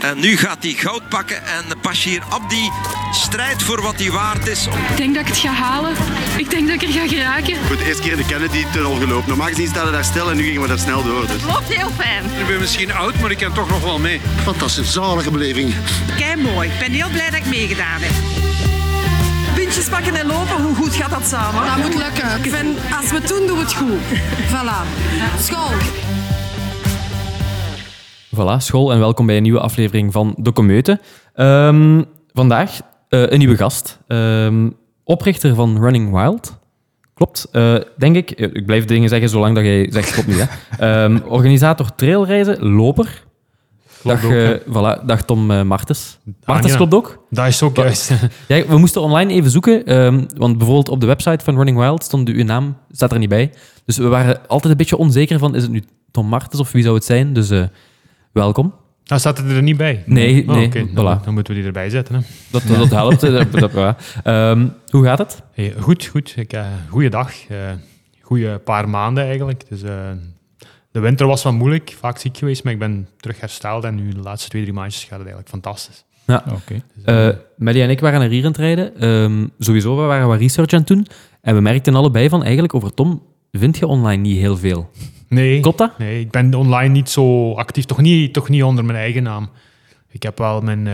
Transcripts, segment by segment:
En nu gaat hij goud pakken en Bashir Abdi strijdt voor wat hij waard is. Ik denk dat ik het ga halen. Ik denk dat ik er ga geraken. Voor de eerste keer de Kennedy-tunnel gelopen. Normaal gezien staan we daar stil en nu gingen we daar snel door. Dus. Het loopt heel fijn. Ik ben misschien oud, maar ik kan toch nog wel mee. Fantastisch, zalige beleving. Kei mooi. Ik ben heel blij dat ik meegedaan heb. Pintjes pakken en lopen, hoe goed gaat dat samen? Dat moet lukken. Ik vind, als we het doen, doen we het goed. Voilà. School. Voilà, school en welkom bij een nieuwe aflevering van De Comeute. Ehm, vandaag eh, een nieuwe gast, Ehm, oprichter van Running Wild. Klopt, eh, denk ik. Eh, Ik blijf dingen zeggen zolang dat jij zegt klopt niet. Hè. Ehm, organisator trailreizen, loper. Dag, ook, eh, hè. voilà, dag Tom Martens. Martens klopt ook. Dat is ook juist. Ja, we moesten online even zoeken, want bijvoorbeeld op de website van Running Wild stond uw naam, staat er niet bij. Dus we waren altijd een beetje onzeker van, is het nu Tom Martens of wie zou het zijn? Dus welkom. Nou staat het er niet bij. Nee, Oh, nee, oké. voilà. Dan, dan moeten we die erbij zetten. Hè. Dat, dat helpt. dat, dat. Ehm, hoe gaat het? Hey, goed, goed. Ik, eh goeiedag. Eh goeie paar maanden eigenlijk. Dus, eh, de winter was wat moeilijk, vaak ziek geweest, maar ik ben terug hersteld en nu de laatste twee, drie maandjes gaat het eigenlijk fantastisch. Ja. Dus, eh, Eh Melly en ik waren naar hier aan het rijden. Ehm, sowieso, we waren wat research aan het doen. En we merkten allebei van, eigenlijk over Tom vind je online niet heel veel. Nee, Klopt dat? nee, ik ben online niet zo actief, toch niet, toch niet onder mijn eigen naam. Ik heb wel mijn, eh,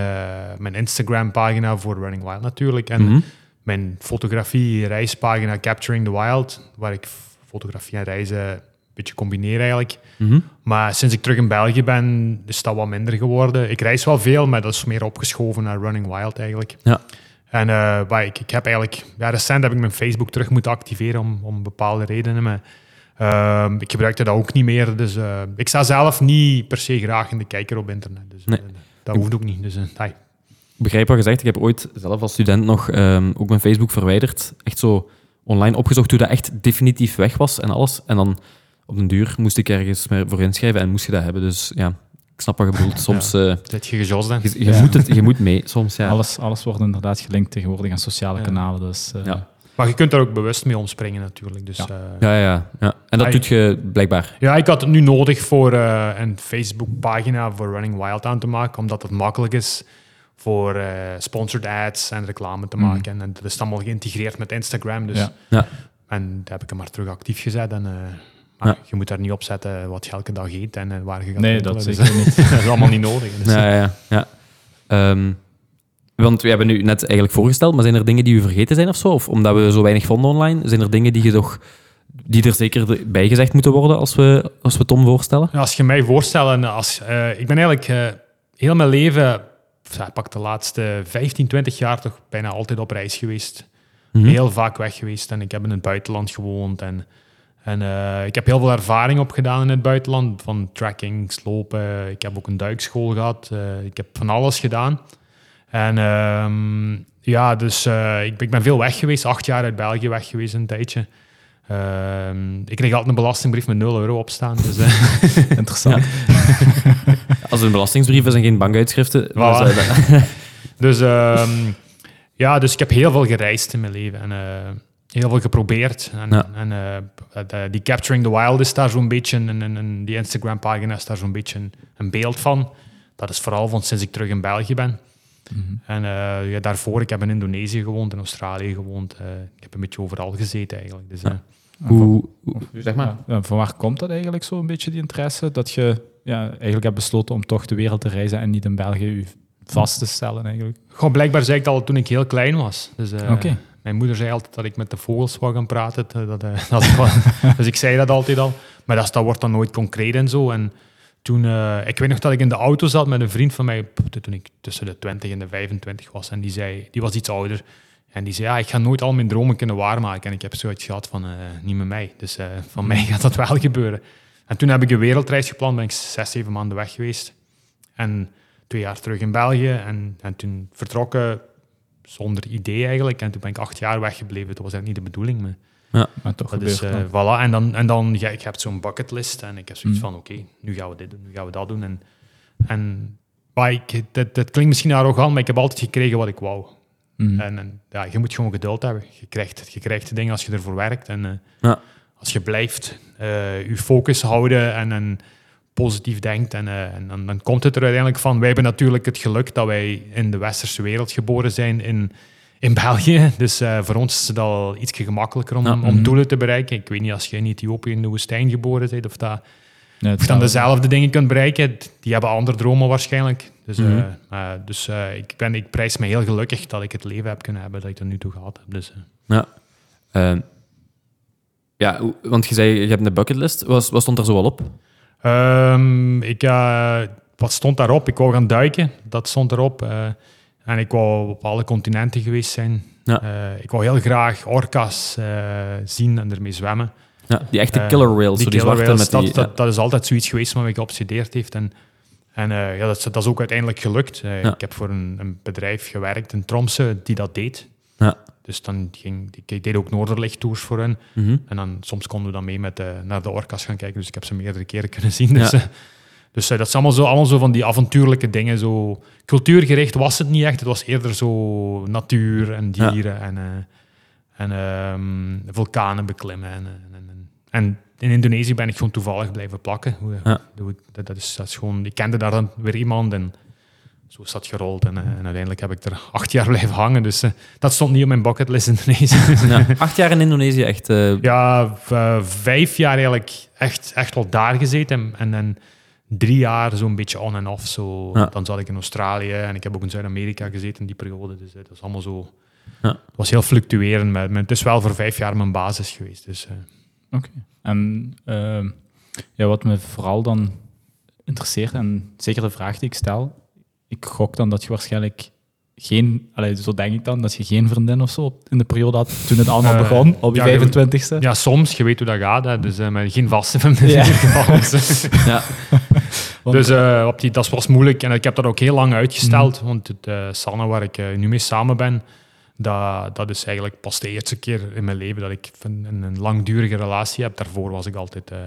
mijn Instagram-pagina voor Running Wild natuurlijk en Mhm. mijn fotografie-reispagina Capturing the Wild, waar ik fotografie en reizen een beetje combineer eigenlijk. Mhm. Maar sinds ik terug in België ben, is dat wat minder geworden. Ik reis wel veel, maar dat is meer opgeschoven naar Running Wild eigenlijk. Ja. En maar ik, ik heb eigenlijk, ja, recent heb ik mijn Facebook terug moeten activeren om, om bepaalde redenen. Maar ehm, ik gebruikte dat ook niet meer. Dus eh, ik sta zelf niet per se graag in de kijker op internet. Dus Nee. eh, dat hoeft ook niet. Dus, eh, ai. Ik begrijp wat je zegt. Ik heb ooit zelf als student nog ehm, ook mijn Facebook verwijderd. Echt zo online opgezocht hoe dat echt definitief weg was en alles. En dan op den duur moest ik ergens meer voor inschrijven en moest je dat hebben. Dus ja, ik snap wat je bedoelt. Soms, eh, Zit je gejosd dan? je, moet het, je moet mee soms, ja. Alles, alles wordt inderdaad gelinkt tegenwoordig aan sociale Ja. kanalen. Dus, eh, Ja. Maar je kunt daar ook bewust mee omspringen natuurlijk. Dus, Ja. eh, Ja, ja, ja. En dat Ai. doet je blijkbaar. Ja, ik had het nu nodig voor eh, een Facebook-pagina voor Running Wild aan te maken, omdat het makkelijk is voor eh, sponsored ads en reclame te Mhm. maken. En dat is allemaal geïntegreerd met Instagram. Dus. Ja. Ja. En daar heb ik hem maar terug actief gezet. En, eh, maar Ja. je moet daar niet op zetten wat je elke dag eet en waar je gaat Nee, dat Dus, niet. dat is allemaal niet nodig. Dus, Ja, ja, ja. ja. Want we hebben nu net eigenlijk voorgesteld, maar zijn er dingen die u vergeten zijn of zo? Of omdat we zo weinig vonden online, zijn er dingen die, je toch, die er zeker bij gezegd moeten worden als we, als we Tom voorstellen? Ja, Als je mij voorstelt, als, eh, ik ben eigenlijk eh, heel mijn leven, ja, pak de laatste 15, 20 jaar toch bijna altijd op reis geweest. Mhm. Heel vaak weg geweest en ik heb in het buitenland gewoond. En, en eh, ik heb heel veel ervaring opgedaan in het buitenland, van trekking, slopen. Ik heb ook een duikschool gehad. eh, ik heb van alles gedaan. En ehm, ja, dus eh, ik, ik ben veel weg geweest, acht jaar uit België weg geweest een tijdje. Ehm, ik kreeg altijd een belastingbrief met 0 euro op staan. Dus, eh, Interessant. Als een belastingsbrief is en geen bankuitschriften, Voilà. Dus ehm, ja, dus ik heb heel veel gereisd in mijn leven en eh, heel veel geprobeerd. En, Ja. en de- die Capturing the Wild is daar zo'n beetje, en, en, en die Instagram-pagina is daar zo'n beetje een, een beeld van. Dat is vooral van sinds ik terug in België ben. Mhm. En eh, ja, daarvoor, ik heb in Indonesië gewoond, in Australië gewoond. eh, ik heb een beetje overal gezeten eigenlijk. Dus, Ja. eh, Hoe, hoe- zeg maar. Ja, van waar komt dat eigenlijk zo een beetje, die interesse? Dat je ja, eigenlijk hebt besloten om toch de wereld te reizen en niet in België je vast te stellen eigenlijk? Gewoon, blijkbaar zei ik dat al toen ik heel klein was. Dus, eh, Oké. Mijn moeder zei altijd dat ik met de vogels wou gaan praten. Dat, dat dus ik zei dat altijd al. Maar dat, dat wordt dan nooit concreet en zo. En toen, eh, ik weet nog dat ik in de auto zat met een vriend van mij, toen ik tussen de 20 en de 25 was. En die, zei, die was iets ouder. En die zei, ja, ik ga nooit al mijn dromen kunnen waarmaken. En ik heb zoiets gehad van, eh, niet met mij. Dus eh, van mij gaat dat wel gebeuren. En toen heb ik een wereldreis gepland, ben ik zes, zeven maanden weg geweest. En twee jaar terug in België. En, en toen vertrokken zonder idee eigenlijk. En toen ben ik acht jaar weggebleven. Dat was eigenlijk niet de bedoeling. Maar Maar toch dat gebeurt is, eh, dat. voilà. En dan, en dan ja, ik heb zo'n bucketlist. En ik heb zoiets Mm. van, oké, nu gaan we dit doen, nu gaan we dat doen. En, en maar ik, dat, dat klinkt misschien arrogant, maar ik heb altijd gekregen wat ik wou. Mhm. En, en ja, je moet gewoon geduld hebben. Je krijgt, je krijgt de dingen als je ervoor werkt. En eh, Ja. als je blijft eh, je focus houden en, en positief denkt. En, eh, en dan, dan komt het er uiteindelijk van. Wij hebben natuurlijk het geluk dat wij in de westerse wereld geboren zijn in, in België. Dus eh, voor ons is het al iets gemakkelijker om, Ja. om doelen te bereiken. Ik weet niet als je in Ethiopië in de woestijn geboren bent of dat Ja, of je dan dezelfde dingen kunt bereiken. Die hebben andere dromen waarschijnlijk. Dus, Mhm. eh, dus eh, ik, ben, ik prijs me heel gelukkig dat ik het leven heb kunnen hebben dat ik tot nu toe gehad heb. Dus. Ja. Ehm, ja, want je zei, je hebt een bucketlist. Wat, wat stond er zo al op? Ehm, ik, wat stond daarop? Ik wou gaan duiken. Dat stond erop. En ik wou op alle continenten geweest zijn. Ja. Eh, ik wou heel graag orka's eh, zien en ermee zwemmen. Ja, die echte Eh, killer whales, zo die killer zwarte whales, met die... dat, dat, dat is altijd zoiets geweest wat mij geobsedeerd heeft. En, en ja, dat, is- dat is ook uiteindelijk gelukt. Ik heb voor een, een bedrijf gewerkt in Tromsø die dat deed. Ja. Dus dan ging, ik, deed ook Noorderlichttours voor hen. Mhm. En dan, soms konden we dan mee met, naar de orka's gaan kijken. Dus ik heb ze meerdere keren kunnen zien. Dus, Ja. Eh, dus eh, dat is allemaal zo, allemaal zo van die avontuurlijke dingen. Zo. Cultuurgericht was het niet echt. Het was eerder zo natuur en Ja. dieren en, eh, en ehm, vulkanen beklimmen. En, en, en, en in Indonesië ben ik gewoon toevallig blijven plakken. Ja. Dat, dat, is, dat is gewoon, ik kende daar dan weer iemand en zo is dat gerold. En, eh, en uiteindelijk heb ik er acht jaar blijven hangen. Dus eh, dat stond niet op mijn bucketlist in Indonesië. Ja, acht jaar in Indonesië, echt... eh, Ja, eh, vijf jaar eigenlijk echt, echt wel daar gezeten. En, en dan drie jaar zo'n beetje on en off. Zo. Ja. Dan zat ik in Australië en ik heb ook in Zuid-Amerika gezeten in die periode. Dus eh, dat is allemaal zo... Ja. Het was heel fluctuerend. Maar, maar het is wel voor vijf jaar mijn basis geweest. Dus, eh, Oké. En ehm, ja, wat me vooral dan interesseert, en zeker de vraag die ik stel, ik gok dan dat je waarschijnlijk geen, allee, zo denk ik dan, dat je geen vriendin of zo in de periode had toen het allemaal Eh, begon, op je ja, je- 25ste. ja, soms, je weet hoe dat gaat. Hè, dus, eh, maar geen vaste vriendin Ja. in ieder geval. Dus, eh, ja. Want- Dus op die, dat was moeilijk en ik heb dat ook heel lang uitgesteld. Mhm. Want het uh, Sanne, waar ik nu mee samen ben, dat, dat is eigenlijk pas de eerste keer in mijn leven dat ik een, een, langdurige relatie heb. Daarvoor was ik altijd eh,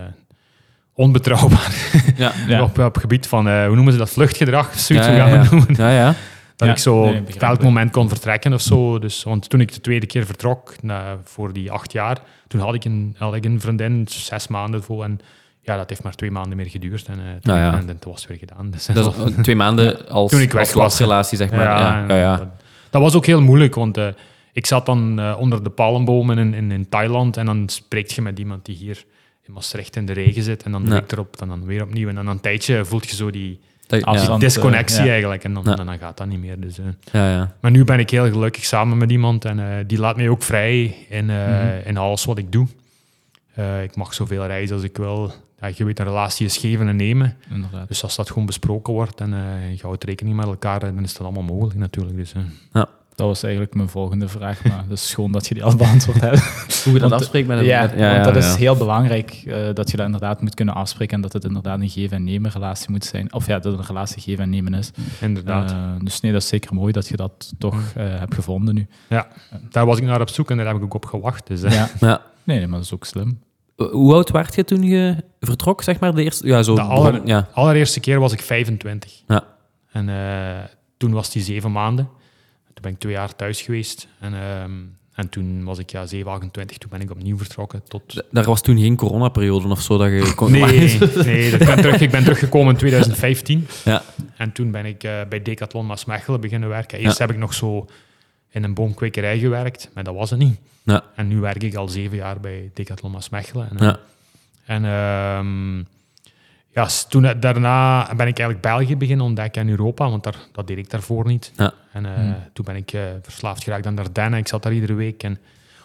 onbetrouwbaar. Ja. Ja. op, op gebied van, eh, hoe noemen ze dat, vluchtgedrag? of Zoiets, Ja, hoe ja, gaan we ja. Dat Ja, ik zo nee, op elk moment kon vertrekken of zo. Dus, want toen ik de tweede keer vertrok, na, voor die acht jaar, toen had ik een, had ik een vriendin, zes maanden vol. En ja, dat heeft maar twee maanden meer geduurd. En, eh, toen, Nou ja. en het was weer gedaan. Dus, Dat is twee maanden als, Toen ik weg als was, relatie zeg maar. Ja, en ja, ja. Dat, dat was ook heel moeilijk, want eh, ik zat dan eh, onder de palmbomen in, in, in Thailand en dan spreekt je met iemand die hier in Maastricht in de regen zit en dan Ja. druk erop en dan weer opnieuw. En dan een tijdje voelt je zo die Dat- ja. Afstand. disconnectie eh, ja. eigenlijk en dan, Ja. dan, dan gaat dat niet meer. Dus, eh. Ja, ja. Maar nu ben ik heel gelukkig samen met iemand en eh, die laat mij ook vrij in, eh, Mhm. in alles wat ik doe. Eh, ik mag zoveel reizen als ik wil. Ja, je weet, een relatie is geven en nemen. Inderdaad. Dus als dat gewoon besproken wordt en eh, je houdt rekening met elkaar, dan is dat allemaal mogelijk natuurlijk. Dus, eh. Dat was eigenlijk mijn volgende vraag, maar het is gewoon dat je die al beantwoord hebt. Hoe je dat Want, afspreekt met een... Ja, want dat ja. is heel belangrijk eh, dat je dat inderdaad moet kunnen afspreken en dat het inderdaad een geven en nemen relatie moet zijn. Of ja, dat het een relatie geven en nemen is. inderdaad. Eh, dus nee, dat is zeker mooi dat je dat toch eh, hebt gevonden nu. Daar was ik naar op zoek en daar heb ik ook op gewacht. Dus. Ja. Ja. Nee, nee, maar dat is ook slim. Hoe oud werd je toen je vertrok, zeg maar? De eerste... Ja, zo... De aller- begon- ja. allereerste keer was ik 25. Ja. En eh, toen was die zeven maanden. Toen ben ik twee jaar thuis geweest. En, ehm, en toen was ik ja, 7, 28. Toen ben ik opnieuw vertrokken. Tot... Daar was toen geen coronaperiode of zo dat je kon... Nee, nee ik, ben terug, ik ben teruggekomen in 2015. Ja. En toen ben ik eh, bij Decathlon Maasmechelen beginnen werken. Eerst Ja. heb ik nog zo in een boomkwekerij gewerkt, maar dat was het niet. Ja. En nu werk ik al zeven jaar bij Decathlon Maasmechelen. En, eh, Ja. en ehm, ja, toen, daarna ben ik eigenlijk België beginnen ontdekken en Europa, want daar, dat deed ik daarvoor niet. Ja. En eh, Hmm. toen ben ik eh, verslaafd geraakt aan Dardenne. Ik zat daar iedere week. En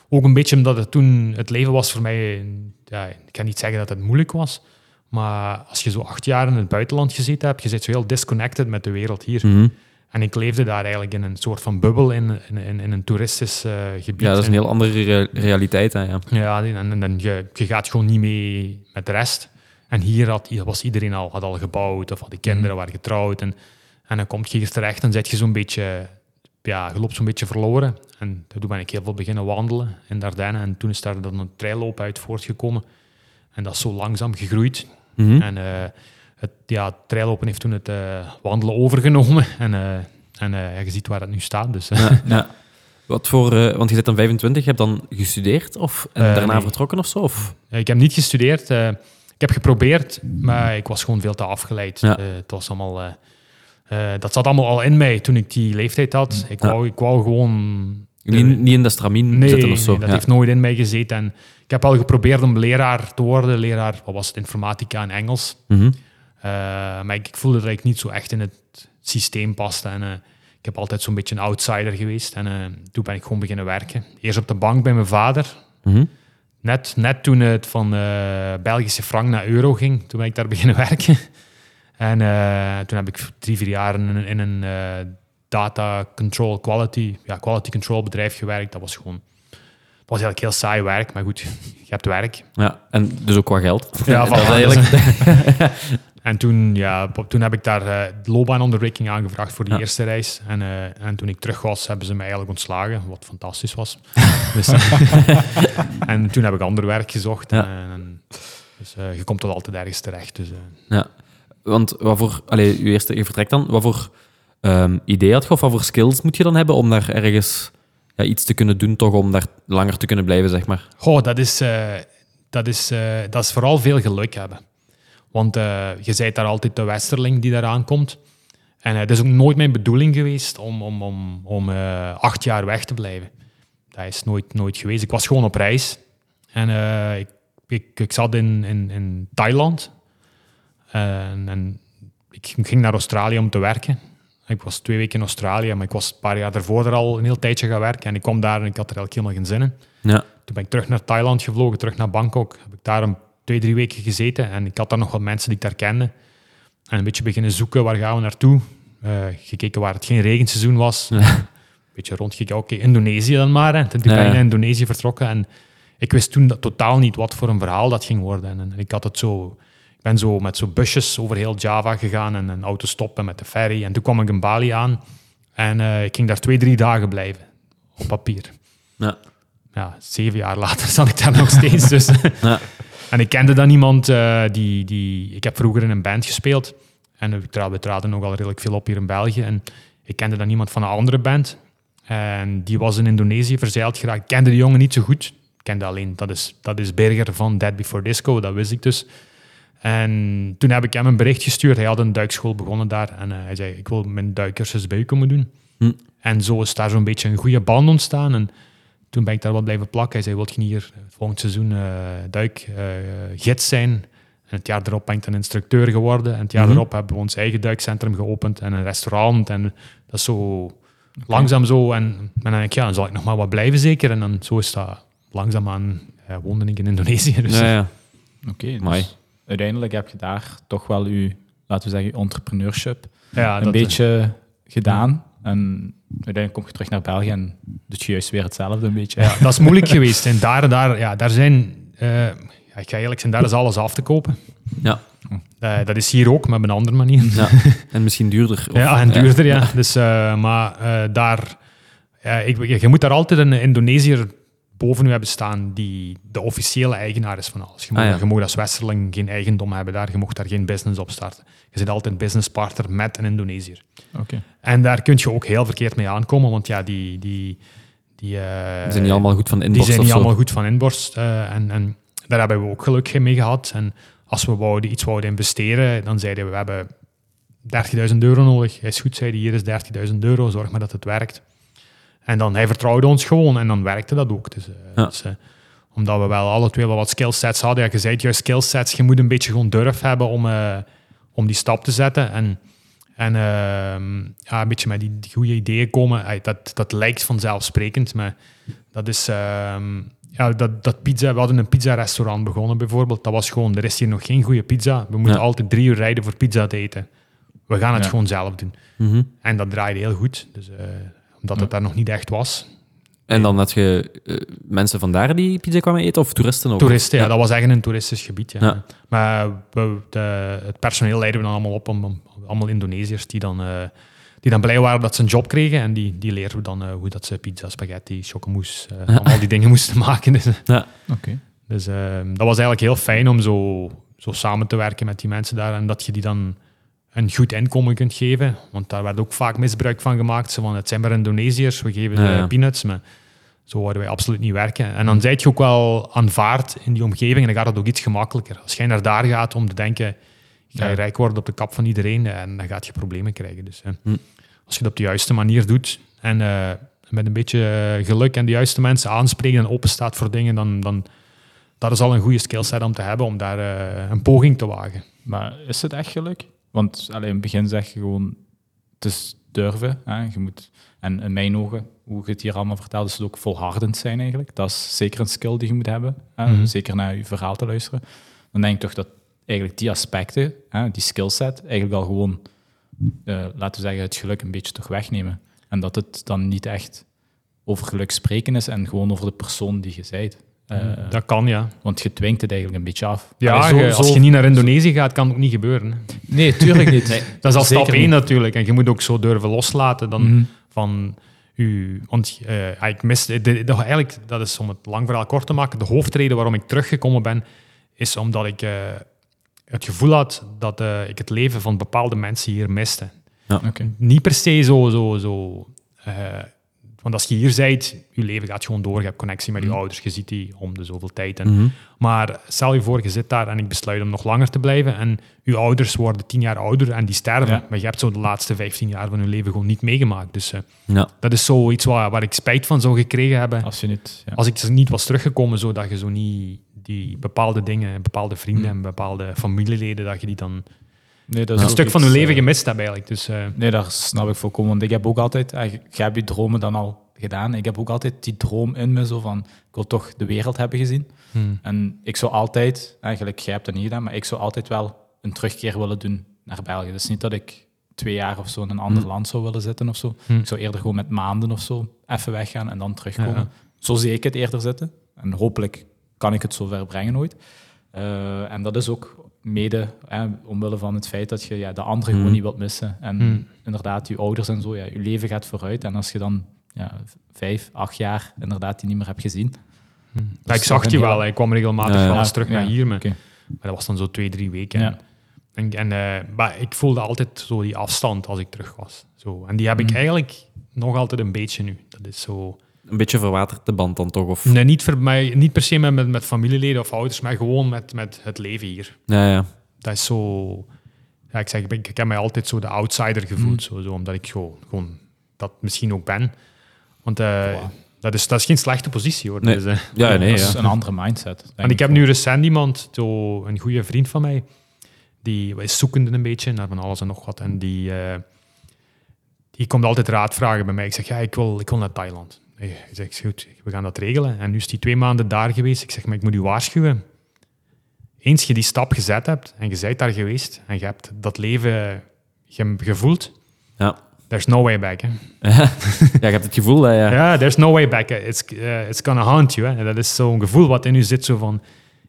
ook een beetje omdat het toen het leven was voor mij. Ja, ik kan niet zeggen dat het moeilijk was. Maar als je zo acht jaar in het buitenland gezeten hebt, je zit zo heel disconnected met de wereld hier. Mhm. En ik leefde daar eigenlijk in een soort van bubbel in, in, in, een toeristisch eh, gebied. Ja, dat is een En- heel andere re- realiteit, hè, ja. ja, en, en, en je, je gaat gewoon niet mee met de rest. En hier had, was iedereen al, had al gebouwd of hadden kinderen, waren getrouwd. En, en dan kom je hier terecht en zit je zo'n beetje, ja, je loopt zo'n beetje verloren. En toen ben ik heel veel beginnen wandelen in Dardenne. En toen is daar dan een trailloop uit voortgekomen. En dat is zo langzaam gegroeid. Mhm. En eh, het ja, het traillopen heeft toen het eh, wandelen overgenomen. En, eh, en ja, je ziet waar het nu staat. Dus, Ja, ja. Wat voor... want je zit dan 25, je hebt dan gestudeerd of en daarna nee. vertrokken of zo? Of? ik heb niet gestudeerd. Ik heb geprobeerd, maar ik was gewoon veel te afgeleid. Ja. Eh, het was allemaal... eh, eh, dat zat allemaal al in mij toen ik die leeftijd had. Ik, wou, ik wou gewoon Niet, niet in de stramien Nee, zitten of zo. nee, dat heeft nooit in mij gezeten. En ik heb al geprobeerd om leraar te worden. Leraar, wat was het, informatica en Engels. Mhm. Maar ik, ik voelde dat ik niet zo echt in het systeem paste. En, ik heb altijd zo'n beetje een outsider geweest. En toen ben ik gewoon beginnen werken. Eerst op de bank bij mijn vader. Mhm. Net, net toen het van eh, Belgische frank naar euro ging, toen ben ik daar beginnen werken. En eh, toen heb ik drie, vier jaar in, een- in een eh, data control quality, ja, quality control bedrijf gewerkt. Dat was gewoon, dat was eigenlijk heel saai werk, maar goed, je hebt werk. Ja, en dus ook qua geld. Ja, dat eigenlijk... En toen, ja, toen heb ik daar loopbaanonderwijking aangevraagd voor die Ja. eerste reis. En, eh, en toen ik terug was, hebben ze mij eigenlijk ontslagen, wat fantastisch was. dus, eh, en toen heb ik ander werk gezocht. Ja. En, en- dus je komt tot altijd ergens terecht. Dus, Ja. Want wat voor... Allee, je eerste je vertrekt dan. Wat voor ehm, idee had je of wat voor skills moet je dan hebben om daar ergens ja, iets te kunnen doen, toch om daar langer te kunnen blijven, zeg maar? Goh, dat is, dat, is, dat is vooral veel geluk hebben. Want eh, je bent daar altijd de westerling die daar aankomt. En eh, het is ook nooit mijn bedoeling geweest om, om, om, om eh, acht jaar weg te blijven. Dat is nooit, nooit geweest. Ik was gewoon op reis. En eh, ik, ik, ik zat in, in, in Thailand. En, en ik ging naar Australië om te werken. Ik was twee weken in Australië, maar ik was een paar jaar daarvoor er al een heel tijdje gaan werken. En ik kwam daar en ik had er eigenlijk helemaal geen zin in. Ja. Toen ben ik terug naar Thailand gevlogen, terug naar Bangkok. Heb ik daar een, twee, drie weken gezeten en ik had daar nog wat mensen die ik daar kende. En een beetje beginnen zoeken, waar gaan we naartoe? Eh, gekeken waar het geen regenseizoen was. Een beetje rondgekeken, oké, Indonesië dan maar. Hè. Toen ben ik Ja, naar Indonesië vertrokken en ik wist toen dat, totaal niet wat voor een verhaal dat ging worden. En, en ik had het zo... Ik ben zo met zo busjes over heel Java gegaan en een auto stoppen met de ferry. En toen kwam ik in Bali aan en eh, ik ging daar twee, drie dagen blijven. Op papier Ja. ja, zeven jaar later zat ik daar nog steeds. Dus. Ja. En ik kende dan iemand eh, die, die... Ik heb vroeger in een band gespeeld. En we, tra we traden nogal redelijk veel op hier in België. En ik kende dan iemand van een andere band. En die was in Indonesië verzeild geraakt. Ik kende de jongen niet zo goed. Ik kende alleen, dat is, dat is Berger van Dead Before Disco. Dat wist ik dus. En toen heb ik hem een bericht gestuurd. Hij had een duikschool begonnen daar. En eh, hij zei, ik wil mijn duikcursus bij u komen doen. Hm. En zo is daar zo'n beetje een goede band ontstaan. En toen ben ik daar wat blijven plakken. Hij zei, wilt je hier volgend seizoen eh duikgids zijn? En het jaar erop ben ik dan instructeur geworden. En het jaar Mhm. erop hebben we ons eigen duikcentrum geopend en een restaurant. En dat is zo langzaam zo. En, en dan denk ik, ja, dan zal ik nog maar wat blijven zeker. En dan zo is dat langzaamaan uh, woonde ik in Indonesië. Dus, Ja, ja. Oké, dus Amai. uiteindelijk heb je daar toch wel je, laten we zeggen, entrepreneurship ja, een beetje gedaan. En uiteindelijk kom je terug naar België en doe je juist weer hetzelfde een beetje. Ja, dat is moeilijk geweest. En daar, daar, ja, daar zijn, eh, ja, ik ga eerlijk zijn, daar is alles af te kopen. Ja. Eh, dat is hier ook, maar op een andere manier. ja. En misschien duurder. of- ja, en duurder, ja. Dus, eh, maar eh, daar, ja, ik, je moet daar altijd een Indonesiër boven u hebben staan die de officiële eigenaar is van alles. Je mag, Ah, ja. je mag als Westerling geen eigendom hebben daar, je mocht daar geen business op starten. Je zit altijd businesspartner met een Indonesiër. Oké. En daar kun je ook heel verkeerd mee aankomen, want ja, die... die, die eh, Die zijn niet allemaal goed van de die inborst zijn niet zo. allemaal goed van inborst. eh, en, en daar hebben we ook geluk mee gehad. En als we wouden, iets wouden investeren, dan zeiden we, we hebben 30.000 euro nodig. Hij is goed, zei hij, hier is 30.000 euro, zorg maar dat het werkt. En dan, hij vertrouwde ons gewoon en dan werkte dat ook. Dus, eh, Ja. dus, eh, omdat we wel alle twee wel wat skillsets hadden. Ja, je zei het juist, skillsets. Je moet een beetje gewoon durf hebben om, eh, om die stap te zetten. En, en ehm, ja, een beetje met die, goede ideeën komen. Dat, dat lijkt vanzelfsprekend, maar dat is... ehm, ja, dat, dat pizza, we hadden een pizza-restaurant begonnen bijvoorbeeld. Dat was gewoon, er is hier nog geen goede pizza. We moeten Ja. altijd drie uur rijden voor pizza te eten. We gaan het Ja. gewoon zelf doen. Mhm. En dat draaide heel goed. Dus, omdat het daar nog niet echt was. En dan had je eh, mensen vandaar die pizza kwamen eten of toeristen ook? Toeristen, ja, dat was echt een toeristisch gebied. Ja. Ja. Maar we, de, het personeel leiden we dan allemaal op, om, om- allemaal Indonesiërs die dan, eh, die dan blij waren dat ze een job kregen. En die, die leren we dan eh, hoe dat ze pizza, spaghetti, chocomousse, eh, Ja. allemaal die dingen moesten maken. Dus, Ja. Oké. dus eh, dat was eigenlijk heel fijn om zo, zo samen te werken met die mensen daar. En dat je die dan een goed inkomen kunt geven. Want daar werd ook vaak misbruik van gemaakt. Zo van, het zijn maar Indonesiërs, we geven Ja, eh, ja. peanuts. Maar Zo wouden wij absoluut niet werken. En dan zijt je ook wel aanvaard in die omgeving en dan gaat het ook iets gemakkelijker. Als jij naar daar gaat om te denken, ga je Ja. rijk worden op de kap van iedereen en dan gaat je problemen krijgen. Dus hè, Hm. als je het op de juiste manier doet en eh, met een beetje eh, geluk en de juiste mensen aanspreken en open staat voor dingen, dan, dan dat is al een goede skillset om te hebben om daar eh, een poging te wagen. Maar is het echt geluk? Want allee, in het begin zeg je gewoon, het is durven. Hè? Je moet, en in mijn ogen, hoe je het hier allemaal vertelt, is het ook volhardend zijn eigenlijk. Dat is zeker een skill die je moet hebben. Hè? Mhm. Zeker naar je verhaal te luisteren. Dan denk ik toch dat eigenlijk die aspecten, hè, die skillset, eigenlijk al gewoon, eh, laten we zeggen, het geluk een beetje toch wegnemen. En dat het dan niet echt over geluk spreken is en gewoon over de persoon die je bent. Eh, dat kan, ja. Want je dwingt het eigenlijk een beetje af. Ja, Allee, zo- je- als zo- je niet naar Indonesië gaat, kan het ook niet gebeuren. hè. Nee, tuurlijk niet. Dat is al stap één natuurlijk. En je moet ook zo durven loslaten dan Mhm. van u. Want eh, ja, ik mis, de, de- de- eigenlijk, dat is om het lang verhaal kort te maken. De hoofdreden waarom ik teruggekomen ben, is omdat ik eh, het gevoel had dat eh, ik het leven van bepaalde mensen hier miste. Oké. Niet per se zo. zo, zo eh, want als je hier bent, je leven gaat gewoon door. Je hebt connectie met je Mhm. ouders, je ziet die om de zoveel tijd. En, Mhm. maar stel je voor, je zit daar en ik besluit om nog langer te blijven. En je ouders worden tien jaar ouder en die sterven. Ja. Maar je hebt zo de laatste vijftien jaar van je leven gewoon niet meegemaakt. Dus eh, Ja. dat is zoiets waar, waar ik spijt van zou gekregen hebben. Als je niet... Ja. Als ik er niet was teruggekomen, zodat je zo niet die bepaalde dingen, bepaalde vrienden Hmm. en bepaalde familieleden, dat je die dan nee, dat een ook stuk van je leven eh, gemist hebt eigenlijk. Dus eh, Nee, daar snap ik volkomen. Want ik heb ook altijd... eh, Je hebt je dromen dan al gedaan. Ik heb ook altijd die droom in me, zo van... Ik wil toch de wereld hebben gezien. hmm. En ik zou altijd... Eigenlijk, jij hebt dat niet gedaan, maar ik zou altijd wel een terugkeer willen doen naar België. Dus niet dat ik twee jaar of zo in een ander Hm. land zou willen zitten of zo. Hm. Ik zou eerder gewoon met maanden of zo even weggaan en dan terugkomen. Ja. Zo zie ik het eerder zitten. En hopelijk kan ik het zover brengen ooit. En dat is ook mede hè, omwille van het feit dat je ja, de anderen Mm. gewoon niet wilt missen. En Mm. inderdaad, je ouders en zo, ja, je leven gaat vooruit. En als je dan ja, vijf, acht jaar inderdaad die niet meer hebt gezien. Ja, Dat ik zag een wel. Ik kwam regelmatig wel eens terug naar hier. Maar, maar dat was dan zo twee, drie weken. En, en, eh, maar ik voelde altijd zo die afstand als ik terug was. Zo. En die heb ik eigenlijk nog altijd een beetje nu. Dat is zo... Een beetje verwaterd de band dan toch? Of... Nee, niet, voor mij, niet per se met, met, met familieleden of ouders, maar gewoon met, met het leven hier. Ja, ja. Dat is zo... Ja, ik zeg, ik, ben- ik heb mij altijd zo de outsider gevoeld. Zo, zo, omdat ik zo, gewoon dat misschien ook ben. Want eh, dat, is, dat is geen slechte positie, hoor. Nee. Dus, eh, Ja, nee, dat is ja. een andere mindset. En ik heb nu recent iemand, zo een goede vriend van mij, die is zoekende een beetje naar van alles en nog wat. En die, eh, die komt altijd raad vragen bij mij. Ik zeg, ja, ik wil, ik wil naar Thailand. Hij zegt, goed, we gaan dat regelen. En nu is hij twee maanden daar geweest. Ik zeg, maar ik moet u waarschuwen. Eens je die stap gezet hebt en je bent daar geweest en je hebt dat leven ge- gevoeld, Ja. there's no way back. Hè. ja, je hebt het gevoel dat. Ja, there's no way back. It's, eh, it's gonna haunt you. Hè. Dat is zo'n gevoel wat in u zit, zo van...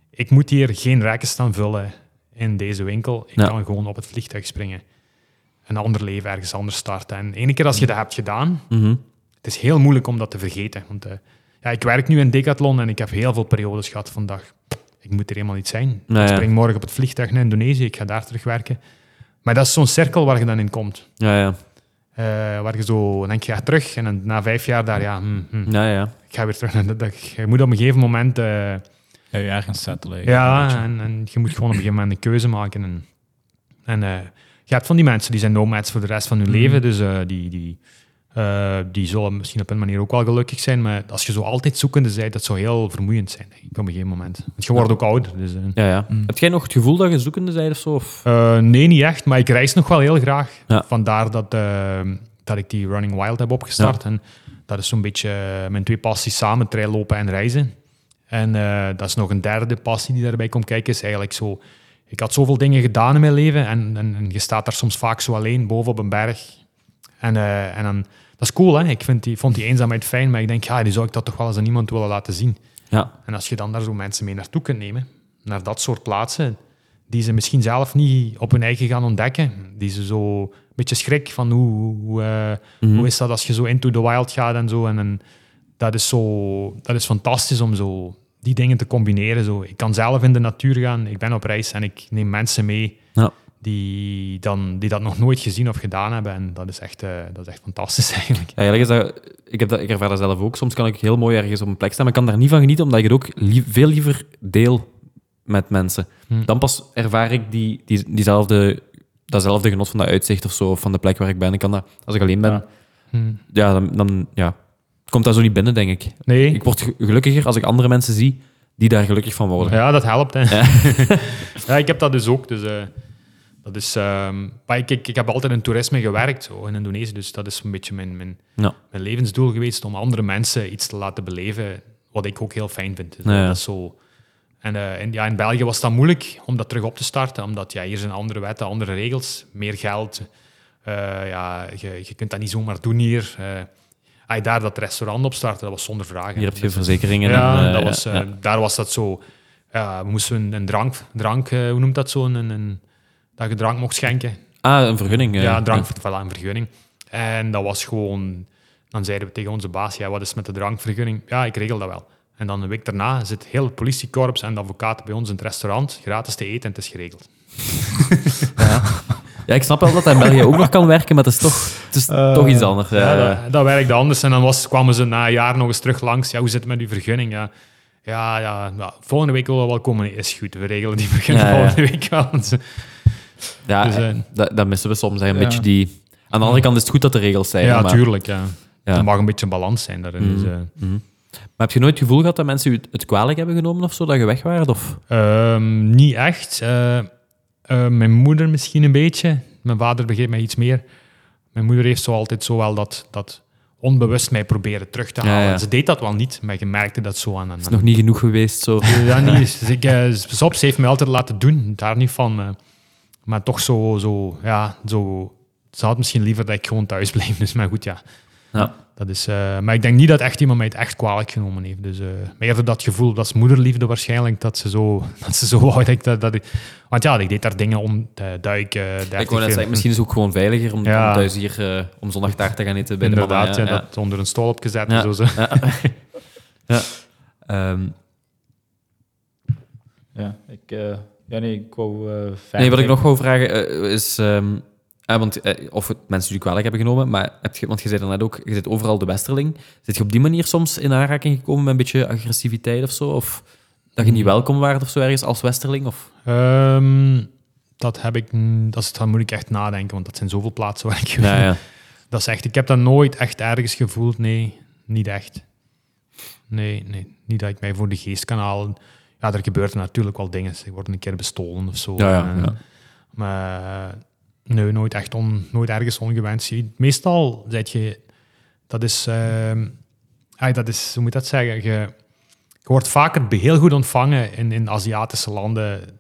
Ik moet hier geen rekken staan vullen in deze winkel. Ik Ja. kan gewoon op het vliegtuig springen. Een ander leven ergens anders starten. En ene keer als je dat hebt gedaan, Mhm. Het is heel moeilijk om dat te vergeten. Want eh, ja, ik werk nu in Decathlon en ik heb heel veel periodes gehad van dag. Ik moet er helemaal niet zijn. Nou ik ja. spring morgen op het vliegtuig naar Indonesië. Ik ga daar terug werken. Maar dat is zo'n cirkel waar je dan in komt. Ja, ja. Eh, waar je zo denk je, ja, terug. En dan na vijf jaar daar, ja, hm, hm, Ja, ja. ik ga weer terug naar dat. dat- Je moet op een gegeven moment. eh, Ja, je ergens settelen. ja, en, en je moet gewoon op een gegeven moment een keuze maken. En, en eh, je hebt van die mensen die zijn nomads voor de rest van hun Mhm. leven. Dus eh, die, die, eh, die zullen misschien op een manier ook wel gelukkig zijn. Maar als je zo altijd zoekende bent, dat zou heel vermoeiend zijn. denk ik, Op een gegeven moment. Want je wordt ook ouder. Dus, eh, ja, ja. Mm. Heb jij nog het gevoel dat je zoekende bent of zo? Of? Eh, nee, niet echt, maar ik reis nog wel heel graag. Ja. Vandaar dat, eh, dat ik die Running Wild heb opgestart. En dat is zo'n beetje mijn twee passies samen, traillopen en reizen. En dat is nog een derde passie die daarbij komt kijken, is eigenlijk zo... Ik had zoveel dingen gedaan in mijn leven en, en, en je staat daar soms vaak zo alleen boven op een berg. En, en dan, dat is cool, hè? Ik vind die, vond die eenzaamheid fijn, maar ik denk, ja, die zou ik dat toch wel eens aan iemand willen laten zien. Ja. En als je dan daar zo mensen mee naartoe kunt nemen, naar dat soort plaatsen, die ze misschien zelf niet op hun eigen gaan ontdekken, die ze zo een beetje schrik van hoe, hoe, eh, Mhm. hoe is dat als je zo into the wild gaat en zo. En, en dat, is zo dat is fantastisch om zo die dingen te combineren. Zo. Ik kan zelf in de natuur gaan, ik ben op reis en ik neem mensen mee Ja. Die, dan, die dat nog nooit gezien of gedaan hebben. En dat is echt, eh, dat is echt fantastisch eigenlijk. Ja, eigenlijk is dat, ik, heb dat, ik ervaar dat zelf ook. Soms kan ik heel mooi ergens op een plek staan, maar ik kan daar niet van genieten, omdat ik het ook veel liever deel met mensen. Hm. Dan pas ervaar ik die, die, diezelfde, datzelfde genot van dat uitzicht of zo, of van de plek waar ik ben. Ik kan dat, als ik alleen ben, Ja. ja, Hm. dan, dan ja, komt dat zo niet binnen, denk ik. Nee, Ik word ge- gelukkiger als ik andere mensen zie die daar gelukkig van worden. ja, dat helpt. Hè. Ja. ik heb dat dus ook. Dus, eh, dat is, ehm, maar ik, ik, ik heb altijd in toerisme gewerkt zo, in Indonesië, dus dat is een beetje mijn, mijn, Ja. mijn levensdoel geweest om andere mensen iets te laten beleven, wat ik ook heel fijn vind. Dus Ja. Dat is zo. En eh, in, ja, in België was dat moeilijk om dat terug op te starten, omdat ja, hier zijn andere wetten, andere regels, meer geld. Eh, ja, je, je kunt dat niet zomaar doen hier. Als je daar dat restaurant op starten, dat was zonder vragen. Hier heb je verzekeringen. ja, en, dat was, ja, daar was dat zo. Ja, we moesten een, een drank, drank hoe noemt dat zo? Een, een, dat je drank mocht schenken. Ah, een vergunning. eh, ja, drank, voilà, een vergunning. En dat was gewoon. Dan zeiden we tegen onze baas: ja, wat is met de drankvergunning? Ja, ik regel dat wel. En dan een week daarna zit heel het politiekorps en de advocaat bij ons in het restaurant gratis te eten en het is geregeld. Ja, ik snap wel dat dat in België ook nog kan werken, maar het is toch, het is toch iets anders. Eh, Ja, Ja, dat, dat werkte anders. En dan was, kwamen ze na een jaar nog eens terug langs. Ja, hoe zit het met uw vergunning? Ja, ja, ja nou, volgende week willen we wel komen. Is goed, we regelen die vergunning Ja, ja. volgende week wel. Ja, eh, dat, dat missen we soms. hè, Een beetje die... Aan de andere kant is het goed dat er regels zijn. ja, maar, tuurlijk. Ja. Er mag een beetje een balans zijn daarin. Dus, eh, Mhm. Maar heb je nooit het gevoel gehad dat mensen u het- kwalijk hebben genomen of zo, dat je weg? Of? Ehm, niet echt. Eh, mijn moeder misschien een beetje. Mijn vader begreep mij iets meer. Mijn moeder heeft zo altijd zo wel dat, dat onbewust mij proberen terug te halen. ja. Ze deed dat wel niet, maar je merkte dat zo aan. aan is nog niet genoeg geweest? Zo. Ja, niet. Dus ik, ze heeft mij altijd laten doen, daar niet van. Maar toch zo, zo, ja, zo... Ze had misschien liever dat ik gewoon thuis bleef. Dus, maar goed, ja. Ja. Dat is, eh, maar ik denk niet dat echt iemand mij het echt kwalijk genomen heeft. Dus, eh maar eerder dat gevoel, dat is moederliefde waarschijnlijk, dat ze zo, dat ze zo wou dat ik dat, dat ik- Want ja, ik deed daar dingen om te duiken. Ik wou net dertig, zeggen, misschien is het ook gewoon veiliger om, Ja. om thuis hier eh, om zondag taart te gaan eten bij de mama. Inderdaad, ja, dat onder een stoel opgezet Ja. en zo. zo. Ja. Ja. Ehm, Ja, ik, eh, ja, nee, ik wou eh nee, wat ik nog wou vragen eh, is... ehm, ah, want, eh, of het mensen die kwalijk hebben genomen, maar heb je, want je zei daarnet ook, je zit overal de westerling. Zit je op die manier soms in aanraking gekomen met een beetje agressiviteit of zo? Of dat je niet welkom waart of zo ergens als westerling? Of? Ehm, dat heb ik... Dat, is, dat moet ik echt nadenken, want dat zijn zoveel plaatsen waar ik ja. Dat is echt... Ik heb dat nooit echt ergens gevoeld. Nee, niet echt. Nee, nee. Niet dat ik mij voor de geest kan halen. Ja, er gebeuren natuurlijk wel dingen. Ze worden een keer bestolen of zo. Ja, ja, En- ja. Maar eh, nee, nooit echt on, nooit ergens ongewenst. Meestal zeg je... Dat is... ah, dat is... Hoe moet dat zeggen? Je, je wordt vaker heel goed ontvangen in, in Aziatische landen.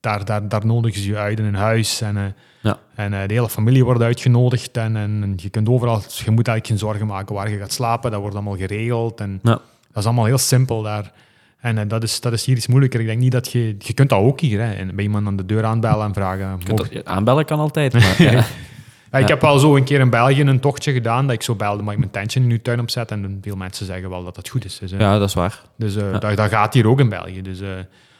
Daar, daar, daar nodigen ze je uit in een huis. En, eh, Ja. en eh, de hele familie wordt uitgenodigd. En, en, en je kunt overal... Je moet eigenlijk geen zorgen maken waar je gaat slapen. Dat wordt allemaal geregeld. En Ja. dat is allemaal heel simpel daar. En eh, dat, is, dat is hier iets moeilijker. Ik denk niet dat je... Je kunt dat ook hier. Hè, en bij iemand aan de deur aanbellen en vragen... Dat- aanbellen kan altijd, maar... ja. ja, ik heb wel zo een keer in België een tochtje gedaan dat ik zo belde, mag ik mijn tentje in uw tuin opzet? En veel mensen zeggen wel dat dat goed is. Dus, eh, ja, dat is waar. dus eh, Ja. dat, dat gaat hier ook in België. Dus,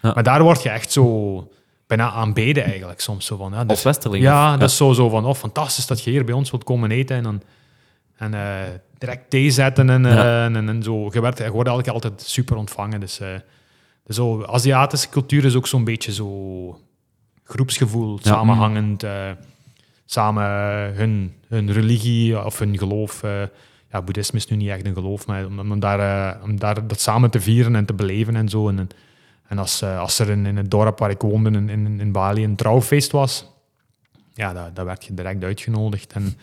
Ja. Maar daar word je echt zo bijna aanbeden eigenlijk soms. Zo van, ja, dus- westerling? ja, dat is zo, zo van, oh, fantastisch dat je hier bij ons wilt komen eten. En, dan, en eh, direct thee zetten en, eh, Ja. en, en zo. Je, werd, je wordt eigenlijk altijd super ontvangen. Dus, eh, dus zo, Aziatische cultuur is ook zo'n beetje zo groepsgevoel, Ja. samenhangend. eh, samen hun, hun religie of hun geloof. ja, boeddhisme is nu niet echt een geloof, maar om, om daar, om daar dat samen te vieren en te beleven en zo. En, en als, als er in, in het dorp waar ik woonde, in, in, in Bali, een trouwfeest was, ja, daar, daar werd je direct uitgenodigd. En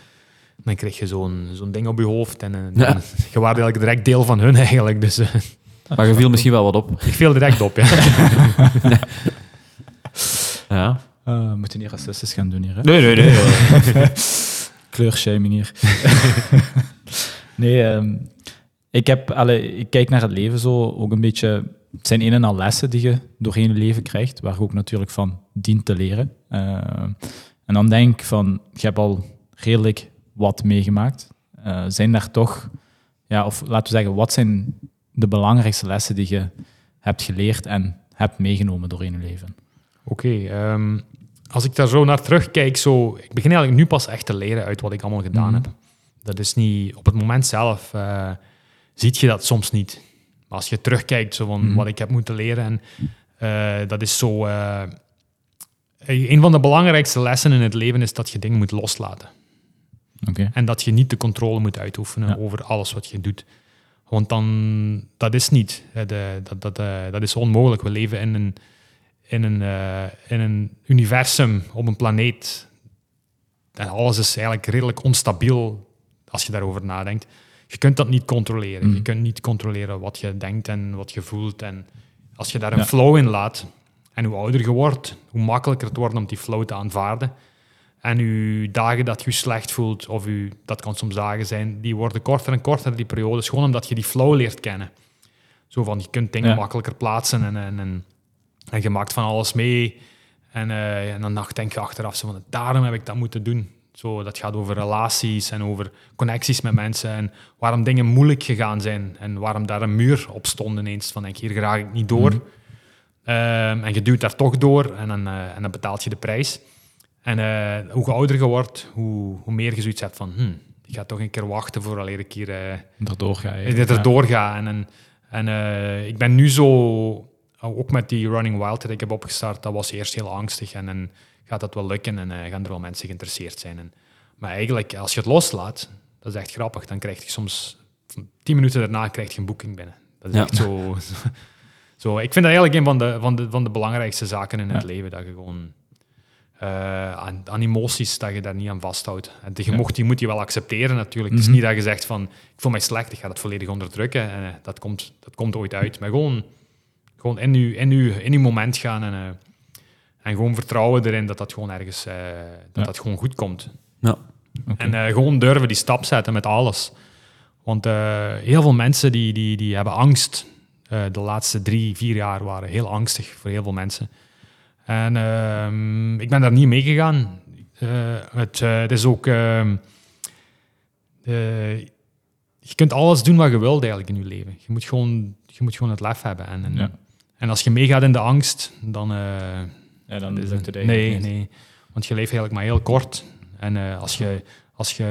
dan kreeg je zo'n zo'n ding op je hoofd. En, eh, Ja. je eigenlijk direct deel van hun eigenlijk. Dus eh, Maar je viel misschien wel wat op. ik viel direct op, ja. Ja. Eh, we moeten niet racistisch gaan doen hier, hè? Nee, nee, nee. Kleurshaming hier. nee, ehm, ik, heb, allee, ik kijk naar het leven zo ook een beetje... Het zijn een en al lessen die je doorheen je leven krijgt, waar je ook natuurlijk van dient te leren. En dan denk ik van, je hebt al redelijk wat meegemaakt. Eh, zijn daar toch... Ja, of laten we zeggen, wat zijn de belangrijkste lessen die je hebt geleerd en hebt meegenomen doorheen je leven? Oké, ehm, als ik daar zo naar terugkijk, zo, ik begin eigenlijk nu pas echt te leren uit wat ik allemaal gedaan Mhm. heb. Dat is niet, op het moment zelf eh ziet je dat soms niet. Maar als je terugkijkt zo van Mhm. wat ik heb moeten leren, en, eh, dat is zo... een van de belangrijkste lessen in het leven is dat je dingen moet loslaten. En dat je niet de controle moet uitoefenen Ja. over alles wat je doet. Want dan, dat is niet. de- dat, dat, eh, dat is onmogelijk. We leven in een, in, een, eh, in een universum, op een planeet. En alles is eigenlijk redelijk onstabiel als je daarover nadenkt. Je kunt dat niet controleren. Mhm. Je kunt niet controleren wat je denkt en wat je voelt. En als je daar een Ja. flow in laat, en hoe ouder je wordt, hoe makkelijker het wordt om die flow te aanvaarden. En uw dagen dat je je slecht voelt, of u, dat kan soms dagen zijn, die worden korter en korter, die periodes, gewoon omdat je die flow leert kennen. Zo van, je kunt dingen Ja. makkelijker plaatsen en, en, en, en je maakt van alles mee. En, eh, en dan denk je achteraf, zo van, daarom heb ik dat moeten doen. Zo, dat gaat over relaties en over connecties met mensen en waarom dingen moeilijk gegaan zijn en waarom daar een muur op stond ineens van, denk, hier graag ik niet door. Mhm. Ehm, en je duwt daar toch door en dan, eh, en dan betaalt je de prijs. En eh, hoe ouder je wordt, hoe, hoe meer je zoiets hebt van, hm, ik ga toch een keer wachten vooraleer ik hier eh, Erdoor ga. En, en, en eh, ik ben nu zo, ook met die Running Wild dat ik heb opgestart, dat was eerst heel angstig en dan gaat dat wel lukken en gaan er wel mensen geïnteresseerd zijn. En, maar eigenlijk, als je het loslaat, dat is echt grappig, dan krijg je soms, tien minuten daarna krijg je een boeking binnen. Dat is Ja. echt zo, zo. Ik vind dat eigenlijk een van de, van de, van de belangrijkste zaken in het leven, dat je gewoon... eh, aan, aan emoties, dat je daar niet aan vasthoudt. En je, Ja. mocht, je moet die wel accepteren natuurlijk. Het is Mhm. niet dat je zegt van, ik voel mij slecht, ik ga dat volledig onderdrukken. En, eh, dat, komt, dat komt ooit uit. Maar gewoon, gewoon in, uw, in, uw, in moment gaan en, eh, en gewoon vertrouwen erin dat dat gewoon ergens dat Ja. dat gewoon goed komt. Ja. En gewoon durven die stap zetten met alles. Want heel veel mensen die, die, die hebben angst. De laatste drie, vier jaar waren heel angstig voor heel veel mensen. En ehm, ik ben daar niet mee gegaan. Eh, het, eh, het is ook... ehm, eh, je kunt alles doen wat je wilt eigenlijk in je leven. Je moet gewoon, je moet gewoon het lef hebben. En, en, Ja. en als je meegaat in de angst, dan... Ja, dan is het nee, eigenlijk niet. nee. Want je leeft eigenlijk maar heel kort. En als, je, als je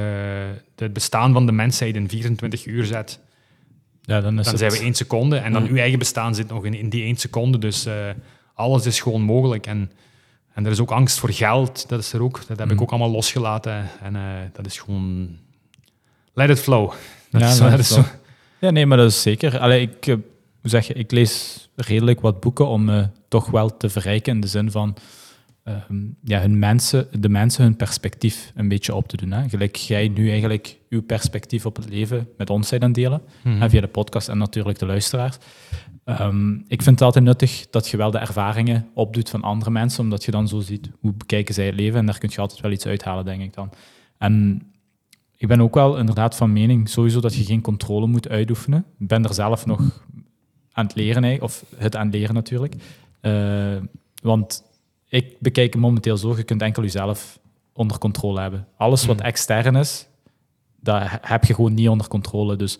het bestaan van de mensheid in 24 uur zet, Ja, dan is dan zijn we één seconde. En dan Mm. uw eigen bestaan zit nog in, in die één seconde. Dus alles is gewoon mogelijk. En, en er is ook angst voor geld. Dat is er ook. Dat heb ik Mm. ook allemaal losgelaten. En eh, dat is gewoon... Let it flow. Dat Ja, is, dat is zo. Ja, nee, maar dat is zeker. Allee, ik, eh, hoe zeg je, ik lees redelijk wat boeken om me toch wel te verrijken in de zin van ehm, ja, hun mensen, de mensen hun perspectief een beetje op te doen. Hè. Gelijk jij nu eigenlijk uw perspectief op het leven met ons zijn aan delen, Mhm. via de podcast en natuurlijk de luisteraars. Ehm, ik vind het altijd nuttig dat je wel de ervaringen opdoet van andere mensen, omdat je dan zo ziet hoe bekijken zij het leven en daar kun je altijd wel iets uithalen, denk ik dan. En ik ben ook wel inderdaad van mening sowieso dat je geen controle moet uitoefenen. Ik ben er zelf nog aan het leren, hè, of het aan het leren natuurlijk. Eh, want ik bekijk het momenteel zo, je kunt enkel jezelf onder controle hebben. Alles wat Hmm. extern is, dat he- heb je gewoon niet onder controle. Dus,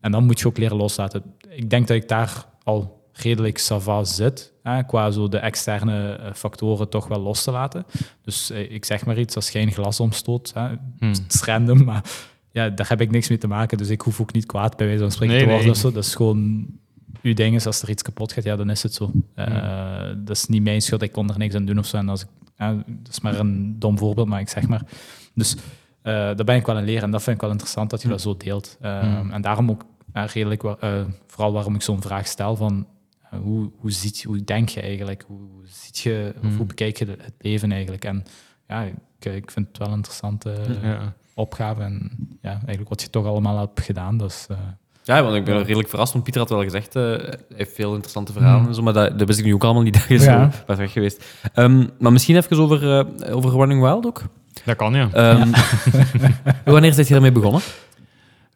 en dan moet je ook leren loslaten. Ik denk dat ik daar al redelijk sava zit, hè, qua zo de externe eh, factoren toch wel los te laten. Dus eh, ik zeg maar iets, als jij een glas omstoot, hè, Hmm. het is random, maar ja, daar heb ik niks mee te maken. Dus ik hoef ook niet kwaad bij wijze van spreken Nee, te worden nee. of zo. Dat is gewoon uw ding is, als er iets kapot gaat, ja, dan is het zo. Eh, Dat is niet mijn schuld, ik kon er niks aan doen of zo. En als ik, ja, dat is maar een dom voorbeeld, maar ik zeg maar. Dus eh daar ben ik wel aan leren en dat vind ik wel interessant dat je dat zo deelt. Eh, Mm. En daarom ook redelijk, vooral waarom ik zo'n vraag stel van hoe, hoe, ziet, hoe denk je eigenlijk? Hoe, ziet je, Mm. hoe bekijk je het leven eigenlijk? En ja, ik, ik vind het wel een interessante Ja. opgave. En ja, eigenlijk wat je toch allemaal hebt gedaan, dus... Ja, want ik ben redelijk verrast, want Pieter had wel gezegd, eh, hij heeft veel interessante verhalen Mm. en zo, maar dat, dat wist ik nu ook allemaal niet dat je Ja. zo was weg geweest. Ehm, maar misschien even over, eh, over Running Wild ook. Dat kan, ja. Ehm, wanneer zijn je ermee begonnen?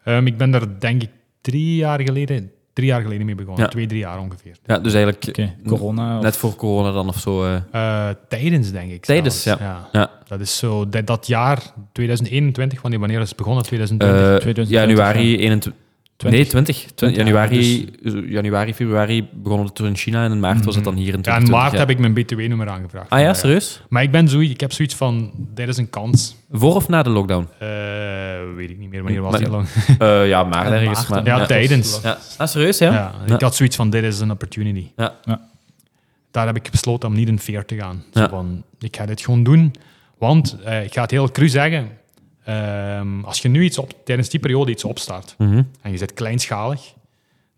Ehm, ik ben daar denk ik drie jaar geleden, drie jaar geleden mee begonnen. Ja. Twee, drie jaar ongeveer. Ja, dus eigenlijk corona. of- net voor corona dan of zo. eh. Tijdens, denk ik. Tijdens, ja. Ja. Dat is zo, dat, dat jaar 2021, wanneer, wanneer is het begonnen? 2020? Eh, 2020, januari 21, Nee, 20. Tw- 20, januari, januari, februari begonnen het in China en in maart was het dan hier in Dus- Ja, in 2020. maart ja. heb ik mijn BTW-nummer aangevraagd. Ah ja, serieus? Maar ik, ben zoiets, ik heb zoiets van, dit is een kans. Voor of na de lockdown? Eh, weet ik niet meer, wanneer was Maar- die lang? Eh, ja, maar ergens. Maar, Ja, tijdens. Ja. Ah, serieus, ja? Ja, ik had zoiets van, dit is een opportunity. Ja. Ja. Daar heb ik besloten om niet in veer te gaan. Ja. Zo van, ik ga dit gewoon doen. Want, eh, ik ga het heel cru zeggen, ehm, als je nu iets op, tijdens die periode iets opstart, Mhm. en je zit kleinschalig,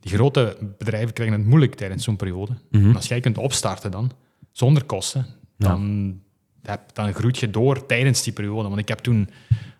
die grote bedrijven krijgen het moeilijk tijdens zo'n periode. Mhm. En als jij kunt opstarten dan, zonder kosten, dan, heb, dan groeit je door tijdens die periode. Want ik heb toen,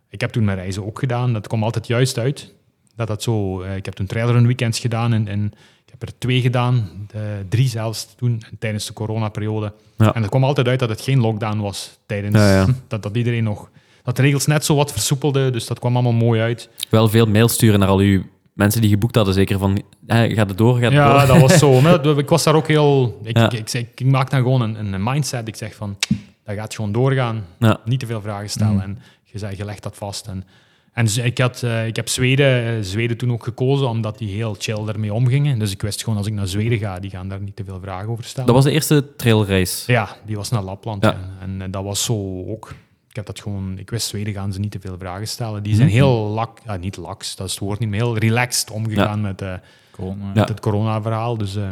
ik heb toen mijn reizen ook gedaan. Dat kwam altijd juist uit. Dat dat zo, eh, ik heb toen trailer weekends gedaan en, en ik heb er twee gedaan, eh, drie zelfs toen, tijdens de coronaperiode. Ja. En het kwam altijd uit dat het geen lockdown was tijdens Ja, ja. Dat, dat iedereen nog... Dat de regels net zo wat versoepelden, dus dat kwam allemaal mooi uit. Wel veel mails sturen naar al uw mensen die geboekt hadden, zeker van, eh, gaat het door, gaat het Ja, door? dat was zo. Ik was daar ook heel... Ik, Ja. ik, ik, maak dan gewoon een, een mindset. Ik zeg van, dat gaat gewoon doorgaan. Ja. Niet te veel vragen stellen. Mm. En je, zei, je legt dat vast. En, en ik, had, eh, ik heb Zweden, eh, Zweden toen ook gekozen, omdat die heel chill ermee omgingen. Dus ik wist gewoon, als ik naar Zweden ga, die gaan daar niet te veel vragen over stellen. Dat was de eerste trailreis. Ja, die was naar Lapland. Ja. ja. En, eh, dat was zo ook. Ik heb dat gewoon... Ik wist, Zweden gaan ze niet te veel vragen stellen. Die zijn heel lak... Ja, niet laks, dat is het woord niet, maar heel relaxed omgegaan met... eh, Corona. Met het corona-verhaal. Dus, eh,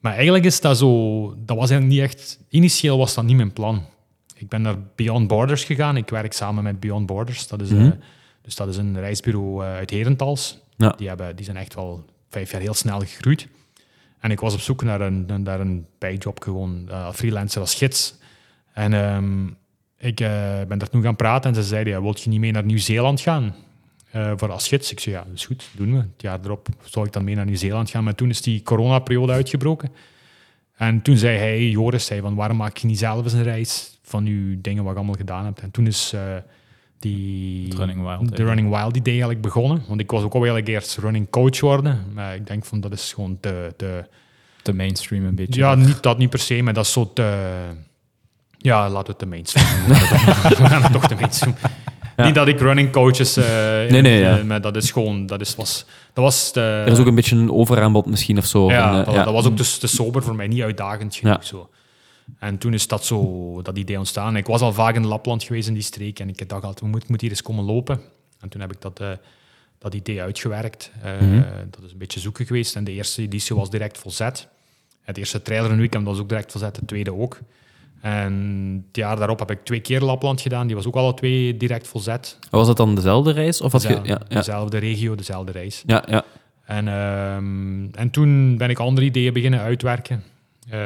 maar eigenlijk is dat zo... Dat was eigenlijk niet echt... Initieel was dat niet mijn plan. Ik ben naar Beyond Borders gegaan. Ik werk samen met Beyond Borders. Dat is, eh, Mhm. dus dat is een reisbureau uit Herentals. Ja. Die, hebben, die zijn echt wel vijf jaar heel snel gegroeid. En ik was op zoek naar een, naar een bijjob, gewoon freelancer als gids. En ehm, ik eh, ben daar toen gaan praten en ze zeiden, ja, wil je niet mee naar Nieuw-Zeeland gaan? eh, voor als gids. Ik zei, ja, dat is goed, doen we. Het jaar erop zou ik dan mee naar Nieuw-Zeeland gaan. Maar toen is die coronaperiode uitgebroken. En toen zei hij, Joris, zei van, waarom maak je niet zelf eens een reis van je dingen wat je allemaal gedaan hebt? En toen is eh, die... Het Running Wild De Running Wild idee eigenlijk begonnen. Want ik was ook al eigenlijk eerst running coach worden. Maar ik denk van, dat is gewoon te... te mainstream een beetje. ja, niet, dat niet per se, maar dat is zo te... Ja, laten we het de mainstream. We gaan het toch de mainstream. Niet dat ik running coaches... eh, Nee, nee, ja. eh, maar dat is gewoon... Dat, is, was, dat was de, Er is ook een beetje een overaanbod misschien of zo. ja, eh, dat, ja. dat was ook te, te sober voor mij, niet uitdagend genoeg. Zo. En toen is dat zo, dat idee ontstaan. Ik was al vaak in Lapland geweest in die streek en ik dacht altijd, we moeten moet hier eens komen lopen. En toen heb ik dat, dat idee uitgewerkt. Mhm. Dat is een beetje zoeken geweest. En de eerste editie was direct volzet. Het eerste trailer een weekend was ook direct volzet, de tweede ook. En het jaar daarop heb ik twee keer Lapland gedaan. Die was ook alle twee direct volzet. Was dat dan dezelfde reis? Of had je, Dezelfde, ja, ja, dezelfde regio, dezelfde reis. ja, ja. En, ehm, en toen ben ik andere ideeën beginnen uitwerken. Eh,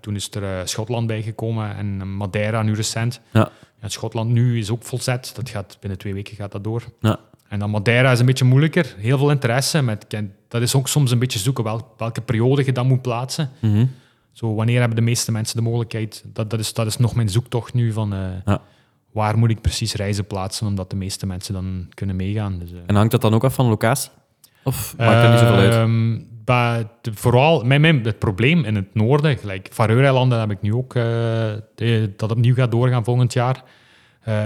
toen is er eh, Schotland bijgekomen en Madeira nu recent. Ja. En Schotland nu is ook volzet. Dat gaat, binnen twee weken gaat dat door. Ja. En dan Madeira is een beetje moeilijker. Heel veel interesse. Met, dat is ook soms een beetje zoeken wel, welke periode je dat moet plaatsen. Mhm. Zo, wanneer hebben de meeste mensen de mogelijkheid? Dat, dat, is, dat is nog mijn zoektocht nu van... eh, Ja. Waar moet ik precies reizen plaatsen, omdat de meeste mensen dan kunnen meegaan. Dus, eh, En hangt dat dan ook af van locatie? Of maakt dat niet zoveel uit? Ehm, vooral, mijn, mijn, het probleem in het noorden, gelijk Faroe-eilanden heb ik nu ook, eh, de- dat opnieuw gaat doorgaan volgend jaar.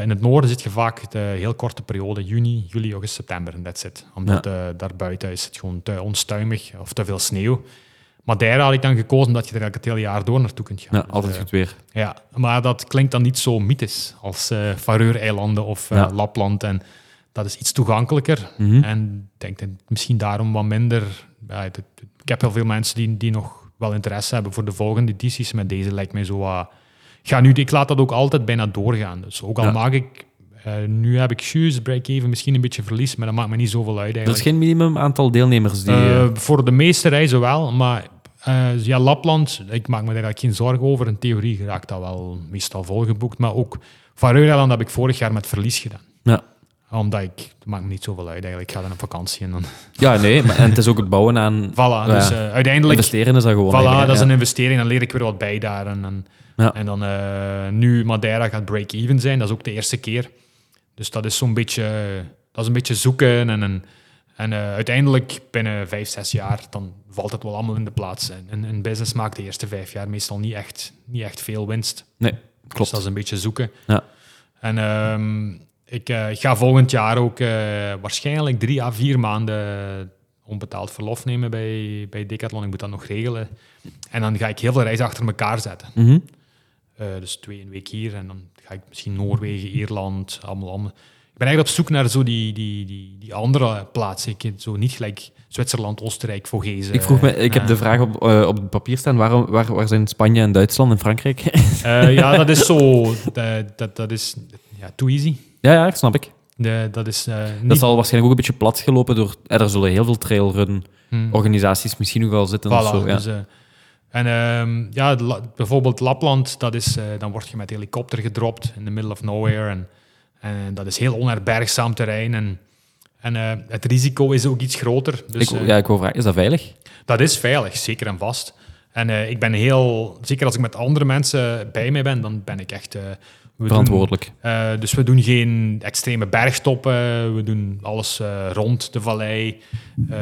In het noorden zit je vaak de heel korte periode, juni, juli, augustus, september, en that's it. Omdat daarbuiten is het gewoon te onstuimig of te veel sneeuw. Madeira had ik dan gekozen omdat je er eigenlijk het hele jaar door naartoe kunt gaan. Ja, Dus, altijd eh, goed weer. ja, maar dat klinkt dan niet zo mythisch als Faroe-eilanden of eh, Ja. Lapland. En dat is iets toegankelijker. Mhm. En ik denk dat misschien daarom wat minder... Ja, ik heb heel veel mensen die, die nog wel interesse hebben voor de volgende edities. Met deze lijkt mij zo wat... Ga nu, ik laat dat ook altijd bijna doorgaan. Dus ook al Ja. maak ik... nu heb ik juist break-even, misschien een beetje verlies, maar dat maakt me niet zoveel uit Er is eigenlijk. geen minimum aantal deelnemers die... Voor de meeste reizen wel, maar eh, ja, Lapland, ik maak me daar eigenlijk geen zorgen over. In theorie raakt dat wel meestal volgeboekt. Maar ook Faroe-eiland heb ik vorig jaar met verlies gedaan. ja. Omdat ik, dat maakt me niet zoveel uit eigenlijk. Ik ga dan op vakantie en dan... ja, nee. Maar, en het is ook het bouwen aan... Voilà, Ja. dus eh, uiteindelijk... Investeren is dat gewoon. Voilà, dat is een investering. Dan leer ik weer wat bij daar. En, en, Ja. en dan eh, nu Madeira gaat break-even zijn. Dat is ook de eerste keer. Dus dat is zo'n beetje, dat is een beetje zoeken. En, en, en eh, uiteindelijk binnen vijf, zes jaar, dan valt het wel allemaal in de plaats. En en een business maakt de eerste vijf jaar meestal niet echt, niet echt veel winst. Nee, Dus klopt. dat is een beetje zoeken. Ja. En ehm, ik eh, ga volgend jaar ook eh, waarschijnlijk drie à vier maanden onbetaald verlof nemen bij, bij Decathlon. Ik moet dat nog regelen. En dan ga ik heel veel reizen achter elkaar zetten. Mhm. Dus twee een week hier en dan ga ik misschien Noorwegen, Ierland, allemaal, allemaal. Ik ben eigenlijk op zoek naar zo die, die, die, die andere plaatsen. Ik, zo niet gelijk Zwitserland, Oostenrijk, Vogezen. Ik vroeg me, ik heb Eh, de vraag op, eh, op het papier staan, waarom, waar, waar zijn Spanje en Duitsland en Frankrijk? eh, ja, dat is zo... Dat, dat, dat is ja, too easy. ja, ja, dat snap ik. De, dat is eh, niet... Dat zal waarschijnlijk ook een beetje plat gelopen door... eh, er zullen heel veel trailrun Hmm. organisaties misschien nog wel zitten of Voilà, zo. Ja. dus, eh, en ehm, ja, La- bijvoorbeeld Lapland, dat is, eh, dan word je met helikopter gedropt in the middle of nowhere. En, en dat is heel onherbergzaam terrein. En, en eh, het risico is ook iets groter. Dus, ik, eh, ja, ik wou vragen, is dat veilig? Dat is veilig, zeker en vast. En eh, ik ben heel, zeker als ik met andere mensen bij mij ben, dan ben ik echt eh, doen- Verantwoordelijk. eh, dus we doen geen extreme bergtoppen, we doen alles eh, rond de vallei. Eh,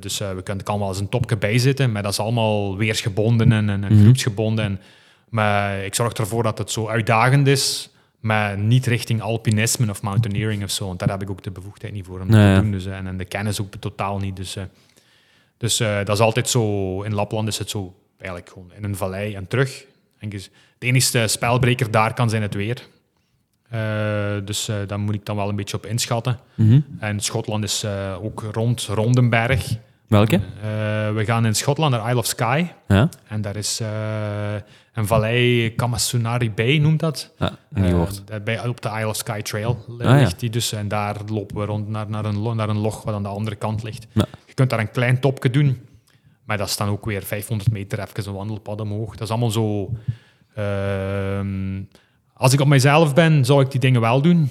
dus eh, we kunnen, kan wel eens een topje bij zitten, maar dat is allemaal weersgebonden en, en, en Mhm. groepsgebonden. En, maar ik zorg ervoor dat het zo uitdagend is, maar niet richting alpinisme of mountaineering of zo. Want daar heb ik ook de bevoegdheid niet voor om Nee, te doen. Dus, eh, en, en de kennis ook totaal niet. Dus, eh, dus eh, dat is altijd zo. In Lapland is het zo eigenlijk gewoon in een vallei en terug. En dus de enige spelbreker daar kan zijn het weer. Dus daar moet ik dan wel een beetje op inschatten. Mhm. En Schotland is ook rond Rondenberg. Welke? Eh, we gaan in Schotland naar Isle of Skye. Ja? En daar is eh, een vallei, Kamasunari Bay noemt dat. Ja, niet Eh, bij, op de Isle of Skye Trail Ah, ja. ligt die dus. En daar lopen we rond naar, naar, een, naar een log wat aan de andere kant ligt. Ja. Je kunt daar een klein topje doen. Maar dat is dan ook weer 500 meter even een wandelpad omhoog. Dat is allemaal zo... ehm, als ik op mijzelf ben, zou ik die dingen wel doen.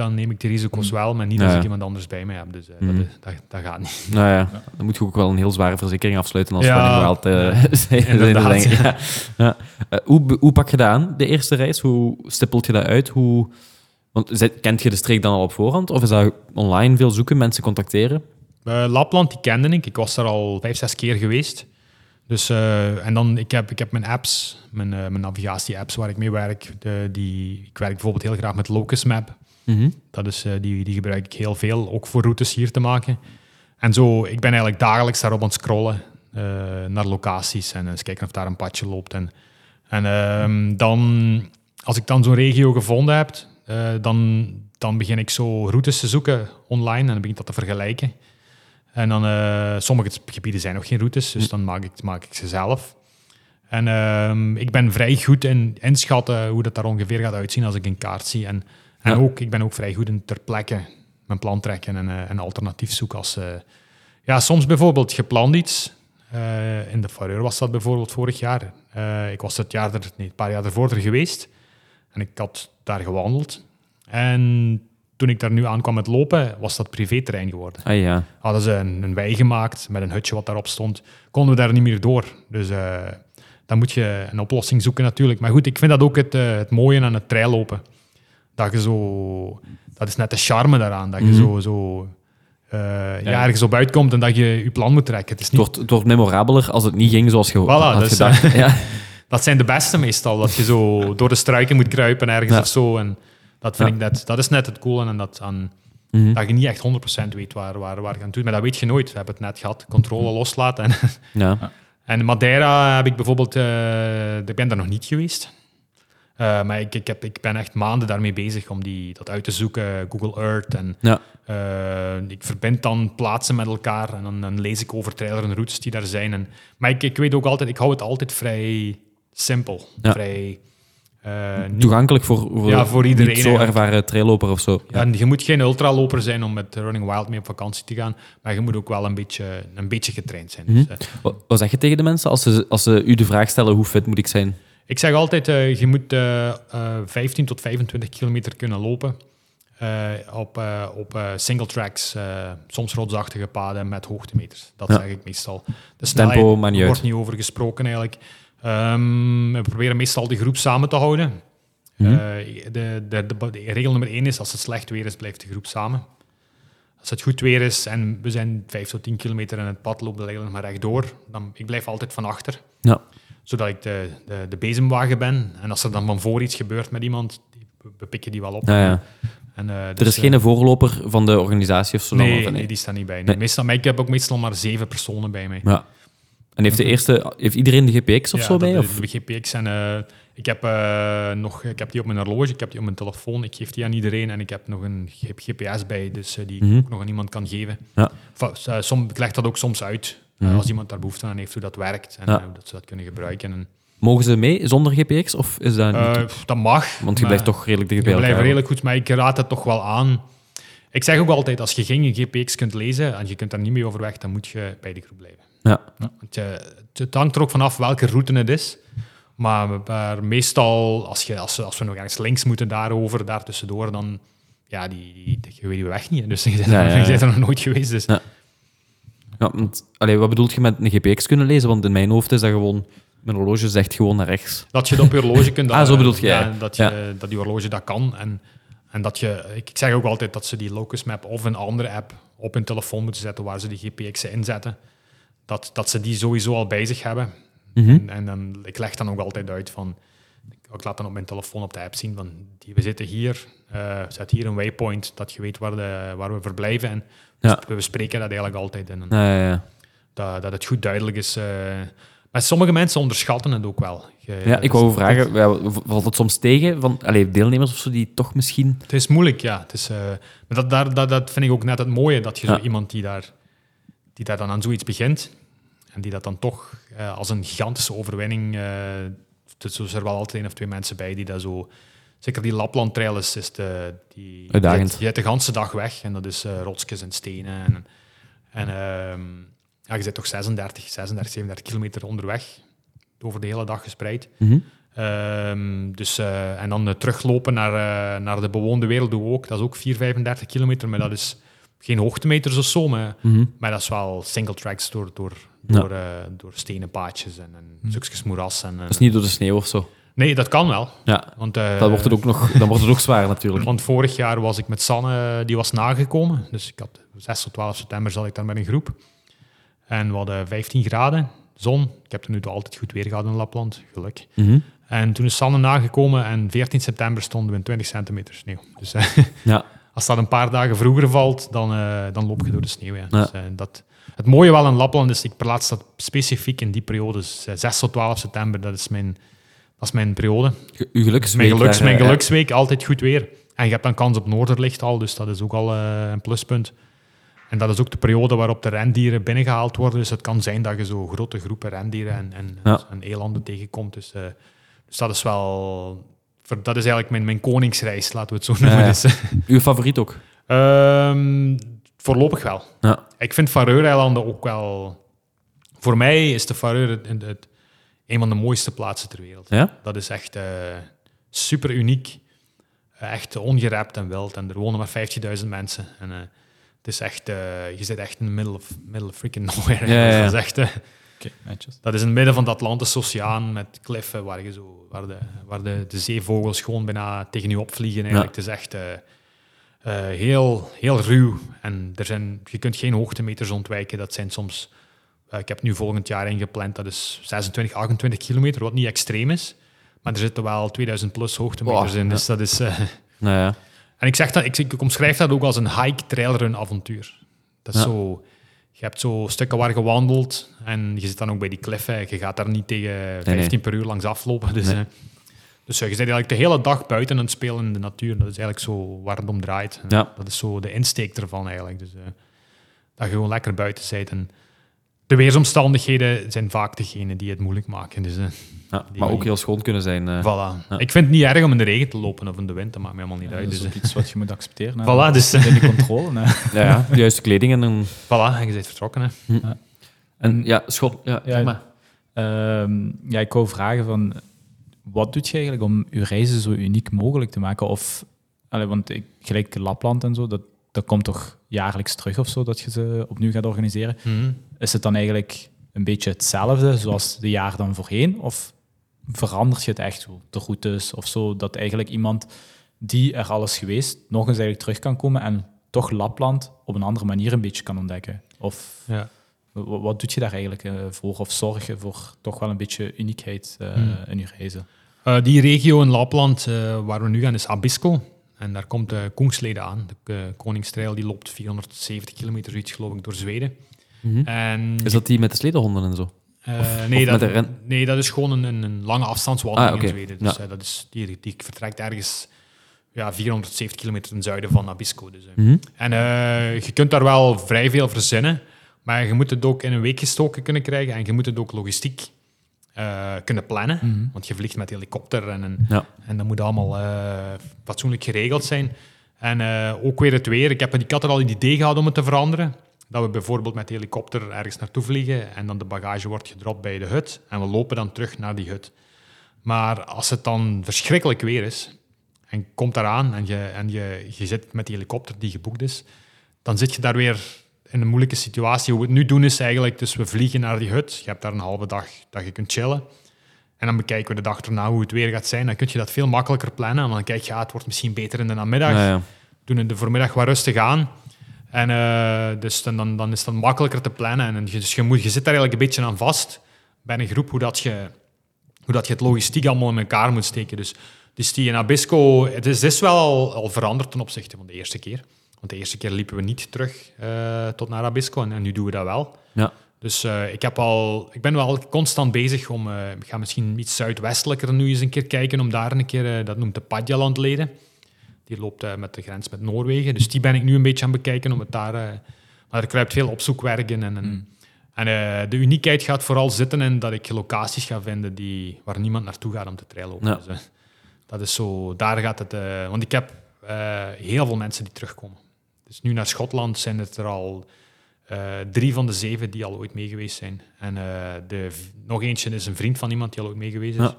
Dan neem ik die risico's wel, maar niet als ik iemand anders bij me heb. Dus eh, Mhm. dat, dat, dat gaat niet. Nou ja, dan moet je ook wel een heel zware verzekering afsluiten als Ja, Wild eh, ja. Eh, hoe, hoe pak je dat aan, de eerste reis? Hoe stippelt je dat uit? Hoe, want, kent je de streek dan al op voorhand? Of is dat online veel zoeken, mensen contacteren? Lapland, die kende ik. Ik was daar al vijf, zes keer geweest. Dus, en dan, ik heb, ik heb mijn apps, mijn, mijn navigatie-apps waar ik mee werk. De, die, ik werk bijvoorbeeld heel graag met Locus Map. Mhm. Dat is, eh, die, die gebruik ik heel veel, ook voor routes hier te maken. En zo, ik ben eigenlijk dagelijks daarop aan het scrollen eh, naar locaties en eens kijken of daar een padje loopt. En, en ehm, dan, als ik dan zo'n regio gevonden heb, eh, dan, dan begin ik zo routes te zoeken online en dan begin ik dat te vergelijken. En dan, sommige gebieden zijn nog geen routes, dus dan maak ik, maak ik ze zelf. En ehm, ik ben vrij goed in inschatten hoe dat daar ongeveer gaat uitzien als ik een kaart zie. En, en ook, ik ben ook vrij goed in ter plekke mijn plan trekken en eh, een alternatief zoeken. Als, eh, ja, soms bijvoorbeeld gepland iets. Eh, in de Fareur was dat bijvoorbeeld vorig jaar. Eh, ik was het jaar er, nee, een paar jaar ervoor er geweest. En ik had daar gewandeld. En toen ik daar nu aankwam met lopen, was dat privéterrein geworden. Ah ja. Hadden ze een, een wei gemaakt met een hutje wat daarop stond. Konden we daar niet meer door. Dus eh, dan moet je een oplossing zoeken natuurlijk. Maar goed, ik vind dat ook het, eh, het mooie aan het traillopen. Dat je zo... Dat is net de charme daaraan. Dat je Mhm. zo... zo eh, ja. ergens op uitkomt en dat je je plan moet trekken. Het is Het niet wordt, het wordt memorabeler als het niet ging zoals je Voilà, had dus, gedacht. eh, ja. Dat zijn de beste meestal, dat je zo door de struiken moet kruipen ergens Ja. of zo. En dat vind ik net, dat is net het coole en dat, aan, Mhm. dat je niet echt 100% weet waar, waar, waar je aan doet. Maar dat weet je nooit. We hebben het net gehad, controle loslaten. En, Ja. en Madeira heb ik bijvoorbeeld, eh, ik ben daar nog niet geweest. Eh, maar ik, ik, heb, ik ben echt maanden daarmee bezig om die, dat uit te zoeken, Google Earth. En, Ja. eh, ik verbind dan plaatsen met elkaar en dan, dan lees ik over trailer en routes die daar zijn. En, maar ik, ik weet ook altijd, ik hou het altijd vrij simpel. Ja. Vrij, eh, niet- Toegankelijk voor, voor, Ja, voor iedereen niet zo ervaren trailloper of zo. ja, en je moet geen ultraloper zijn om met Running Wild mee op vakantie te gaan, maar je moet ook wel een beetje, een beetje getraind zijn. Mhm. Dus, eh, Wat, wat zeg je tegen de mensen als ze, als ze u de vraag stellen hoe fit moet ik zijn? Ik zeg altijd, eh, je moet eh, eh, 15 tot 25 kilometer kunnen lopen. eh, op eh, op eh, single tracks, eh, soms rotsachtige paden met hoogtemeters. Dat Ja. zeg ik meestal. De Tempo maakt niet wordt niet over gesproken eigenlijk. Ehm, we proberen meestal de groep samen te houden. Mhm. Eh, de, de, de, de regel nummer één is, als het slecht weer is, blijft de groep samen. Als het goed weer is en we zijn 5 tot 10 kilometer en het pad loopt eigenlijk nog maar rechtdoor, dan ik blijf altijd van achter Ja. Zodat ik de, de, de bezemwagen ben. En als er dan van voor iets gebeurt met iemand, die- we pikken die wel op. Ja, ja. En, eh, Er dus, is geen eh, voorloper van de organisatie of zo? Nee, of nee, die staat niet bij. Nee. Meestal, maar ik heb ook meestal maar zeven personen bij mij. Ja. En heeft, de eerste, heeft iedereen de GPX of Ja, zo bij? de- Of? De GPX en eh, ik heb eh, nog, ik heb die op mijn horloge, ik heb die op mijn telefoon, ik geef die aan iedereen en ik heb nog een GPS bij, dus die ik Mhm. ook nog aan iemand kan geven. Ja. Som, ik leg dat ook soms uit als iemand daar behoefte aan heeft hoe dat werkt en Ja. dat ze dat kunnen gebruiken. En, Mogen ze mee zonder GPX? Of is dat niet? eh, dat mag. Want je blijft toch redelijk dicht We bij elkaar. blijven redelijk goed, maar ik raad het toch wel aan. Ik zeg ook altijd, als je geen GPX kunt lezen en je kunt daar niet mee overweg, dan moet je bij de groep blijven. Ja. Want je, het- hangt er ook vanaf welke route het is. Maar, maar meestal, als, je, als, we- als we nog ergens links moeten daarover, daar tussendoor, dan... Ja, die, die, je weet die weg niet. Dus je bent, Ja, er, ja, ja. je bent er nog nooit geweest. Dus. Ja. Want, allee, wat bedoelt je met een GPX kunnen lezen? Want in mijn hoofd is dat gewoon... Mijn horloge zegt gewoon naar rechts. Dat je het op je horloge kunt... Ah, zo bedoelt je, Ja, dat, je, dat die horloge dat kan. En, en dat je... Ik, zeg ook altijd dat ze die Locus Map of een andere app op hun telefoon moeten zetten waar ze die GPX'en inzetten. Dat, dat ze die sowieso al bij zich hebben. Mhm. En, en dan, ik leg dan ook altijd uit van... Ik laat dan op mijn telefoon op de app zien van... Die, we zitten hier, eh zet hier een waypoint, dat je weet waar, de, waar we verblijven. En Ja. we bespreken dat eigenlijk altijd. En, Ja, dat, dat het goed duidelijk is. eh. maar sommige mensen onderschatten het ook wel. Je- Ja, ik dus wou vragen, valt het soms tegen van allee, deelnemers of zo die toch misschien... Het is moeilijk, ja. Het is, eh, maar dat, daar, dat, dat vind ik ook net het mooie, dat je zo iemand die daar, die daar dan aan zoiets begint en die dat dan toch als een gigantische overwinning... dus er zijn wel altijd één of twee mensen bij die dat zo... Zeker die Lapland Trail is, is de, die. Je hebt de ganse dag weg en dat is eh rotsjes en stenen. En, en ehm, ja, je zit toch 36, 36, 37 kilometer onderweg, over de hele dag gespreid. Mhm. Ehm, dus, eh, en dan eh, teruglopen naar, naar de bewoonde wereld doen we ook. Dat is ook 4, 35 kilometer, maar dat is geen hoogtemeters of zo. Maar, Mhm. maar dat is wel single tracks door, door, Ja. door, door stenen paadjes en, en stukjes moeras. En, Dat is niet door de sneeuw of zo. Nee, dat kan wel. Ja, Want, eh, dan wordt het ook nog, dan wordt het ook zwaar natuurlijk. Want vorig jaar was ik met Sanne, die was nagekomen. Dus ik had 6 tot 12 september zat ik daar met een groep. En we hadden 15 graden, zon. Ik heb er nu toch altijd goed weer gehad in Lapland, geluk. Mhm. En toen is Sanne nagekomen en 14 september stonden we in 20 centimeter sneeuw. Dus eh, Ja. als dat een paar dagen vroeger valt, dan, eh, dan loop je door de sneeuw. Ja. Dus, eh, dat, het mooie wel in Lapland is, ik plaats dat specifiek in die periode. Dus, eh, 6 tot 12 september, dat is mijn, dat is mijn periode. Uw geluksweek. Mijn, geluks, mijn geluksweek, altijd goed weer. En je hebt dan kans op noorderlicht al, dus dat is ook al eh, een pluspunt. En dat is ook de periode waarop de rendieren binnengehaald worden. Dus het kan zijn dat je zo grote groepen rendieren en, en, Ja. en elanden tegenkomt. Dus, eh, dus dat is wel... Dat is eigenlijk mijn, mijn koningsreis, laten we het zo noemen. Ja, ja. Dus, eh, Uw favoriet ook? Ehm, voorlopig wel. Ja. Ik vind Faroe-eilanden ook wel... Voor mij is de Faroe het, het- een van de mooiste plaatsen ter wereld. Ja? Dat is echt eh, super uniek. Eh, echt ongerept en wild. En er wonen maar 50.000 mensen. En, eh, het is echt... eh, je zit echt in the middle of, middle of freaking nowhere. Ja, ja, ja. Dat is echt... Oké, netjes. dat is in het midden van de Atlantische Oceaan met kliffen waar, je zo, waar, de, waar de, de zeevogels gewoon bijna tegen je opvliegen. Eigenlijk. Het is echt eh, eh, heel, heel ruw. En er zijn, je kunt geen hoogtemeters ontwijken. Dat zijn soms... eh, ik heb nu volgend jaar ingepland, dat is 26, 28 kilometer, wat niet extreem is. Maar er zitten wel 2000 plus hoogtemeters Wow, in. ja. Dus dat is... eh, Nou ja. en ik, zeg dat, ik, ik omschrijf dat ook als een hike-trailrun avontuur. Dat is Ja. zo... Je hebt zo stukken waar je wandelt en je zit dan ook bij die kliffen. Je gaat daar niet tegen 15 nee. per uur langs aflopen. Dus, Nee. eh, dus je zit eigenlijk de hele dag buiten aan het spelen in de natuur. Dat is eigenlijk zo waar het om draait. Ja. Dat is zo de insteek ervan eigenlijk. Dus, dat je gewoon lekker buiten bent. En de weersomstandigheden zijn vaak degene die het moeilijk maken. Dus, eh, Ja, maar ook heel schoon kunnen zijn. eh. voilà. Ja. Ik vind het niet erg om in de regen te lopen of in de wind. Dat maakt me helemaal niet Ja, uit. dat is Dus, ook iets wat je moet accepteren. hè. Voilà, dus- In de controle. hè. Ja, ja, de juiste kleding en dan... voilà, en je bent vertrokken. Hè. En ja, school... Ja, zeg maar. Ehm, ja, ik wou vragen van, wat doet je eigenlijk om je reizen zo uniek mogelijk te maken? Of, allee, want ik, gelijk Lapland en zo, dat, dat komt toch jaarlijks terug of zo, dat je ze opnieuw gaat organiseren. Is het dan eigenlijk een beetje hetzelfde zoals de jaar dan voorheen? Of verandert je het echt de routes of zo, dat eigenlijk iemand die er al is geweest, nog eens eigenlijk terug kan komen en toch Lapland op een andere manier een beetje kan ontdekken? Of Ja. wa- wat doet je daar eigenlijk eh, voor? Of zorg je voor toch wel een beetje uniekheid eh, Hmm. in je reizen? Eh, die regio in Lapland waar we nu gaan is Abisko. En daar komt de Koengsleden aan. De Koningstrail die loopt 470 kilometer, zoiets geloof ik, door Zweden. Mhm. En Is dat die met de sledehonden en zo? eh, nee, dat, nee, dat is gewoon een, een, lange afstandswandeling Ah, in Zweden. Dus Ja. eh, dat is, die, die vertrekt ergens ja, 470 kilometer ten zuiden van Abisko. Dus, eh. Mhm. En je kunt daar wel vrij veel verzinnen, maar je moet het ook in een week gestoken kunnen krijgen en je moet het ook logistiek kunnen plannen. Want je vliegt met helikopter en, een, Ja. en dat moet allemaal fatsoenlijk geregeld zijn. En ook weer het weer. Ik, heb, ik had er al een idee gehad om het te veranderen. Dat we bijvoorbeeld met de helikopter ergens naartoe vliegen en dan de bagage wordt gedropt bij de hut en we lopen dan terug naar die hut. Maar als het dan verschrikkelijk weer is en komt daaraan en, je, en je, je zit met die helikopter die geboekt is, dan zit je daar weer in een moeilijke situatie. Hoe we het nu doen is eigenlijk, dus we vliegen naar die hut. Je hebt daar een halve dag dat je kunt chillen. En dan bekijken we de dag erna hoe het weer gaat zijn. Dan kun je dat veel makkelijker plannen. En dan kijk je, ja, het wordt misschien beter in de namiddag. Ja, ja. Doen het de voormiddag wat rustig aan. En eh, dus dan, dan, is het makkelijker te plannen. En je, dus je, moet, je zit daar eigenlijk een beetje aan vast bij een groep, hoe dat je, hoe dat je het logistiek allemaal in elkaar moet steken. Dus, dus die in Abisko, het is, is wel al, al veranderd ten opzichte van de eerste keer. Want de eerste keer liepen we niet terug eh, tot naar Abisko en, en nu doen we dat wel. Ja. Dus eh, ik, heb al, ik ben wel constant bezig om... ik ga misschien iets zuidwestelijker nu eens een keer kijken, om daar een keer... dat noemt de Padjalandleden. Die loopt eh, met de grens met Noorwegen. Dus die ben ik nu een beetje aan het bekijken, om het daar... eh, maar er kruipt veel opzoekwerk in. En, en, en eh, de uniekheid gaat vooral zitten in dat ik locaties ga vinden die, waar niemand naartoe gaat om te traillopen. Ja. Dus, dat is zo... Daar gaat het... want ik heb heel veel mensen die terugkomen. Dus nu naar Schotland zijn het er al... drie van de zeven die al ooit mee geweest zijn. En de, nog eentje is een vriend van iemand die al ooit mee geweest is. Ja.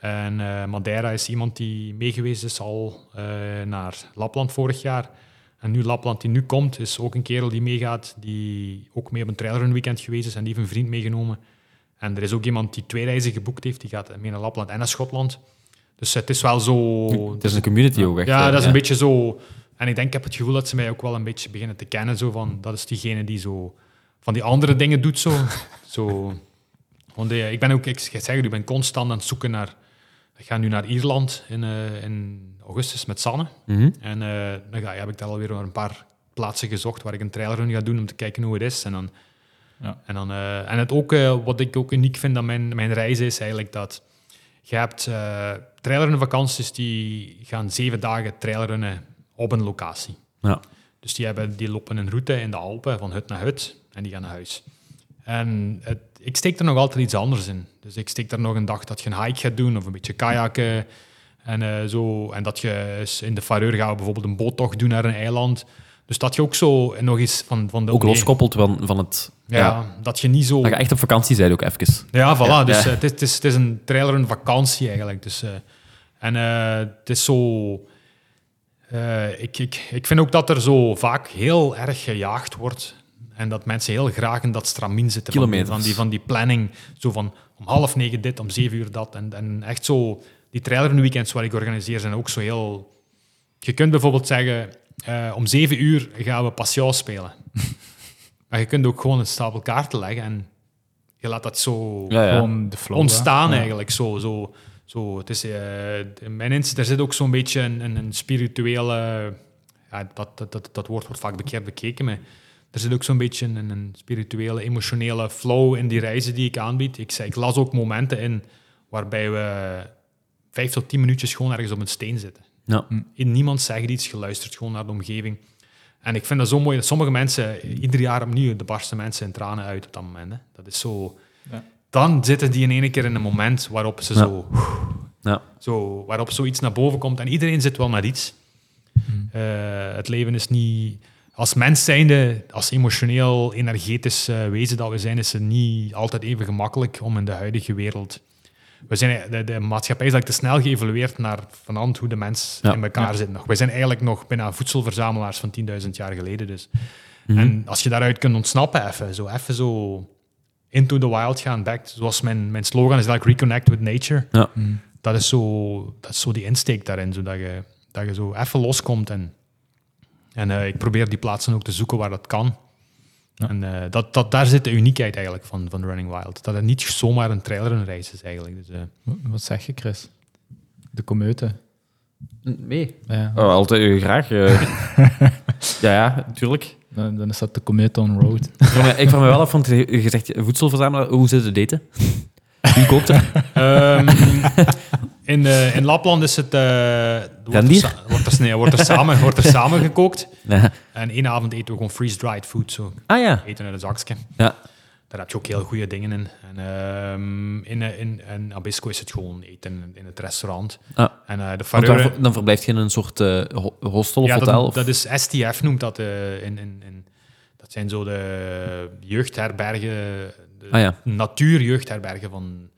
En eh, Madeira is iemand die meegeweest is al eh, naar Lapland vorig jaar. En nu Lapland die nu komt, is ook een kerel die meegaat, die ook mee op een trailerrun weekend geweest is en die heeft een vriend meegenomen. En er is ook iemand die twee reizen geboekt heeft, die gaat mee naar Lapland en naar Schotland. Dus het is wel zo... Het is een community ook echt. Ja, dat is een beetje zo. En ik denk, ik heb het gevoel dat ze mij ook wel een beetje beginnen te kennen. Zo van, dat is diegene die zo van die andere dingen doet. Zo. zo. Want eh, ik ben ook, ik zeg ik ben constant aan het zoeken naar. Ik ga nu naar Ierland in, eh, in augustus met Sanne. Mhm. En eh, dan ga, heb ik daar alweer een paar plaatsen gezocht waar ik een trailerrun ga doen om te kijken hoe het is. En, dan, Ja. en, dan, eh, en het ook, wat ik ook uniek vind aan mijn, mijn reis is eigenlijk dat je hebt uh, trailerrunvakanties die gaan zeven dagen trailerrunnen op een locatie. Ja. Dus die, hebben, die lopen een route in de Alpen van hut naar hut en die gaan naar huis. En het, ik steek er nog altijd iets anders in. Dus ik steek er nog een dag dat je een hike gaat doen of een beetje kajakken. En, eh, zo, en dat je in de Faroe gaat bijvoorbeeld een boottocht doen naar een eiland. Dus dat je ook zo nog eens van, van de Ook loskoppelt van, van het... Ja, Ja. dat je niet zo... Dat je echt op vakantie bent ook even. Ja, voilà. Ja, dus ja. eh, het, is, het, is, het is een trailer, een vakantie eigenlijk. Dus, eh, en het is zo... ik, ik, ik vind ook dat er zo vaak heel erg gejaagd wordt. En dat mensen heel graag in dat stramien zitten. Van die, Kilometers. van, die, van die planning. Zo van om half negen dit, om zeven uur dat. En, en echt zo... Die trailer weekends waar ik organiseer zijn ook zo heel... Je kunt bijvoorbeeld zeggen... eh, om zeven uur gaan we Passion spelen. maar je kunt ook gewoon een stapel kaarten leggen en je laat dat zo Ja, ja. Gewoon de flow. ontstaan eigenlijk. Zo, zo, zo, het is, eh, in mijn inzicht, er zit ook zo'n beetje een, een, een spirituele... Ja, dat, dat, dat, dat woord wordt vaak bekeerd bekeken, maar er zit ook zo'n beetje een, een spirituele, emotionele flow in die reizen die ik aanbied. Ik, ik las ook momenten in waarbij we vijf tot tien minuutjes gewoon ergens op een steen zitten. Ja. In niemand zegt iets, geluisterd gewoon naar de omgeving. En ik vind dat zo mooi dat sommige mensen, ieder jaar opnieuw, de barsten mensen in tranen uit op dat moment. Hè. Dat is zo... Ja. Dan zitten die in één keer in een moment waarop ze Ja. zo, Ja. zo... Waarop zoiets naar boven komt. En iedereen zit wel met iets. Eh, het leven is niet... Als mens zijnde, als emotioneel, energetisch eh, wezen dat we zijn, is het niet altijd even gemakkelijk om in de huidige wereld... We zijn, de, de maatschappij is eigenlijk te snel geëvolueerd naar vanand hoe de mens Ja. in elkaar zit. Nog. Wij zijn eigenlijk nog bijna voedselverzamelaars van 10.000 jaar geleden. Dus. Mhm. En als je daaruit kunt ontsnappen, even zo, even zo into the wild gaan, back. Zoals mijn, mijn slogan is eigenlijk reconnect with nature. Ja. Dat, is zo, dat is zo die insteek daarin, zodat je, dat je zo even loskomt. En, en eh, ik probeer die plaatsen ook te zoeken waar dat kan. Ja. En eh, dat, dat, daar zit de uniekheid eigenlijk van, van Running Wild. Dat het niet zomaar een trailer een reis is eigenlijk. Dus, eh, Wat zeg je, Chris? De comeute. Nee. Ja. Oh, altijd graag. ja, ja, natuurlijk. Dan, dan is dat de Cometa on Road. Ik vraag me- Ik vraag me wel af, want je je zegt voedselverzamelaar, hoe zit het eten? Wie kookt er? Ehm, in, eh, in Lapland is het... eh, wordt, er, wordt, er, nee, wordt, er samen, wordt er samen gekookt. Ja. En één avond eten we gewoon freeze-dried food. Zo Ah ja. eten uit een zakje. Ja. Daar heb je ook heel goede dingen in. En ehm, in, eh, in, in Abisko is het gewoon eten in het restaurant. Ah. En de dan verblijft je in een soort ho- hostel of ja, hotel? dat, dat is STF noemt dat. in, in, in, dat zijn zo de jeugdherbergen, de Ah ja. natuurjeugdherbergen van,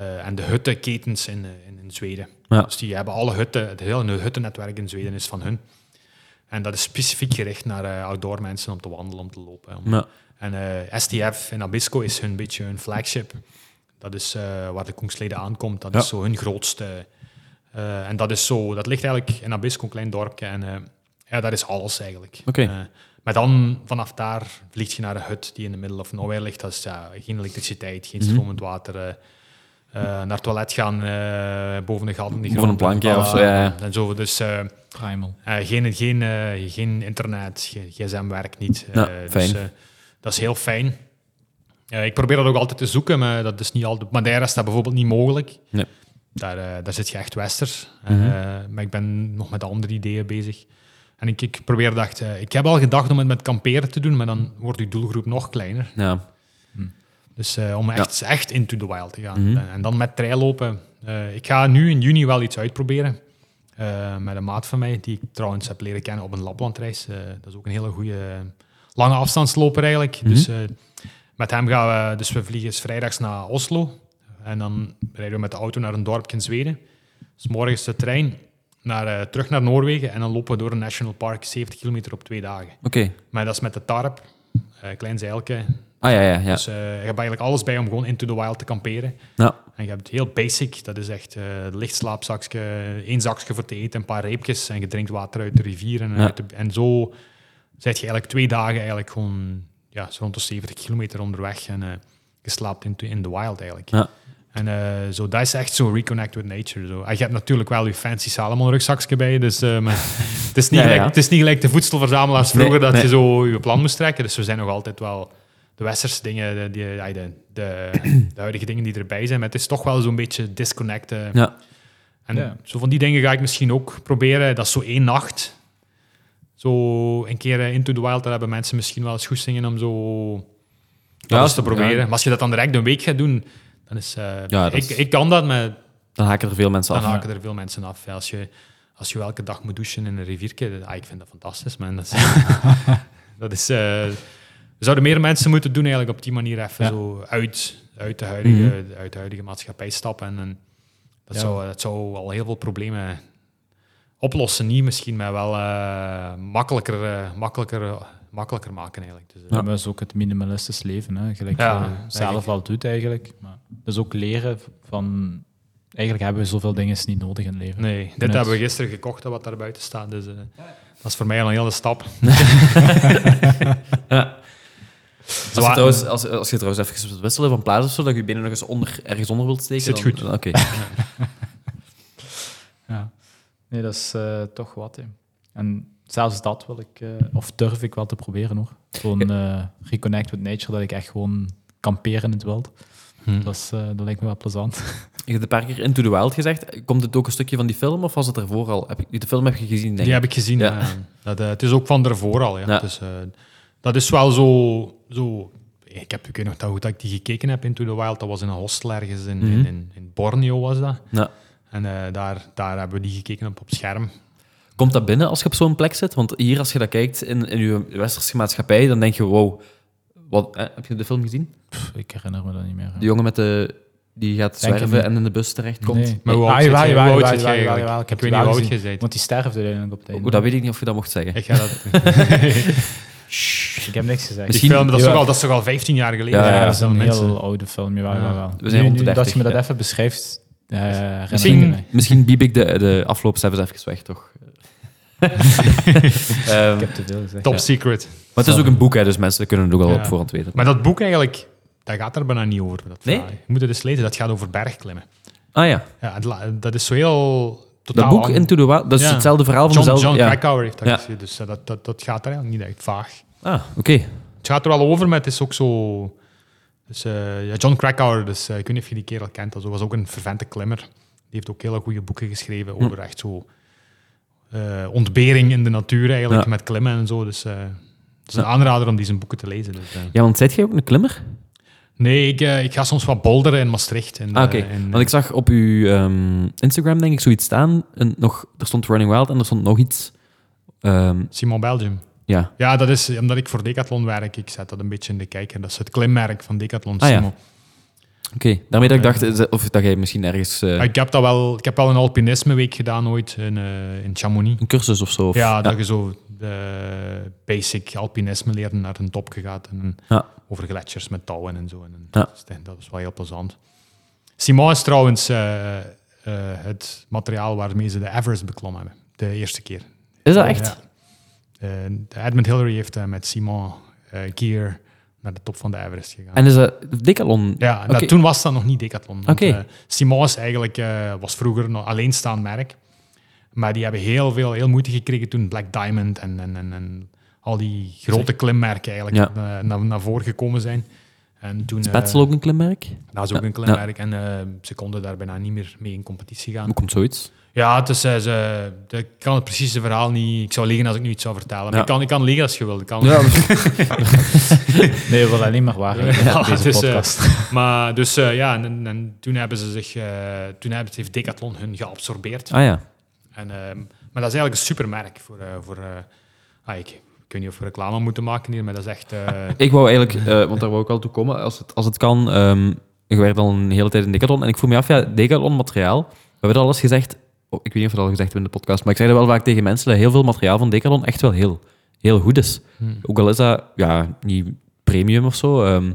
eh, en de huttenketens in, eh, in, in Zweden. Ja. Dus die hebben alle hutten, het hele huttennetwerk in Zweden is van hun. En dat is specifiek gericht naar eh, outdoor mensen om te wandelen, om te lopen. om- Ja. En eh, STF in Abisko is hun beetje hun flagship. Dat is waar de Koengsleden aankomt. Dat Ja. is zo hun grootste. en dat is zo, dat ligt eigenlijk in Abisko, een klein dorpje. En ja, dat is alles eigenlijk. Oké. Eh, maar dan vanaf daar vlieg je naar een hut die in de middle of nowhere ligt. Dat is ja, geen elektriciteit, geen Mhm. stromend water. Eh, naar het toilet gaan eh, boven de gat Boven een plankje of zo, ja. En zo, dus eh, Primal. eh, geen, geen, eh, geen internet, gsm werkt niet. Ja, Eh, fijn. Dus, eh, dat is heel fijn. Ik probeer dat ook altijd te zoeken, maar dat is niet altijd. Madeira is dat bijvoorbeeld niet mogelijk. Nee. Daar, daar zit je echt westers. Mhm. Eh, maar ik ben nog met andere ideeën bezig. En ik, ik probeer eh, ik heb al gedacht om het met kamperen te doen, maar dan wordt je doelgroep nog kleiner. Ja. Dus eh, om echt, echt into the wild te gaan. Mhm. Eh, en dan met traillopen. Eh, ik ga nu in juni wel iets uitproberen. Met een maat van mij, die ik trouwens heb leren kennen op een Laplandreis. Dat is ook een hele goede lange afstandsloper eigenlijk. Mhm. Dus met hem gaan we, dus we vliegen vrijdags naar Oslo. En dan rijden we met de auto naar een dorpje in Zweden. Dus morgens de trein naar, terug naar Noorwegen. En dan lopen we door een national park 70 kilometer op twee dagen. Oké. Maar dat is met de tarp, klein zeilke. Ah ja, ja, ja. Dus eh, je hebt eigenlijk alles bij om gewoon into the wild te kamperen. Ja. En je hebt heel basic, dat is echt eh licht slaapzakje, één zakje voor te eten, een paar reepjes en je drinkt water uit de rivier. En, Ja. uit de- en zo zit je eigenlijk twee dagen eigenlijk gewoon ja, zo rond de 70 kilometer onderweg en eh, je slaapt in, in the wild eigenlijk. Ja. En zo, dat is echt zo reconnect with nature. Zo. En je hebt natuurlijk wel je fancy Salomon rugzakje bij je, dus maar het, is niet Ja, ja. gelijk, het is niet gelijk de voedselverzamelaars vroeger Nee, dat nee. je zo je plan moest trekken. Dus we zijn nog altijd wel de westerse dingen, de, de, de, de huidige dingen die erbij zijn. Maar het is toch wel zo'n beetje disconnecten. Ja. En Ja. zo van die dingen ga ik misschien ook proberen. Dat is zo één nacht. Zo een keer eh, Into the Wild, daar hebben mensen misschien wel eens goed zingen om zo dat Ja, eens te ja. proberen. Maar als je dat dan direct een week gaat doen, dan is... eh, Ja, dat ik, is- ik kan dat, maar Dan haken er veel mensen dan af. haken er veel mensen af. Als je, als je elke dag moet douchen in een riviertje, ah, ik vind dat fantastisch, man. Dat is, dat is, eh, zouden meer mensen moeten doen eigenlijk op die manier even Ja. zo uit, uit, de huidige, Mhm. uit de huidige maatschappij stappen. En, dat, Ja. zou, dat zou al heel veel problemen oplossen. Niet misschien, maar wel eh, makkelijker, eh, makkelijker, makkelijker maken eigenlijk. Dus, eh, Ja. maar dat is ook het minimalistisch leven, hè. gelijk Ja, je zelf al doet eigenlijk. Maar dat is ook leren van... Eigenlijk hebben we zoveel dingen niet nodig in het leven. Nee, dit Net. hebben we gisteren gekocht, wat daar buiten staat. Dus dat is voor mij al een hele stap. Ja. Als je, trouwens, als, als je trouwens even wilt wisselen van plaats of zo, dat je je benen nog eens onder, ergens onder wilt steken. Zit goed. dan- Oké. Ja. Nee, dat is eh, toch wat. Hè. En zelfs dat wil ik, eh, of durf ik wel te proberen hoor. Gewoon eh, reconnect with nature, dat ik echt gewoon kampeer in het wild. Hm. Dat, is, dat lijkt me wel plezant. Je hebt een paar keer Into the Wild gezegd. Komt het ook een stukje van die film of was het ervoor al? Heb de film heb je gezien, denk Die ik. heb ik gezien. Ja. dat, het is ook van ervoor al. Ja. Ja. Dus, dat is wel zo, zo... Ik, heb, ik weet nog dat, goed dat ik die gekeken heb, Into the Wild. Dat was in een hostel ergens in, Mhm. in, in, in Borneo was dat. Ja. En eh, daar, daar hebben we die gekeken op, op scherm. Komt dat binnen als je op zo'n plek zit? Want hier, als je dat kijkt in, in je westerse maatschappij, dan denk je, wow, wat, eh, heb je de film gezien? Pff, ik herinner me dat niet meer. De jongen met de, die gaat zwerven en in de bus terechtkomt. Nee. Maar hoe Ah, oud Hoe oud jawel, ik heb weet niet hoe wel oud je bent. Want die sterft uiteindelijk op het einde. Oeh, dat weet ik niet of je dat mocht zeggen. Ik, ga dat, Ik heb niks gezegd. Misschien- die film, dat, is Jawel. toch al, dat is toch al 15 jaar geleden? Ja, Ja, ja, dat is een mensen- heel oude film. Jawel, Ja. jawel. We zijn Nu- rond de nu 30, Dat je me dat ja. even beschrijft, eh Misschien, misschien biep ik de, de afloop zelfs even weg, toch? Ehm, Ik heb te veel gezegd. Top Ja. secret. maar het is ook een boek, hè, dus mensen kunnen het ook al Ja. op voorhand weten. Maar dat boek eigenlijk, dat gaat er bijna niet over. Dat Nee? verhaal. Je moet het eens lezen, dat gaat over bergklimmen. Ah ja. Ja, dat is zo heel... totaal Dat boek. Into the Wild, dat is Ja. hetzelfde verhaal van John, dezelfde... John ja. Krakauer heeft dat Ja. dus eh, dat, dat, dat gaat er eigenlijk niet echt vaag. Ah, oké. Het gaat er wel over, maar het is ook zo... Dus, eh, ja, John Krakauer, dus, eh, ik weet niet of je die kerel kent, dat was ook een fervente klimmer. Die heeft ook hele goede boeken geschreven Hm. over echt zo... ontbering in de natuur eigenlijk, met klimmen en zo. Dus het is een aanrader om die zijn boeken te lezen. Dus. Ja, want zijt jij ook een klimmer? Nee, ik, eh, ik ga soms wat bolderen in Maastricht. Ah, oké. eh, Want ik zag op uw ehm, Instagram, denk ik, zoiets staan. En nog, er stond Running Wild en er stond nog iets. Ehm, Simon Belgium. ja. Ja, dat is omdat ik voor Decathlon werk. Ik zet dat een beetje in de kijker. Dat is het klimmerk van Decathlon, Ah, ja. Simon. Oké, daarmee dat ik dacht, of dat jij misschien ergens eh, Maar Ik heb, dat wel, ik heb wel een alpinismeweek gedaan ooit in, eh, in Chamonix. een cursus of zo. Of, ja, dat je zo de basic alpinisme leert en naar een topje gaat. En Ja. Over gletsjers met touwen en zo. En Ja. dat, is, is wel heel plezant. Simon is trouwens eh, eh, het materiaal waarmee ze de Everest beklommen hebben. De eerste keer. Is dat echt? Ja. Eh, Edmund Hillary heeft met Simon Gear naar de top van de Everest gegaan. En is dat Decathlon? Ja, dat, toen was dat nog niet Decathlon. Oké. eh, Simon is eigenlijk, was vroeger een alleenstaand merk. Maar die hebben heel veel heel moeite gekregen toen Black Diamond en, en, en, en al die grote klimmerken eigenlijk Ja. eh, naar, naar voren gekomen zijn. En toen, Is eh, ook een klimmerk? dat is ook Ja. een klimmerk. En eh, ze konden daar bijna niet meer mee in competitie gaan. Hoe komt zoiets? Ja, het is, ze, ik kan het precieze verhaal niet... Ik zou liegen als ik nu iets zou vertellen. Maar ik, kan, ik kan liegen als je wil. Ik kan, Ja, Nee, we willen alleen maar in Ja, deze dus, eh, podcast. Maar dus eh, ja, en, en toen hebben ze zich... eh, toen hebben, heeft Decathlon hun geabsorbeerd. Ah ja. En, ehm, maar dat is eigenlijk een supermerk voor... eh, voor eh, ah, ik, ik weet niet of we reclame moeten maken hier, maar dat is echt... eh, Ik wou eigenlijk, eh, want daar wou ik wel toe komen, als het, als het kan. ehm ik werk al een hele tijd in Decathlon en ik voel me af, ja, Decathlon materiaal. We hebben al eens gezegd, oh, ik weet niet of we dat al gezegd hebben in de podcast, maar ik zeg dat wel vaak tegen mensen dat heel veel materiaal van Decathlon echt wel heel, heel goed is. Hmm. Ook al is dat ja, niet premium of zo. ehm.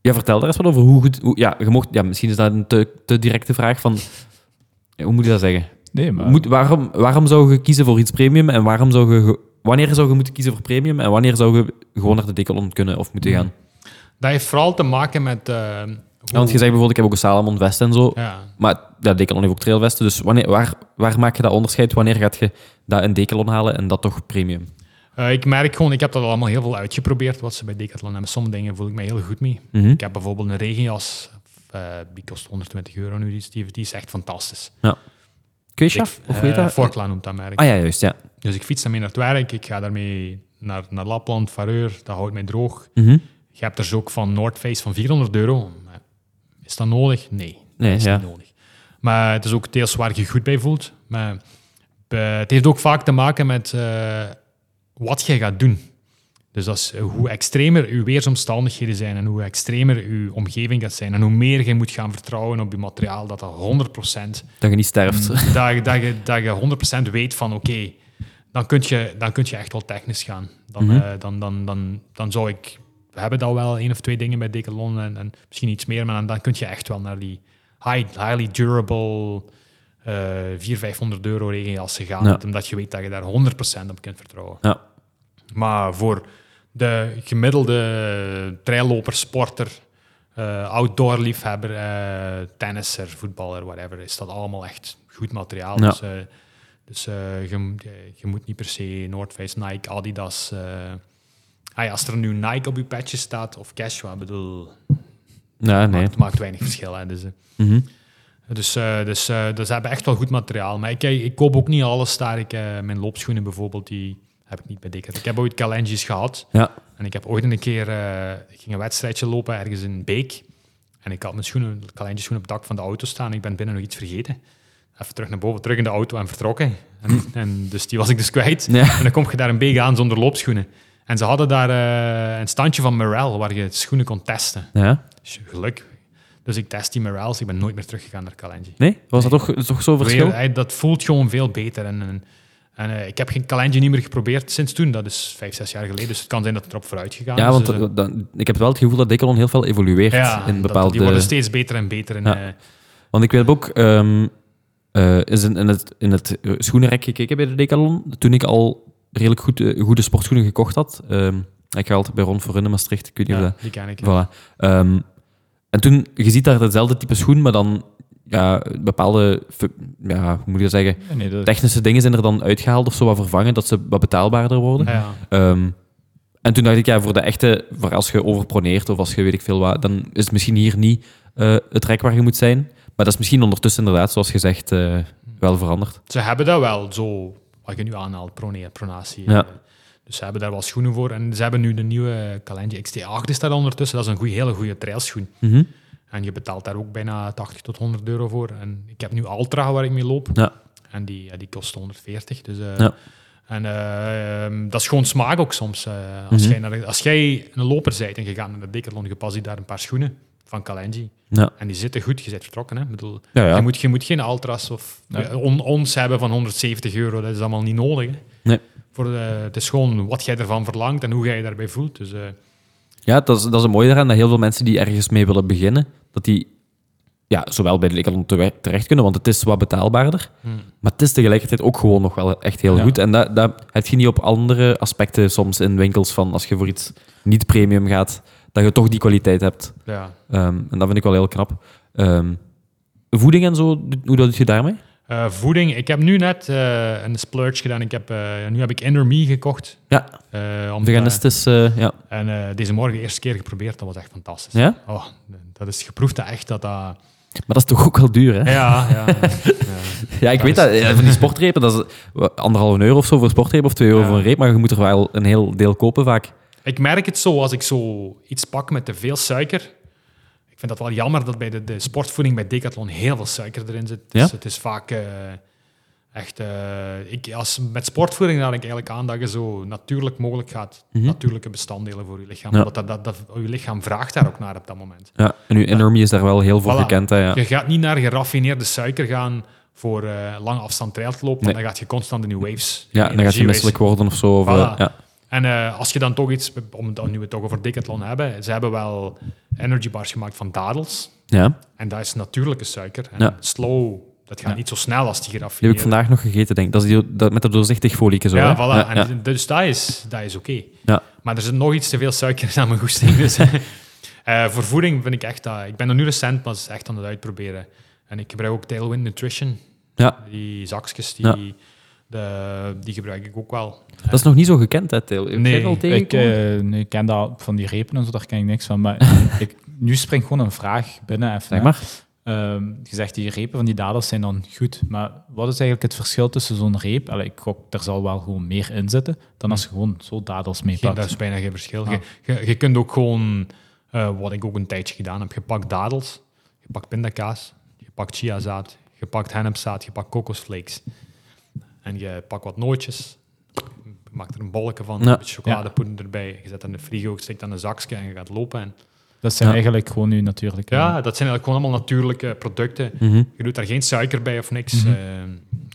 ja, vertel daar eens wat over hoe goed. Hoe, ja, je mocht, ja, misschien is dat een te, te directe vraag van. hoe moet je dat zeggen? Nee, maar... Moet, waarom, waarom zou je kiezen voor iets premium en waarom zou je, wanneer zou je moeten kiezen voor premium en wanneer zou je gewoon naar de Decathlon kunnen of moeten gaan? dat heeft vooral te maken met... eh, Ja, want je zegt bijvoorbeeld, ik heb ook een Salomon vest en zo, Ja, maar ja, Decathlon heeft ook trailvesten, dus wanneer, waar, waar maak je dat onderscheid? Wanneer gaat je dat in Decathlon halen en dat toch premium? Eh, ik merk gewoon, ik heb dat allemaal heel veel uitgeprobeerd, wat ze bij Decathlon hebben. Sommige dingen voel ik me heel goed mee. Mhm. Ik heb bijvoorbeeld een regenjas, eh, die kost 120 euro nu, die is, die, is echt fantastisch. Keusjaf? Of Ik- weet dat? Forkla noemt dat merk. Ah ja, juist, ja. Dus ik fiets daarmee naar het werk, ik ga daarmee naar, naar Lapland, Vareur, dat houdt mij droog. Mhm. Je hebt er zo ook van North Face van 400 euro. Maar Is dat nodig? Nee, Nee, dat is ja. niet nodig. Maar het is ook deels waar je goed bij voelt. Maar eh, het heeft ook vaak te maken met eh, wat je gaat doen. Dus dat is eh, hoe extremer je weersomstandigheden zijn en hoe extremer je omgeving gaat zijn en hoe meer je moet gaan vertrouwen op je materiaal, dat dat 100% Dat je niet sterft. dat, je- dat, je, dat je 100% weet van oké, dan, kun je, dan kun je echt wel technisch gaan. Dan, Mhm. eh, dan, dan, dan, dan zou ik... We hebben al wel één of twee dingen bij Decathlon en, en misschien iets meer, maar dan, dan kun je echt wel naar die high, highly durable eh 400, 500 euro regenjassen gaan, Ja. omdat je weet dat je daar 100% op kunt vertrouwen. Ja. Maar voor de gemiddelde trailloper, sporter, eh, outdoor liefhebber, eh, tennisser, voetballer, whatever, is dat allemaal echt goed materiaal. Ja. Dus, eh, dus eh, je, je moet niet per se North Face, Nike, Adidas. eh, ah ja, als er nu Nike op je patje staat of Cashwa, bedoel, Ja, nee. maakt, maakt weinig verschil. Hè, dus, eh. Mhm. Dus, dus, dus ze hebben echt wel goed materiaal. Maar ik, ik koop ook niet alles daar. Ik, mijn loopschoenen bijvoorbeeld, die heb ik niet bij. Ik heb ooit Calengis gehad. Ja. En ik heb ooit een keer ik ging een wedstrijdje lopen ergens in Beek. En ik had mijn schoenen, Calengis schoenen op het dak van de auto staan. Ik ben binnen nog iets vergeten. Even terug naar boven, terug in de auto en vertrokken. En, en dus die was ik dus kwijt. Ja. En dan kom je daar in Beek aan zonder loopschoenen. En ze hadden daar eh, een standje van Morel waar je schoenen kon testen. Ja. Dus geluk. Dus ik test die Morels. Ik ben nooit meer teruggegaan naar Calenji. Nee? Was dat toch, toch zo'n verschil? Dat voelt gewoon veel beter. En, en, en eh, ik heb geen Calenji niet meer geprobeerd sinds toen. Dat is vijf, zes jaar geleden. Dus het kan zijn dat het erop vooruit gegaan Ja, is. want Dus, eh, dan, ik heb wel het gevoel dat Decathlon heel veel evolueert ja, in dat- bepaalde... die worden steeds beter en beter. Ja. eh, Want ik weet ook, ehm eh, is in, in het, in het eh, schoenenrek gekeken bij de Decathlon, toen ik al redelijk goed, eh, goede sportschoenen gekocht had. Ehm, ik ga altijd bij Ron voor in Maastricht, ik weet niet of ja, dat... die ken ik. Voilà. Ehm, en toen, je ziet daar hetzelfde type schoen, maar dan ja, bepaalde ja, hoe moet je dat zeggen, Nee, dat, technische dingen zijn er dan uitgehaald of zo wat vervangen, dat ze wat betaalbaarder worden. Ja. Ehm, en toen dacht ik, ja, voor de echte, voor als je overproneert of als je weet ik veel wat, dan is het misschien hier niet het rek waar je moet zijn. Maar dat is misschien ondertussen inderdaad, zoals gezegd, eh, wel veranderd. Ze hebben dat wel, zo, wat je nu aanhaalt, pronatie. Ja. eh. Dus ze hebben daar wel schoenen voor. En ze hebben nu de nieuwe Calenji XT8 is daar ondertussen. Dat is een goeie, hele goede trailschoen. Mhm. En je betaalt daar ook bijna 80 tot 100 euro voor. En ik heb nu Ultra waar ik mee loop. Ja. En die, ja, die kost 140. Dus, eh, Ja. En eh, ehm, dat is gewoon smaak ook soms. eh, als, Mhm. jij naar, als jij een loper bent en je gaat naar de Decathlon, je past daar een paar schoenen van Calenji. Ja. En die zitten goed, je bent vertrokken. Hè? Ik bedoel, Ja, ja. Je, moet, je moet geen Ultras of Ja. ja, on- ons hebben van 170 euro. Dat is allemaal niet nodig. Hè? Nee. Voor de, het is gewoon wat jij ervan verlangt en hoe jij je daarbij voelt. Dus, eh, Ja, dat is, dat is het mooie eraan, dat heel veel mensen die ergens mee willen beginnen, dat die ja, zowel bij de te- terecht kunnen, want het is wat betaalbaarder, maar het is tegelijkertijd ook gewoon nog wel echt heel Ja. goed. En dat, dat heb je niet op andere aspecten soms in winkels van als je voor iets niet premium gaat, dat je toch die kwaliteit hebt. ja. Ehm, en dat vind ik wel heel knap. Ehm, voeding en zo, hoe doe je daarmee? Eh, voeding. Ik heb nu net eh, een splurge gedaan. Ik heb, eh, nu heb ik Me gekocht. Ja, om veganist is... eh, ja. En deze morgen de eerste keer geprobeerd. Dat was echt fantastisch. Ja? Oh, dat is geproefd dat echt dat dat... Maar dat is toch ook wel duur, hè? Ja, ja. ja. Ja, ik Dat weet is- dat. Van die sportrepen, dat is anderhalve euro of zo voor sportrepen, of twee euro Ja. voor een reep, maar je moet er wel een heel deel kopen vaak. Ik merk het zo als ik zo iets pak met te veel suiker. Ik vind dat wel jammer dat bij de, de sportvoeding bij Decathlon heel veel suiker erin zit. Dus Ja? het is vaak eh, echt... eh, ik, als, met sportvoeding raad ik eigenlijk aan dat je zo natuurlijk mogelijk gaat. Mhm. Natuurlijke bestanddelen voor je lichaam. Ja. Omdat dat, dat, dat, je lichaam vraagt daar ook naar op dat moment. Ja, en uw Enormy is daar wel heel voor Voilà. gekend. Hè, ja. Je gaat niet naar geraffineerde suiker gaan voor eh, lange afstand trail te lopen, Nee. dan gaat je constant in je waves. ja, en dan gaat je misselijk worden of zo. Of, Voilà. ja. En eh, als je dan toch iets, om het nu we het toch over Decathlon hebben, ze hebben wel energy bars gemaakt van dadels. ja, En dat is natuurlijke suiker. En Ja. slow, dat gaat Ja. niet zo snel als die die heb ik vandaag nog gegeten, denk ik. Dat is die, dat, met dat doorzichtig folieke zo. Ja, hè? voilà. Ja, En. Dus dat is, dat is oké. Ja. Maar er zit nog iets te veel suiker in aan mijn goesting. Dus, eh, voor voeding vind ik echt dat... Ik ben er nu recent, maar is echt aan het uitproberen. En ik gebruik ook Tailwind Nutrition. Ja. Die zakjes, die. De, die gebruik ik ook wel. Dat is nog niet zo gekend, hè, Nee, al ik, tegengekomen? eh, nee, ik ken dat van die repen en zo, daar ken ik niks van. Maar ik, nu springt gewoon een vraag binnen. Even, Zeg hè. maar. Ehm, je zegt die repen van die dadels zijn dan goed, maar wat is eigenlijk het verschil tussen zo'n reep? Allee, ik gok, er zal wel gewoon meer in zitten dan als je gewoon zo dadels mee Geen, pakt. dat is bijna geen verschil. Ah. Je, je, je kunt ook gewoon, eh, wat ik ook een tijdje gedaan heb, je pakt dadels, je pakt pindakaas, je pakt chiazaad, je pakt hennepzaad, je pakt kokosflakes. En je pakt wat nootjes, je maakt er een bolletje van, Ja. een beetje chocoladepoeder erbij, je zet dat in de frigo, je steekt dan een zakje en je gaat lopen. En, Dat zijn Ja. eigenlijk gewoon nu natuurlijk. ja, dat zijn eigenlijk gewoon allemaal natuurlijke producten. Mhm. Je doet daar geen suiker bij of niks. Eh,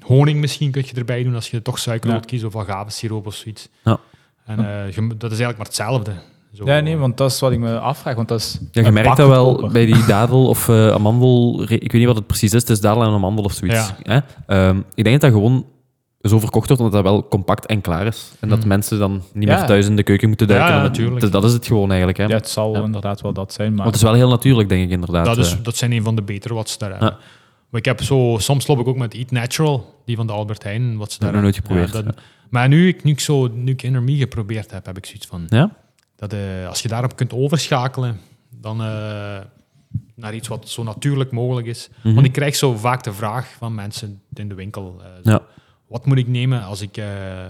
honing misschien kun je erbij doen als je toch suiker Ja. wilt kiezen of agavesiroop of zoiets. Ja. En eh, je- dat is eigenlijk maar hetzelfde. Zo, Ja, nee, want dat is wat ik me afvraag. Want dat is Ja, je merkt dat wel bij die dadel of eh, amandel. Ik weet niet wat het precies is. Het is dadel en amandel of zoiets. Ja. Hè? Ehm, ik denk dat dat gewoon zo verkocht wordt omdat dat wel compact en klaar is. En dat Mm. mensen dan niet Ja. meer thuis in de keuken moeten duiken. Ja, natuurlijk. dat- dat is het gewoon eigenlijk. Hè? Ja, het zal Ja. inderdaad wel dat zijn, maar... Want het is wel heel natuurlijk, denk ik inderdaad. dat, is, eh. dat zijn een van de betere wat ze daar hebben. Maar ik heb zo, soms loop ik ook met Eat Natural, die van de Albert Heijn. Wat ze Dat daar heb ik nog nooit geprobeerd, dat- Maar nu ik, nu ik zo, nu ik geprobeerd heb, heb ik zoiets van... Ja? Dat, eh, als je daarop kunt overschakelen, dan eh, naar iets wat zo natuurlijk mogelijk is. Mhm. Want ik krijg zo vaak de vraag van mensen in de winkel. Ja. Wat moet ik nemen als ik, eh,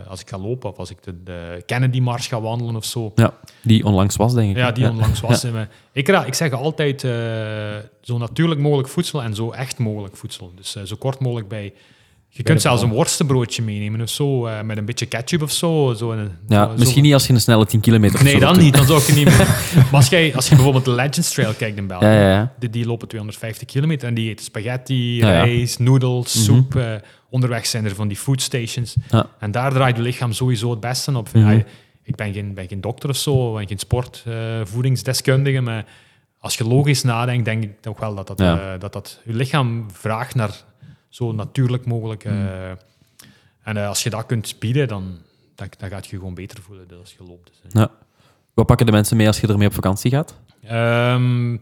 als ik ga lopen of als ik de, de Kennedy-mars ga wandelen of zo? ja, die onlangs was, denk ik. Ja, die onlangs was. Ik, ik zeg altijd eh, zo natuurlijk mogelijk voedsel en zo echt mogelijk voedsel. Dus eh, zo kort mogelijk bij. Je kunt zelfs een worstenbroodje meenemen of zo, eh, met een beetje ketchup of zo. zo, een, Ja, zo- zo- misschien niet als je een snelle 10 kilometer Nee, dan niet. Dan zou ik het niet meer. Maar als, jij, als je bijvoorbeeld de Legends Trail kijkt in België, Ja, ja, ja. Die, die lopen 250 kilometer en die eten spaghetti, rijst, noedels, Mhm. soep. eh, onderweg zijn er van die food stations. Ja. En daar draait je lichaam sowieso het beste op. Mhm. Ik ben geen, ben geen dokter of zo, ben geen sportvoedingsdeskundige, maar als je logisch nadenkt, denk ik toch wel dat dat, eh, dat, dat je lichaam vraagt naar zo natuurlijk mogelijk. eh, Mhm. En eh, als je dat kunt bieden, dan, dan, dan gaat je je gewoon beter voelen dus als je loopt. Dus, eh. Ja. Wat pakken de mensen mee als je ermee op vakantie gaat? Ehm,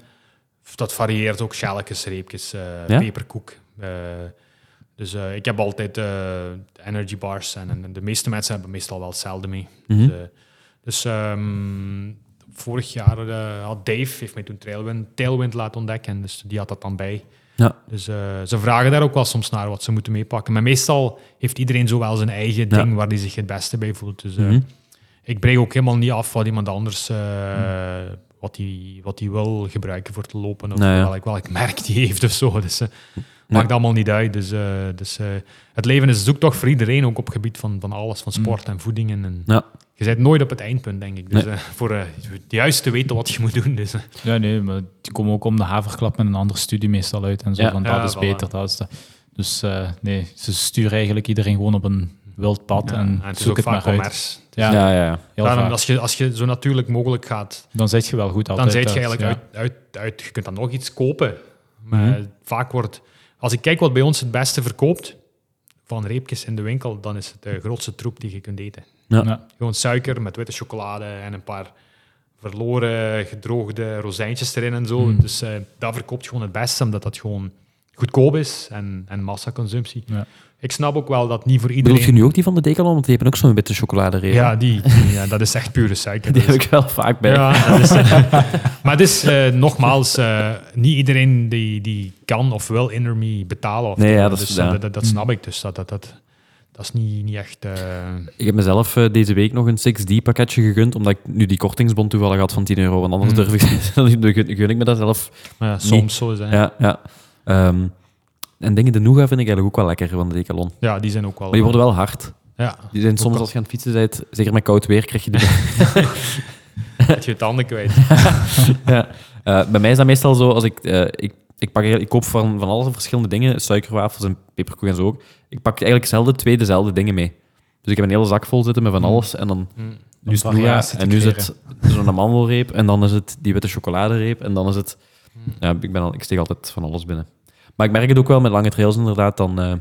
dat varieert ook, shelletjes, reepjes, eh, Ja? peperkoek. Eh, dus eh, ik heb altijd eh, energy bars en, en de meeste mensen hebben meestal wel hetzelfde mee. Mhm. Dus, eh, dus ehm, vorig jaar eh, had Dave, heeft mij toen Tailwind, Tailwind laten ontdekken, dus die had dat dan bij. Ja. Dus eh, ze vragen daar ook wel soms naar wat ze moeten meepakken. Maar meestal heeft iedereen zo wel zijn eigen Ja. ding waar hij zich het beste bij voelt. Dus eh, Mhm. ik breek ook helemaal niet af wat iemand anders eh, wat hij wat die wil gebruiken voor te lopen. Of Nou welk, welk merk die heeft of zo. Dus maakt allemaal niet uit. Dus, eh, dus eh, het leven is een zoektocht voor iedereen, ook op het gebied van, van alles, van sport en voeding. En, en Ja. Je bent nooit op het eindpunt, denk ik. Dus Nee. eh, voor eh, juist te weten wat je moet doen. Dus. Ja, nee, maar die komen ook om de haverklap met een andere studie meestal uit en zo. Ja. van Ja, dat is voilà. beter, dat is. Dus eh, nee, ze sturen eigenlijk iedereen gewoon op een wild pad ja, en, het is zoek ook het vaak maar uit. commerce. Ja, Ja, ja, ja. heel Daarom, vaak. als, je, als je zo natuurlijk mogelijk gaat, Dan zit je wel goed altijd. dan zit je eigenlijk ja. uit, uit, uit... Je kunt dan nog iets kopen. Maar Mhm. vaak wordt... Als ik kijk wat bij ons het beste verkoopt, van reepjes in de winkel, dan is het de grootste troep die je kunt eten. Ja. Ja. Gewoon suiker met witte chocolade en een paar verloren gedroogde rozijntjes erin en zo. Mm. Dus eh dat verkoopt gewoon het beste, omdat dat gewoon goedkoop is en, en massaconsumptie. Ja. Ik snap ook wel dat niet voor Bedoel je iedereen... nu ook die van de Decathlon? Want die hebben ook zo'n witte chocoladereep. Ja, die, die- ja, dat is echt pure suiker. Die Dat heb ik wel vaak bij. Ja, dat is, maar het is eh, nogmaals, eh, niet iedereen die, die kan of wil Innerme betalen. Of Nee, ja, dat is- dus, ja. dat, dat, dat snap ik. Dus dat, dat, dat, dat is niet, niet echt... eh, Ik heb mezelf eh, deze week nog een 6D-pakketje gegund, omdat ik nu die kortingsbon toevallig had van 10 euro. Want anders Mm. durf ik, dan gun, ik me dat zelf. maar ja, soms zo is. Ja, ja. Ehm, en dingen, de Nougat vind ik eigenlijk ook wel lekker van de Decathlon. Ja, die zijn ook wel... Maar die worden wel hard. Ja, Die zijn soms, als je aan het fietsen bent, zeker met koud weer, krijg je die... dat je je tanden kwijt. ja. Eh, bij mij is dat meestal zo, als ik... eh, ik, ik, pak, ik koop van, van alles verschillende dingen, suikerwafels en peperkoek en zo ook. Ik pak eigenlijk zelden twee dezelfde dingen mee. Dus ik heb een hele zak vol zitten met van alles en dan... Mm. Nu is het en nu is het zo'n amandelreep en dan is het die witte chocoladereep en dan is het... Ja, ik, ben al, ik steek altijd van alles binnen. Maar ik merk het ook wel met lange trails inderdaad, dan... eh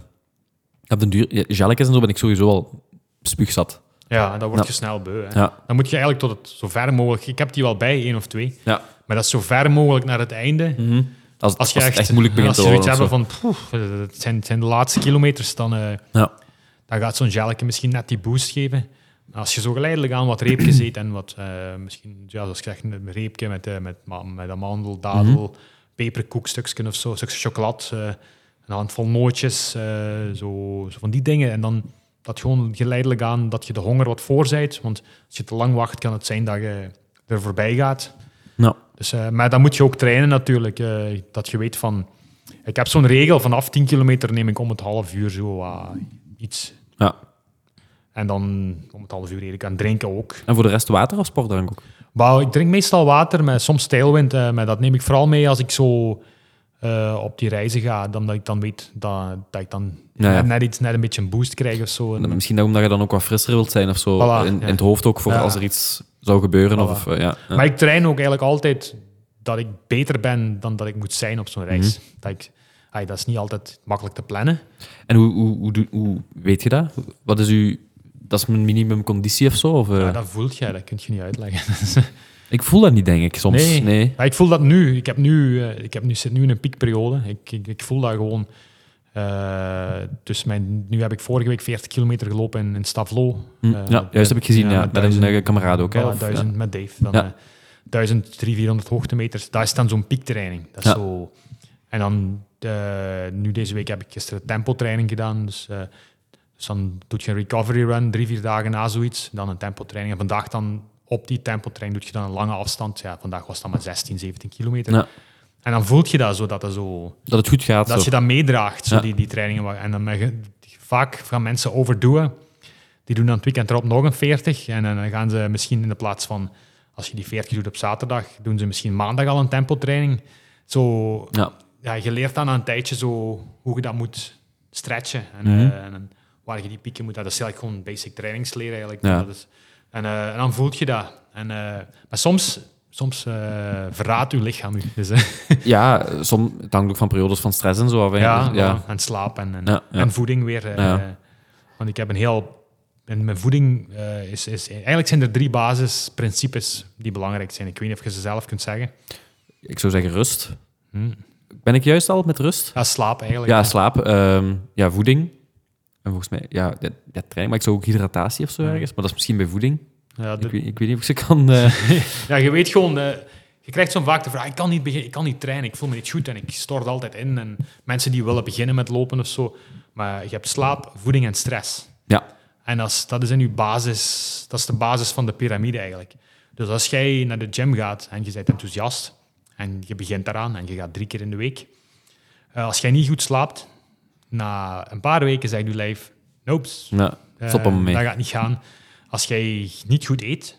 op den duur, ja, gelletjes en zo ben ik sowieso al spuugzat. Ja, dan word Ja. je snel beu. Hè. Ja. Dan moet je eigenlijk tot het zo ver mogelijk... Ik heb die wel bij, één of twee. Ja. Maar dat is zo ver mogelijk naar het einde. Als, Als je echt, echt moeilijk begint als te je worden. zoiets hebben van... het zijn, het zijn de laatste kilometers, dan... eh, Ja. dan gaat zo'n gelje misschien net die boost geven. Als je zo geleidelijk aan wat reepjes eet en wat, eh, misschien, ja, zoals ik zeg, een reepje met, eh, met, met amandel, dadel, peperkoekstukjes of zo, stukje chocolade, eh, een handvol nootjes, eh, zo, zo van die dingen. En dan dat gewoon geleidelijk aan dat je de honger wat voorzijt. Want als je te lang wacht, kan het zijn dat je er voorbij gaat. Ja. Dus, eh, maar dan moet je ook trainen natuurlijk. dat je weet van... Ik heb zo'n regel, vanaf 10 kilometer neem ik om het half uur zo ah, iets. Ja. En dan om het half uur eet ik aan drinken ook. En voor de rest water of sportdrank ook? Wauw, ik drink meestal water, met soms tailwind. eh, maar dat neem ik vooral mee als ik zo eh, op die reizen ga. Dan dat ik dan weet dat, dat ik dan Ja, ja. Net, iets, net een beetje een boost krijg of zo. En- Misschien omdat je dan ook wat frisser wilt zijn of zo. Voilà, in, in het hoofd ook voor als er iets zou gebeuren. Of, Voilà. of, eh, ja. Maar ik train ook eigenlijk altijd dat ik beter ben dan dat ik moet zijn op zo'n reis. Mhm. dat, ik, ai, dat is niet altijd makkelijk te plannen. En hoe, hoe, hoe, hoe weet je dat? Wat is uw... Dat is mijn minimumconditie of zo? Of, eh? Ja, dat voelt je, dat kun je niet uitleggen. Ik voel dat niet, denk ik, soms. Nee. Nee. Ja, ik voel dat nu. Ik, heb nu, eh, ik heb nu, zit nu in een piekperiode. Ik, ik, ik voel dat gewoon. eh, dus mijn, nu heb ik vorige week 40 kilometer gelopen in, in Stavlo. Hm, ja, juist heb ik gezien. Ja, met een kameraad ook. Hè, Voilà, of, duizend ja. met Dave. Dan, Ja. eh, 1300, hoogtemeters. Dat is dan zo'n piektraining. Dat is Ja. zo... En dan, nu deze week heb ik gisteren tempotraining gedaan. Dus, dus dan doe je een recovery run, drie, vier dagen na zoiets. Dan een tempotraining. En vandaag dan op die tempotraining doe je dan een lange afstand. Ja, vandaag was dat maar 16, 17 kilometer. Ja. En dan voelt je dat zo, dat, dat, zo, Dat het goed gaat. dat zo. je dat meedraagt, zo Ja. die, die trainingen. En dan, vaak gaan mensen overdoen. Die doen dan het weekend erop nog een 40. En dan gaan ze misschien in de plaats van, als je die 40 doet op zaterdag, doen ze misschien maandag al een tempotraining. Zo, Ja. ja, je leert dan na een tijdje zo hoe je dat moet stretchen. En, Mhm. eh, en, waar je die pieken moet. Dat is eigenlijk gewoon basic trainingsleer eigenlijk. Ja. Dat is, en, eh, en dan voelt je dat. En, eh, maar soms, soms eh, verraadt je lichaam u. Dus, Ja, som, het hangt ook van periodes van stress en zo af. hè. ja, ja. voilà. en slaap en, en, Ja, ja. en voeding weer. Ja. Want ik heb een heel... En mijn voeding is, is... Eigenlijk zijn er drie basisprincipes die belangrijk zijn. Ik weet niet of je ze zelf kunt zeggen. Ik zou zeggen rust. Ben ik juist al met rust? Ja, slaap eigenlijk. Ja, slaap. ehm, ja, voeding. En volgens mij, ja, ja, ja, training. Maar ik zou ook hydratatie of zo ergens. Maar dat is misschien bij voeding. Ja, de- Ik weet, ik weet niet of ik ze kan... eh, Ja, je weet gewoon, eh, je krijgt zo vaak de vraag, ik kan, niet ik kan niet trainen, ik voel me niet goed en ik stort altijd in. En mensen die willen beginnen met lopen of zo, maar je hebt slaap, voeding en stress. ja. En als, dat is in je basis, dat is de basis van de piramide eigenlijk. Dus als jij naar de gym gaat en je bent enthousiast en je begint daaraan en je gaat drie keer in de week, eh, als jij niet goed slaapt, na een paar weken zegt je lijf, nope, ja. Stop mee. Dat gaat niet gaan. Als jij niet goed eet,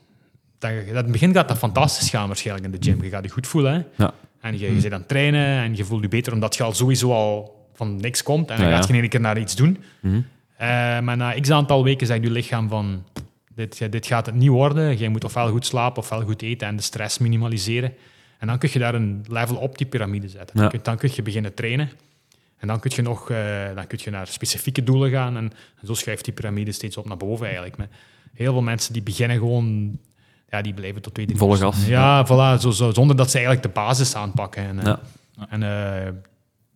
dan, dat in het begin gaat dat fantastisch gaan waarschijnlijk in de gym. Je gaat je goed voelen. Hè? Ja. En je, je bent aan het trainen en je voelt je beter omdat je al sowieso al van niks komt. En dan Ja, ja. gaat je in één keer naar iets doen. Mhm. Eh, maar na x aantal weken zegt je lichaam van... Dit, dit gaat het niet worden. Jij moet ofwel goed slapen ofwel goed eten en de stress minimaliseren. En dan kun je daar een level op die piramide zetten. Dan, kun, dan kun je beginnen trainen. En dan kun je, nog, eh, dan kun je naar specifieke doelen gaan. En, en zo schuift die piramide steeds op naar boven eigenlijk. Maar heel veel mensen die beginnen gewoon... Ja, die blijven tot twee, drie Volle gas. Ja, voilà, zo, zo, zonder dat ze eigenlijk de basis aanpakken. En, eh, Ja. en eh,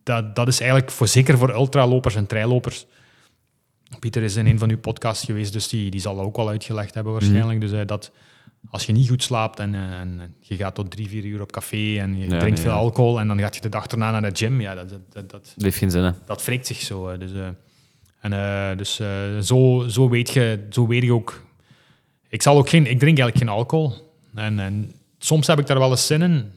dat, dat is eigenlijk voor, zeker voor ultralopers en treilopers. Pieter is in een van uw podcasts geweest, dus die, die zal dat ook al uitgelegd hebben waarschijnlijk. Mhm. Dus eh, dat als je niet goed slaapt en, eh, en je gaat tot drie, vier uur op café en je Ja, drinkt veel ja. alcohol en dan gaat je de dag erna naar de gym, ja, dat, dat, dat, heeft geen zin, hè. dat wreekt zich zo. Dus, eh, en, eh, dus zo, zo, weet je, zo weet je ook... Ik, zal ook geen, ik drink eigenlijk geen alcohol. En, en soms heb ik daar wel eens zin in.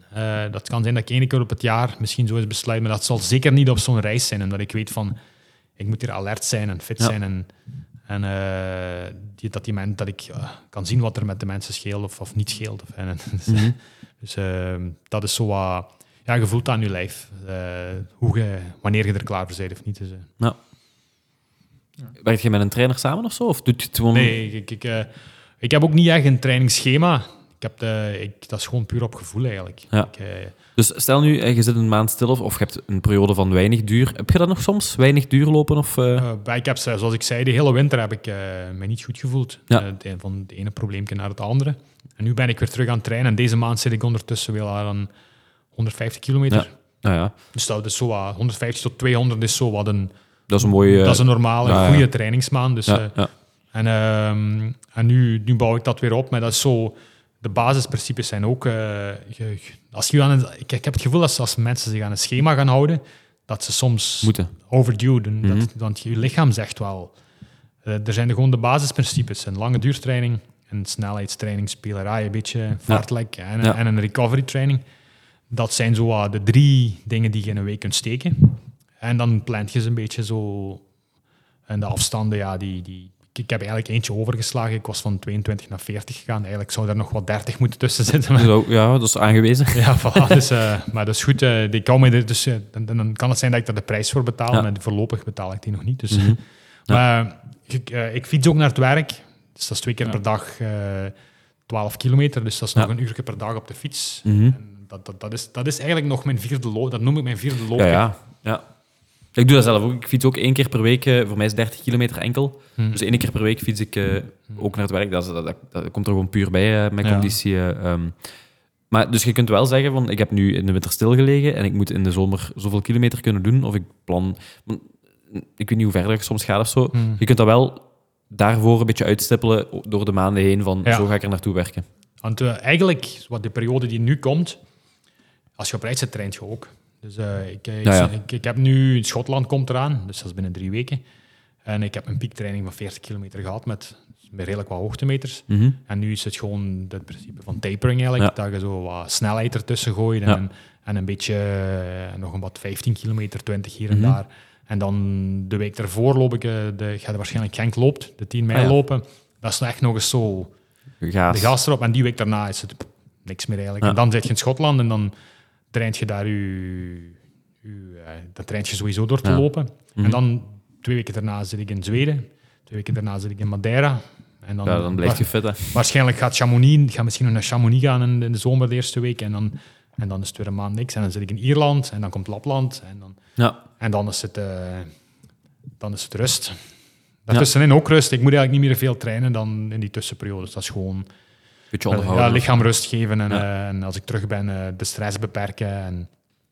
Dat kan zijn dat ik één keer op het jaar misschien zo eens besluit, maar dat zal zeker niet op zo'n reis zijn. Omdat ik weet van, ik moet hier alert zijn en fit Ja. zijn. En, en eh, die, dat, die men, dat ik kan zien wat er met de mensen scheelt of, of niet scheelt. Of, en, dus Mhm. dus eh, dat is zo wat... Ja, je voelt aan je lijf. eh, hoe je, wanneer je er klaar voor bent of niet. Dus, eh, Ja. Werk je met een trainer samen of zo? Of doet je het gewoon... Nee, ik, ik, ik heb ook niet echt een trainingsschema. Ik heb de, ik, dat is gewoon puur op gevoel eigenlijk. Ja. Ik, Dus stel nu, eh, je zit een maand stil of, of je hebt een periode van weinig duur. Heb je dat nog soms? Weinig duur lopen? Of, bij- ik heb, zoals ik zei, de hele winter heb ik me niet goed gevoeld. Ja. De- van het ene probleempje naar het andere. En nu ben ik weer terug aan het trainen. En deze maand zit ik ondertussen wel aan 150 kilometer. Ja. nou ja, Dus dat is zo wat, 150 tot 200 is zo wat een, dat is een mooie... dat is een normale, ja. goede trainingsmaand. Dus, ja, ja. En, ehm, en nu, nu bouw ik dat weer op, maar dat is zo... De basisprincipes zijn ook... eh, je- als je aan het, ik, ik heb het gevoel dat als mensen zich aan een schema gaan houden, dat ze soms Moeten. overdue doen. Mhm. dat, want je lichaam zegt wel... eh, er zijn gewoon de basisprincipes. Een lange duurtraining, een snelheidstraining, spelerij, een beetje vaartlek en, Ja. en een recovery training. Dat zijn zo wat de drie dingen die je in een week kunt steken. En dan plant je ze een beetje zo... En de afstanden, ja, die... die ik heb eigenlijk eentje overgeslagen. Ik was van 22 naar 40 gegaan. Eigenlijk zou er nog wat 30 moeten tussen zitten. ja, dat is aangewezen. ja, voilà. Dus, eh, maar dat is goed. eh, die kan me dus, eh, dan, dan kan het zijn dat ik daar de prijs voor betaal, Ja. maar voorlopig betaal ik die nog niet. Dus, Mhm. Maar ik, ik fiets ook naar het werk. Dus dat is twee keer per dag eh 12 kilometer. Dus dat is nog een uur per dag op de fiets. Mhm. En dat, dat, dat, is, dat is eigenlijk nog mijn vierde loop. Dat noem ik mijn vierde loop. Ja, ja. Ik doe dat zelf ook. Ik fiets ook één keer per week. eh, voor mij is 30 kilometer enkel. Hm. Dus één keer per week fiets ik eh, ook naar het werk. Dat, dat, dat, dat komt er gewoon puur bij, eh, mijn Ja. conditie. eh, ehm. Maar, dus je kunt wel zeggen, van, ik heb nu in de winter stilgelegen en ik moet in de zomer zoveel kilometer kunnen doen. Of ik plan... Ik weet niet hoe ver ik soms ga of zo. Hm. Je kunt dat wel daarvoor een beetje uitstippelen door de maanden heen van Ja. zo ga ik er naartoe werken. Want eigenlijk, wat de periode die nu komt, als je op reis zit, traint je ook. Dus eh, ik, eh, Ja, ja. Ik, ik heb nu, Schotland komt eraan, dus dat is binnen drie weken. En ik heb een piektraining van 40 kilometer gehad met, met redelijk wat hoogtemeters. Mhm. En nu is het gewoon het principe van tapering eigenlijk, dat je zo wat snelheid ertussen gooit en, Ja. en een beetje eh, nog een wat 15 kilometer, 20 hier en Mhm. daar. En dan de week daarvoor loop ik, de, ik ga er waarschijnlijk Genk loopt, de 10 mei Ah, ja. lopen. Dat is echt nog eens zo Gaas. de gas erop. En die week daarna is het niks meer eigenlijk. Ja. En dan zit je in Schotland en dan traint je daar je... je eh, dan traint je sowieso door te Ja. lopen. Mhm. En dan twee weken daarna zit ik in Zweden. Twee weken daarna zit ik in Madeira. En dan, Ja, dan blijf je fit, hè. Waarschijnlijk gaat Chamonix, ik ga misschien naar Chamonix gaan in, in de zomer de eerste week. En dan, en dan is het weer een maand niks. En dan zit ik in Ierland en dan komt Lapland. En dan, Ja. en dan is het, eh, dan is het rust. Daartussenin ook rust. Ik moet eigenlijk niet meer veel trainen dan in die tussenperiodes. Dat is gewoon Beetje ja, lichaam rust geven. En, Ja. eh, en als ik terug ben, eh, de stress beperken. En,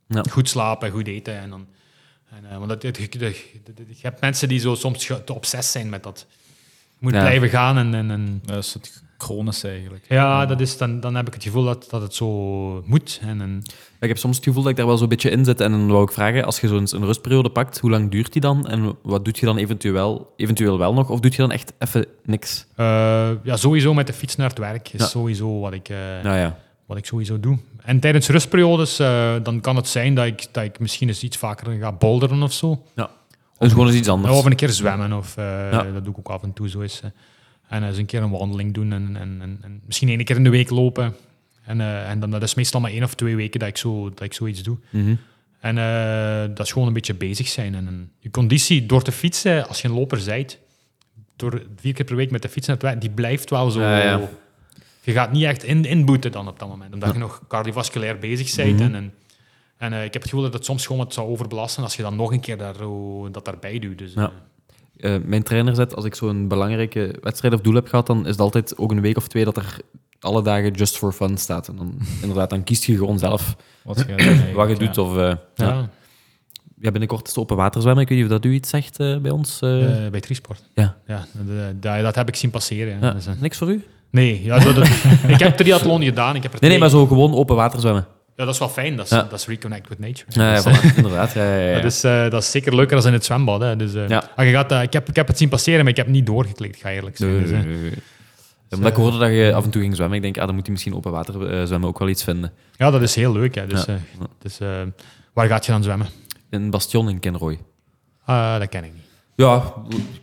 Ja. Goed slapen, goed eten. En dan, en, eh, want dat, je, je- je hebt mensen die zo soms te obsess zijn met dat. Je moet Ja. blijven gaan en, en, en Dat is het chronisch eigenlijk. ja, dat is, dan, dan heb ik het gevoel dat, dat het zo moet. En, en, Ik heb soms het gevoel dat ik daar wel zo'n beetje in zit. En dan wou ik vragen, als je zo'n een rustperiode pakt, hoe lang duurt die dan? En wat doet je dan eventueel, eventueel wel nog? Of doet je dan echt even niks? eh, ja, sowieso met de fiets naar het werk is Ja. sowieso wat ik, eh, Nou ja. wat ik sowieso doe. En tijdens rustperiodes, eh, dan kan het zijn dat ik, dat ik misschien eens iets vaker ga boulderen of zo. ja. Dus gewoon eens iets anders. Of een keer zwemmen, of, eh, Ja. dat doe ik ook af en toe zo eens. Eh. en eens een keer een wandeling doen en, en, en, en misschien één keer in de week lopen. En, eh, en dan, dat is meestal maar één of twee weken dat ik, zo, dat ik zoiets doe. Mhm. En eh, dat is gewoon een beetje bezig zijn. En, en je conditie door te fietsen, als je een loper zijt, door vier keer per week met de fiets naar het werk, die blijft wel zo... Ja, ja. Je gaat niet echt in, inboeten dan op dat moment, omdat je nog cardiovasculair bezig bent. Mhm. En, en, en eh, ik heb het gevoel dat het soms gewoon het zou overbelasten als je dan nog een keer daar, dat daarbij doet. Dus, Ja. Eh, Eh, mijn trainer zegt, als ik zo'n belangrijke wedstrijd of doel heb gehad, dan is het altijd ook een week of twee dat er alle dagen just for fun staat. En dan, inderdaad, dan kiest je gewoon zelf Wat je, wat je ja. doet. Of, eh, ja. ja. Binnenkort is het open water zwemmen. Ik weet niet of dat u iets zegt eh, bij ons. eh. Eh, bij Trisport. Ja. ja dat, heb ik zien passeren. ja. Dus, eh, Niks voor u? nee, ja, dat, ik heb triathlon gedaan. Ik heb er Nee, nee, maar zo gewoon open water zwemmen. Ja, dat is wel fijn. Dat is, Ja. dat is reconnect with nature. Ja, ja, Dus, voilà, inderdaad. Ja, ja, ja. Dat, is, eh, dat is zeker leuker dan in het zwembad. Hè. Dus, eh, Ja. maar je gaat, eh, ik, heb, ik heb het zien passeren, maar ik heb niet doorgeklikt, ga eerlijk zijn. Nee, Dus, nee, eh, Omdat ik hoorde dat je af en toe ging zwemmen. Ik denk, ah, dan moet hij misschien open water eh, zwemmen ook wel iets vinden. ja, dat is heel leuk. Hè. Dus, eh, dus, eh, waar gaat je dan zwemmen? In Bastion in Kenroy. Ah, dat ken ik niet. Ja,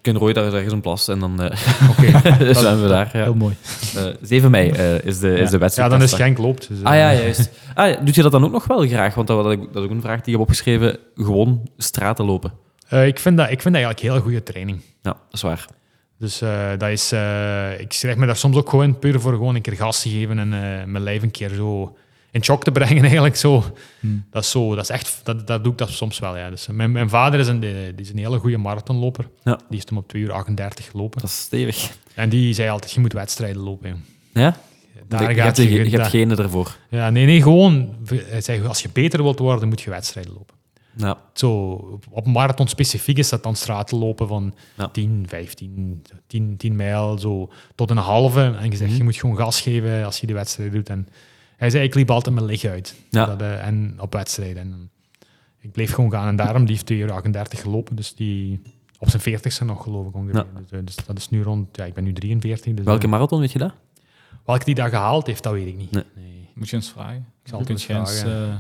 Kenroy, daar is ergens een plas. En dan eh Oké, zwemmen we daar. Ja. Heel mooi. Eh, 7 mei eh, is, de, is de ja, wedstrijd. dan is. Genk loopt. Dus, Ah ja, juist. Ah, ja, doet je dat dan ook nog wel graag? Want dat, dat, dat is ook een vraag die ik heb opgeschreven. Gewoon straten lopen. eh, ik, vind dat, ik vind dat eigenlijk heel goede training. Ja, dat is waar. Dus eh, dat is, eh, ik schrijf me daar soms ook gewoon puur voor gewoon een keer gas te geven en eh, mijn lijf een keer zo in shock te brengen eigenlijk. Zo. Hmm. Dat is zo, dat is echt, dat, dat doe ik dat soms wel. Ja. Dus, eh, mijn, mijn vader is een, die is een hele goede marathonloper. Ja. Die is toen op 2 uur 38 gelopen. Dat is stevig. En die zei altijd, je moet wedstrijden lopen. joh. Ja? Daar je, gaat je- je, je hebt genen ervoor. Ja, nee, nee, gewoon. Hij zei, als je beter wilt worden, moet je wedstrijden lopen. Ja. Zo, op marathon specifiek is dat dan straten lopen van Ja. 10, 15, 10, 10 mijl, zo tot een halve. En je zegt, Mhm. je moet gewoon gas geven als je die wedstrijd doet. En hij zei, ik liep altijd mijn lichaam uit. Ja. Dat, eh, en op wedstrijden. En ik bleef gewoon gaan. En daarom die heeft 2 uur 38 gelopen. Dus die op zijn 40ste nog, geloof ik ongeveer. Ja. Dus, eh, dus dat is nu rond, ja, ik ben nu 43. Dus, Welke eh, marathon, weet je dat? welke die daar gehaald heeft, dat weet ik niet. Nee. Nee. Moet je eens vragen. Ik zal toen eens eh,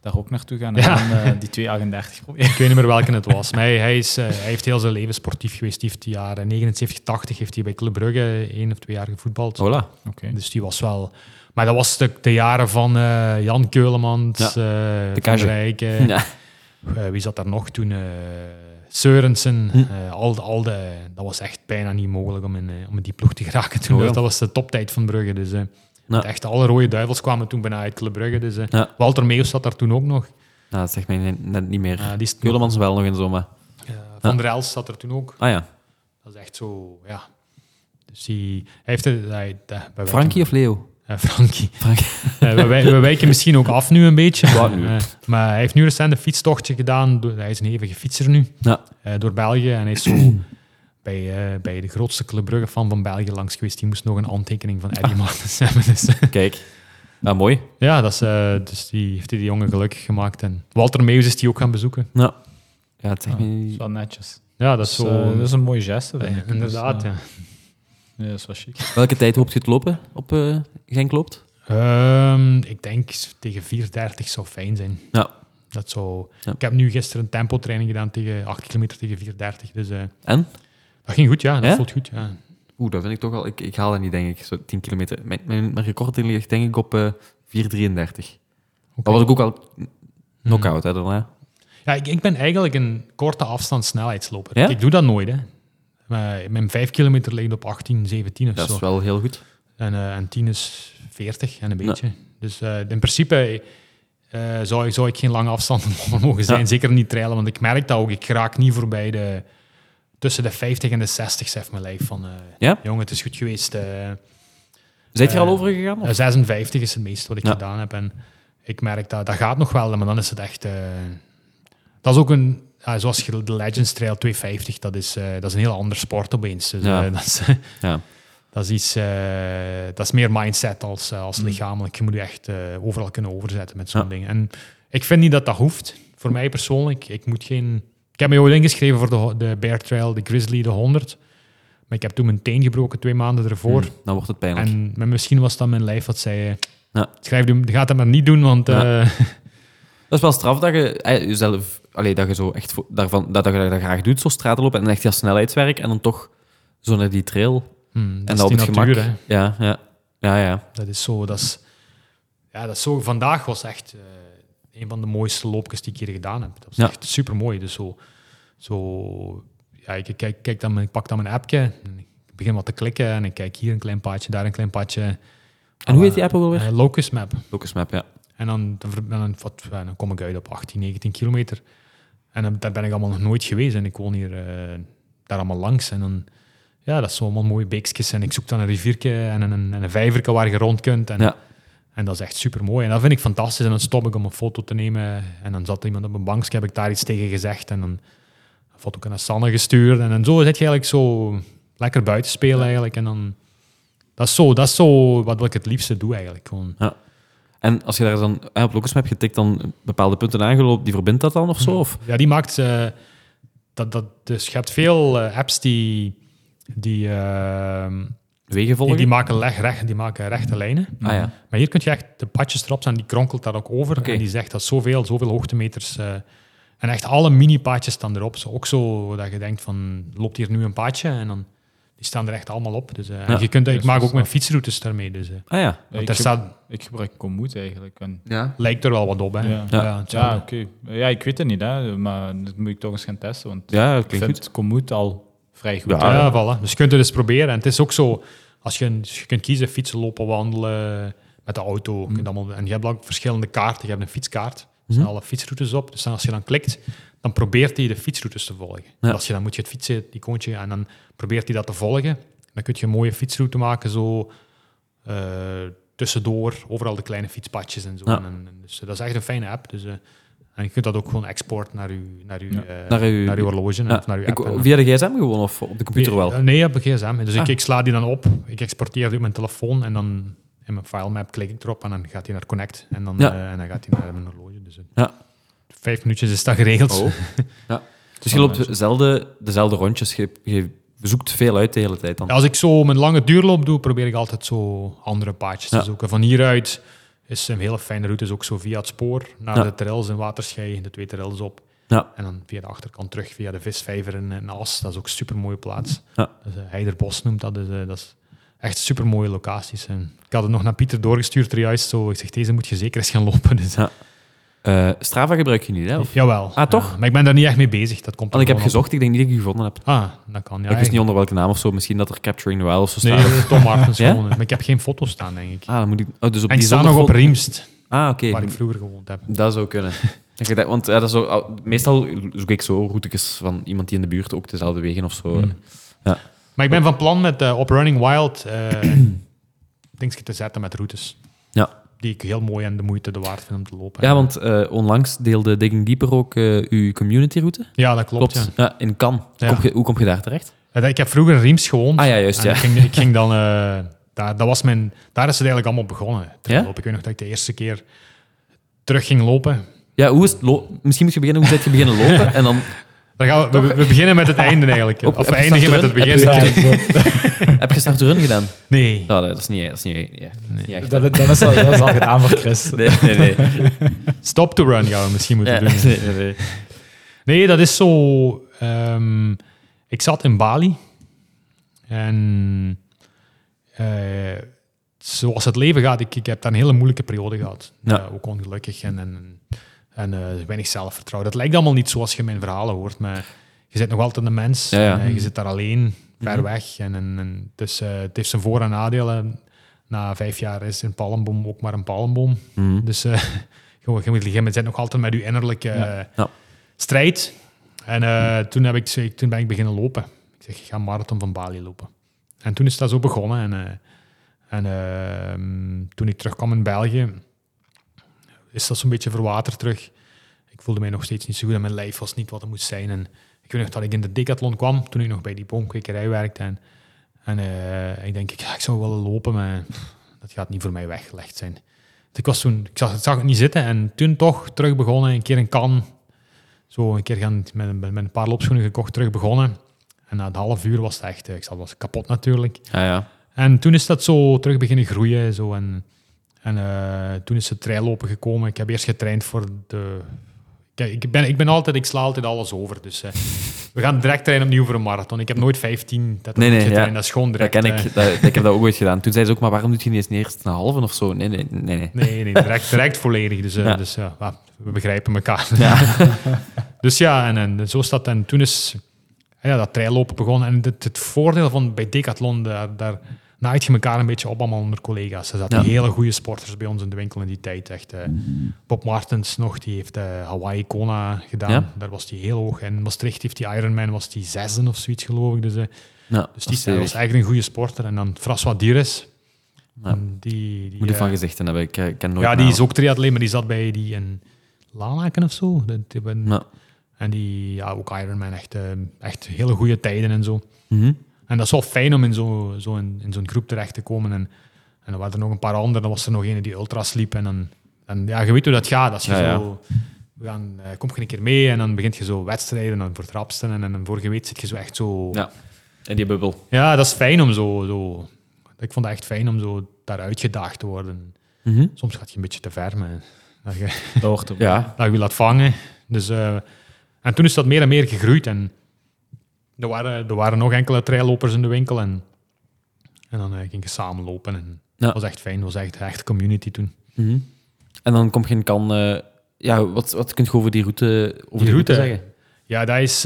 daar ook naartoe gaan en Ja. dan die 238 proberen. Ik weet niet meer welke het was. Maar hij, hij, is, eh, hij heeft heel zijn leven sportief geweest. Die heeft de jaren 79, 80 heeft hij bij Club Brugge één of twee jaar gevoetbald. Hola. Oké. Dus die was wel... Maar dat was de, de jaren van eh, Jan Keulemans, Ja, Van. Rijken. Ja. Wie zat daar nog toen? Seurensen. Hm. al, de- al de, dat was echt bijna niet mogelijk om in, om in die ploeg te geraken toen. Oh. Dat was de toptijd van Brugge. Dus Ja. echt alle rode duivels kwamen toen bijna uit Club Brugge. Dus. Walter Meeuws zat daar toen ook nog. Nou, dat zegt mij net- niet meer. Die is Keulemans wel nog in zomaar. Van der Els zat er toen ook. Ah ja. Dat is echt zo, ja. Dus die, hij heeft. Hij, Frankie of Leo? Eh, Frankie. Frankie. Eh, we, wij- we wijken misschien ook af nu een beetje. Wat nu? Eh, maar hij heeft nu recent een fietstochtje gedaan. Hij is een hevige fietser nu. Ja. eh, door België. En hij is zo bij, eh, bij de grootste Club Brugge fan van België langs geweest. Die moest nog een handtekening van Eddie Martens hebben. Dus, Kijk. Ah, mooi. ja, dat is, eh, dus die heeft die jongen gelukkig gemaakt. En Walter Meeuws is die ook gaan bezoeken. Ja. Ja, het is niet... wel netjes. Ja, dat is zo... dat is een mooie geste, denk ik. inderdaad, Dus, ja. Ja, dat is wel chic. Welke tijd hoopt je te lopen op eh Genk loopt? Ehm, ik denk tegen 4.30 zou fijn zijn. Ja. Dat zou... Ja. Ik heb nu gisteren een tempotraining gedaan tegen 8 kilometer tegen 4.30. Dus eh, En? dat ging goed, ja. Dat Ja? voelt goed, ja. Oeh, dat vind ik toch al... Ik, ik haal dat niet, denk ik. Zo 10 kilometer. Mijn, mijn, mijn record ligt denk ik op eh 4.33. Dat was ik ook al knock-out, hè, daarna. Ja, ik, ik ben eigenlijk een korte afstand snelheidsloper. Ja? Ik doe dat nooit, hè. Maar mijn 5 kilometer ligt op 18, 17 of Dat zo. is wel heel goed. En, eh, en 10 is 40 en een beetje. Dus eh, in principe eh, zou, zou ik geen lange afstanden mogen zijn. Ja. Zeker niet trailen, want ik merk dat ook. Ik raak niet voorbij de... Tussen de 50 en de 60 zegt mijn lijf van... Ja? Jongen, het is goed geweest. Zijt je er al over gegaan? of? eh, 56 is het meeste wat ik gedaan heb. En ik merk dat dat gaat nog wel, maar dan is het echt... dat is ook een... ja, zoals de Legends Trail 250, dat is, eh, dat is een heel ander sport opeens. Dus, Ja. eh, dat, is, Ja. dat, is iets, eh, dat is meer mindset als, eh, Mm. als lichamelijk. Je moet je echt overal kunnen overzetten met zo'n Ja. dingen. En ik vind niet dat dat hoeft, voor mij persoonlijk. Ik moet geen... Ik heb me ooit ingeschreven voor de, de Bear Trail, de Grizzly, de 100. Maar ik heb toen mijn teen gebroken twee maanden ervoor. Mm, dan wordt het pijnlijk. En maar misschien was dat mijn lijf wat zei... Ja. Schrijf, gaat dat maar niet doen, want... Ja. Dat is wel straf dat je jezelf, allee, dat je zo echt daarvan, dat, dat je dat graag doet, zo straten lopen en echt dat snelheidswerk en dan toch zo naar die trail. hmm, dat en dat op het natuur, gemak. hè. Ja, ja, ja, ja. Dat is zo, dat is, ja, dat is zo. Vandaag was echt eh, een van de mooiste loopjes die ik hier gedaan heb. Dat was Ja. echt super mooi. Dus zo, zo ja, ik, kijk, kijk dan, ik pak dan mijn appje, en ik begin wat te klikken en ik kijk hier een klein padje, daar een klein padje. En hoe heet die app ook alweer? Eh, Locus Map. Locus Map, ja. En dan, dan, ver- dan, wat, ja, dan kom ik uit op 18, 19 kilometer. En daar ben ik allemaal nog nooit geweest. En ik woon hier eh, daar allemaal langs. En dan, ja, dat is zo allemaal mooie beekjes. En ik zoek dan een riviertje en een, en een vijverke waar je rond kunt. En, Ja. en dat is echt super mooi. En dat vind ik fantastisch. En dan stop ik om een foto te nemen. En dan zat iemand op een bankje, heb ik daar iets tegen gezegd. En dan een foto naar Sanne gestuurd. En, dan zo zit je eigenlijk zo lekker buiten spelen eigenlijk. En dan, dat is zo, dat is zo wat ik het liefste doe eigenlijk. Gewoon. En als je daar dan eh, op Locus Map getikt dan bepaalde punten aangelopen, die verbindt dat dan of zo? Of? Ja, die maakt... eh, dat, dat, dus je hebt veel eh, apps die... Die, ehm, Wegen volgen? die, maken leg, recht, die maken rechte lijnen. Ah ja. Maar hier kun je echt de padjes erop staan, die kronkelt daar ook over. En die zegt dat zoveel, zoveel hoogtemeters... eh, en echt alle mini-paadjes staan erop. Zo, ook zo dat je denkt van, loopt hier nu een paadje? En dan... Die staan er echt allemaal op. Dus, eh, Ja. je kunt, ik Dus maak ook mijn fietsroutes daarmee. Dus, eh, Ah ja. want ik, ge- staat, ik gebruik Komoot eigenlijk. En, Ja. lijkt er wel wat op, hè. Ja. Ja. oké. Ja, ik weet het niet, hè, maar dat moet ik toch eens gaan testen. Want Ja, ik klinkt vind Komoot al vrij goed. Ja, voilà. Dus je kunt het eens proberen. En het is ook zo, als je, je kunt kiezen, fietsen, lopen, wandelen, met de auto. Allemaal, en je hebt ook verschillende kaarten. Je hebt een fietskaart, er staan Mhm. alle fietsroutes op. Dus als je dan klikt, dan probeert hij de fietsroutes te volgen. Ja. Als je dan moet je het fietsen, die icoontje, en dan probeert hij dat te volgen. Dan kun je een mooie fietsroute maken, zo eh, tussendoor, overal de kleine fietspadjes en zo. Ja. En, en- dus eh, dat is echt een fijne app. Dus, eh, en je kunt dat ook gewoon exporten naar je, naar uw, Ja. Naar uw- naar uw horloge en Ja. of naar uw Ik- app. via de gsm gewoon of op de computer wel? Nee, op een gsm. Dus ik, Ah. ik sla die dan op, ik exporteer die op mijn telefoon en dan in mijn filemap klik ik erop en dan gaat hij naar Connect en dan, Ja. en dan gaat hij naar mijn horloge. Dus eh, Ja. vijf minuutjes is dat geregeld. Oh. Ja. Dus je loopt zelden, dezelfde rondjes, je, je zoekt veel uit de hele tijd dan. Ja, Als ik zo mijn lange duurloop doe, probeer ik altijd zo andere paadjes Ja. te zoeken. Van hieruit is een hele fijne route, is ook zo via het spoor naar Ja. de trails in Waterschei, de twee trails op. Ja. En dan via de achterkant terug via de visvijver in, in As. Dat is ook een super mooie plaats. Ja. Dus, eh, Heiderbos noemt dat. Dus, eh, dat is echt super mooie locaties. En ik had het nog naar Pieter doorgestuurd, er juist zo. Ik zeg, deze moet je zeker eens gaan lopen. Dus, Ja. Eh, Strava gebruik je niet, hè? Of? Jawel. Ah, toch? Ja, maar ik ben daar niet echt mee bezig. Dat komt Want ik heb op. gezocht, ik denk niet dat ik je gevonden heb. Ah, dat kan. Ja, ik wist niet onder welke naam of zo. Misschien dat er Capturing the Wild of zo staat. Nee, dat is Tom Martens Ja? gewoon. Maar ik heb geen foto's staan, denk ik. Ah, dan moet ik... Oh, dus op en ik die sta nog op zonderfoto- Riemst, Ah, oké. waar ik vroeger gewoond heb. Dat zou kunnen. Want ja, dat is meestal zoek ik zo routetjes van iemand die in de buurt ook dezelfde wegen of zo. Hmm. Maar ik ben van plan met eh, op Running Wild eh dingen te zetten met routes. Ja. Die ik heel mooi en de moeite de waard vind om te lopen. Ja, want eh, onlangs deelde Digging Deeper ook eh, uw communityroute. Ja, dat klopt. Klopt. Ja. Ja. in. Ja. Je- hoe kom je daar terecht? Ja, Ik heb vroeger in Riemst gewoond. Ah ja, juist, ja. Ik ging, ik ging dan... eh, daar, dat was mijn, daar is het eigenlijk allemaal begonnen. traillopen. Ik weet nog dat ik de eerste keer terug ging lopen. Ja, hoe is het Misschien moet je beginnen, hoe zit je beginnen lopen? En dan Dan gaan we, we, we beginnen met het einde eigenlijk. Op- of we eindigen met het begin. Heb heb je start run gedaan? Nee. Ja, nee, dat is niet, dat is niet, ja, niet echt. Dat, dat, is al, dat is al gedaan voor Chris. Nee, nee, nee. Stop to run gaan we misschien moeten Ja, doen. nee, nee, nee. Nee, dat is zo. ehm, ik zat in Bali en eh, zoals het leven gaat, ik, ik heb daar een hele moeilijke periode gehad. Ja. Eh, ook ongelukkig en, en, en eh, weinig zelfvertrouwen. Dat lijkt allemaal niet zoals je mijn verhalen hoort, maar je zit nog altijd een mens. Ja, ja. en, eh, je zit daar alleen, ver Mhm. weg. En, en, en dus, eh, het heeft zijn voor- en nadelen. Na vijf jaar is een palmboom ook maar een palmboom. Mhm. Dus eh, je, je, je zit nog altijd met je innerlijke Ja. strijd. En eh, toen, heb ik, toen ben ik beginnen lopen. Ik zeg, ik ga een marathon van Bali lopen. En toen is dat zo begonnen. En, en ehm, toen ik terugkwam in België, is dat zo'n beetje verwaterd terug. Ik voelde mij nog steeds niet zo goed en mijn lijf was niet wat het moest zijn. En ik weet nog dat ik in de decathlon kwam, toen ik nog bij die boomkwekerij werkte. En, en eh, ik denk, ik, ja, ik zou wel lopen, maar dat gaat niet voor mij weggelegd zijn. Dus ik, was toen, ik zag, zag het niet zitten en toen toch terug begonnen, een keer een kan. Zo een keer gaan met, met, met een paar loopschoenen gekocht, terug begonnen. En na een half uur was het echt, eh, ik zat, was kapot natuurlijk. Ja, ja. En toen is dat zo terug beginnen groeien. Zo, en en eh, toen is het traillopen gekomen. Ik heb eerst getraind voor de... Kijk, ik ben, ik ben altijd, ik sla altijd alles over. Dus eh, we gaan direct trainen opnieuw voor een marathon. Ik heb nooit 15 dat Nee, nee, getraind. ja. Dat is gewoon Dat direct... ken ik. eh, Dat, ik heb dat ook ooit gedaan. Toen zei ze ook, maar waarom doet je niet eens eerst een halve of zo? Nee, nee, nee. nee. Nee, nee, direct, direct volledig. Dus, Ja. dus ja, we begrijpen elkaar. Ja. dus ja, en, en zo is dat. En toen is ja, dat traillopen begonnen. En het, het voordeel van bij Decathlon, daar, daar naait je elkaar een beetje op allemaal onder collega's. Er zaten Ja. hele goede sporters bij ons in de winkel in die tijd. Echt, eh, Bob Martens nog, die heeft eh, Hawaii Kona gedaan. Ja. Daar was hij heel hoog. En in Maastricht heeft die Ironman, was die zesde of zoiets geloof ik. Dus, eh, Ja, dus die was eigenlijk een goede sporter. En dan François Dires. Die, die, Moet eh, van gezichten hebben. Ik eh, ken nooit ja, die is ook triatleet, maar die zat bij die in Lanaken of zo. Dat- Ja. En die, ja, ook Ironman, echt, eh, echt hele goede tijden en zo. Mhm. En dat is wel fijn om in zo'n zo in, in zo'n groep terecht te komen. En, en dan waren er nog een paar anderen. Dan was er nog een die ultras liep. En dan, en ja, je weet hoe dat gaat. Als je Ja, zo, gaan, eh, kom je een keer mee en dan begint je zo wedstrijden dan voor het rapsten. En, en dan vorige week zit je zo echt zo... Ja. En die bubbel. Ja, dat is fijn om zo, zo... Ik vond het echt fijn om zo daar uitgedaagd te worden. Mhm. Soms gaat je een beetje te ver, maar dat je, Dat hoort Ja. dat je laat vangen. Dus, eh, en toen is dat meer en meer gegroeid. En er waren, er waren nog enkele traillopers in de winkel. En, en dan eh, ging je samen lopen. En Ja. dat was echt fijn. Dat was echt een echte community toen. Mhm. En dan kom je in kan... eh, ja, wat, wat kun je over die route, over die route, route? zeggen? Ja, dat is...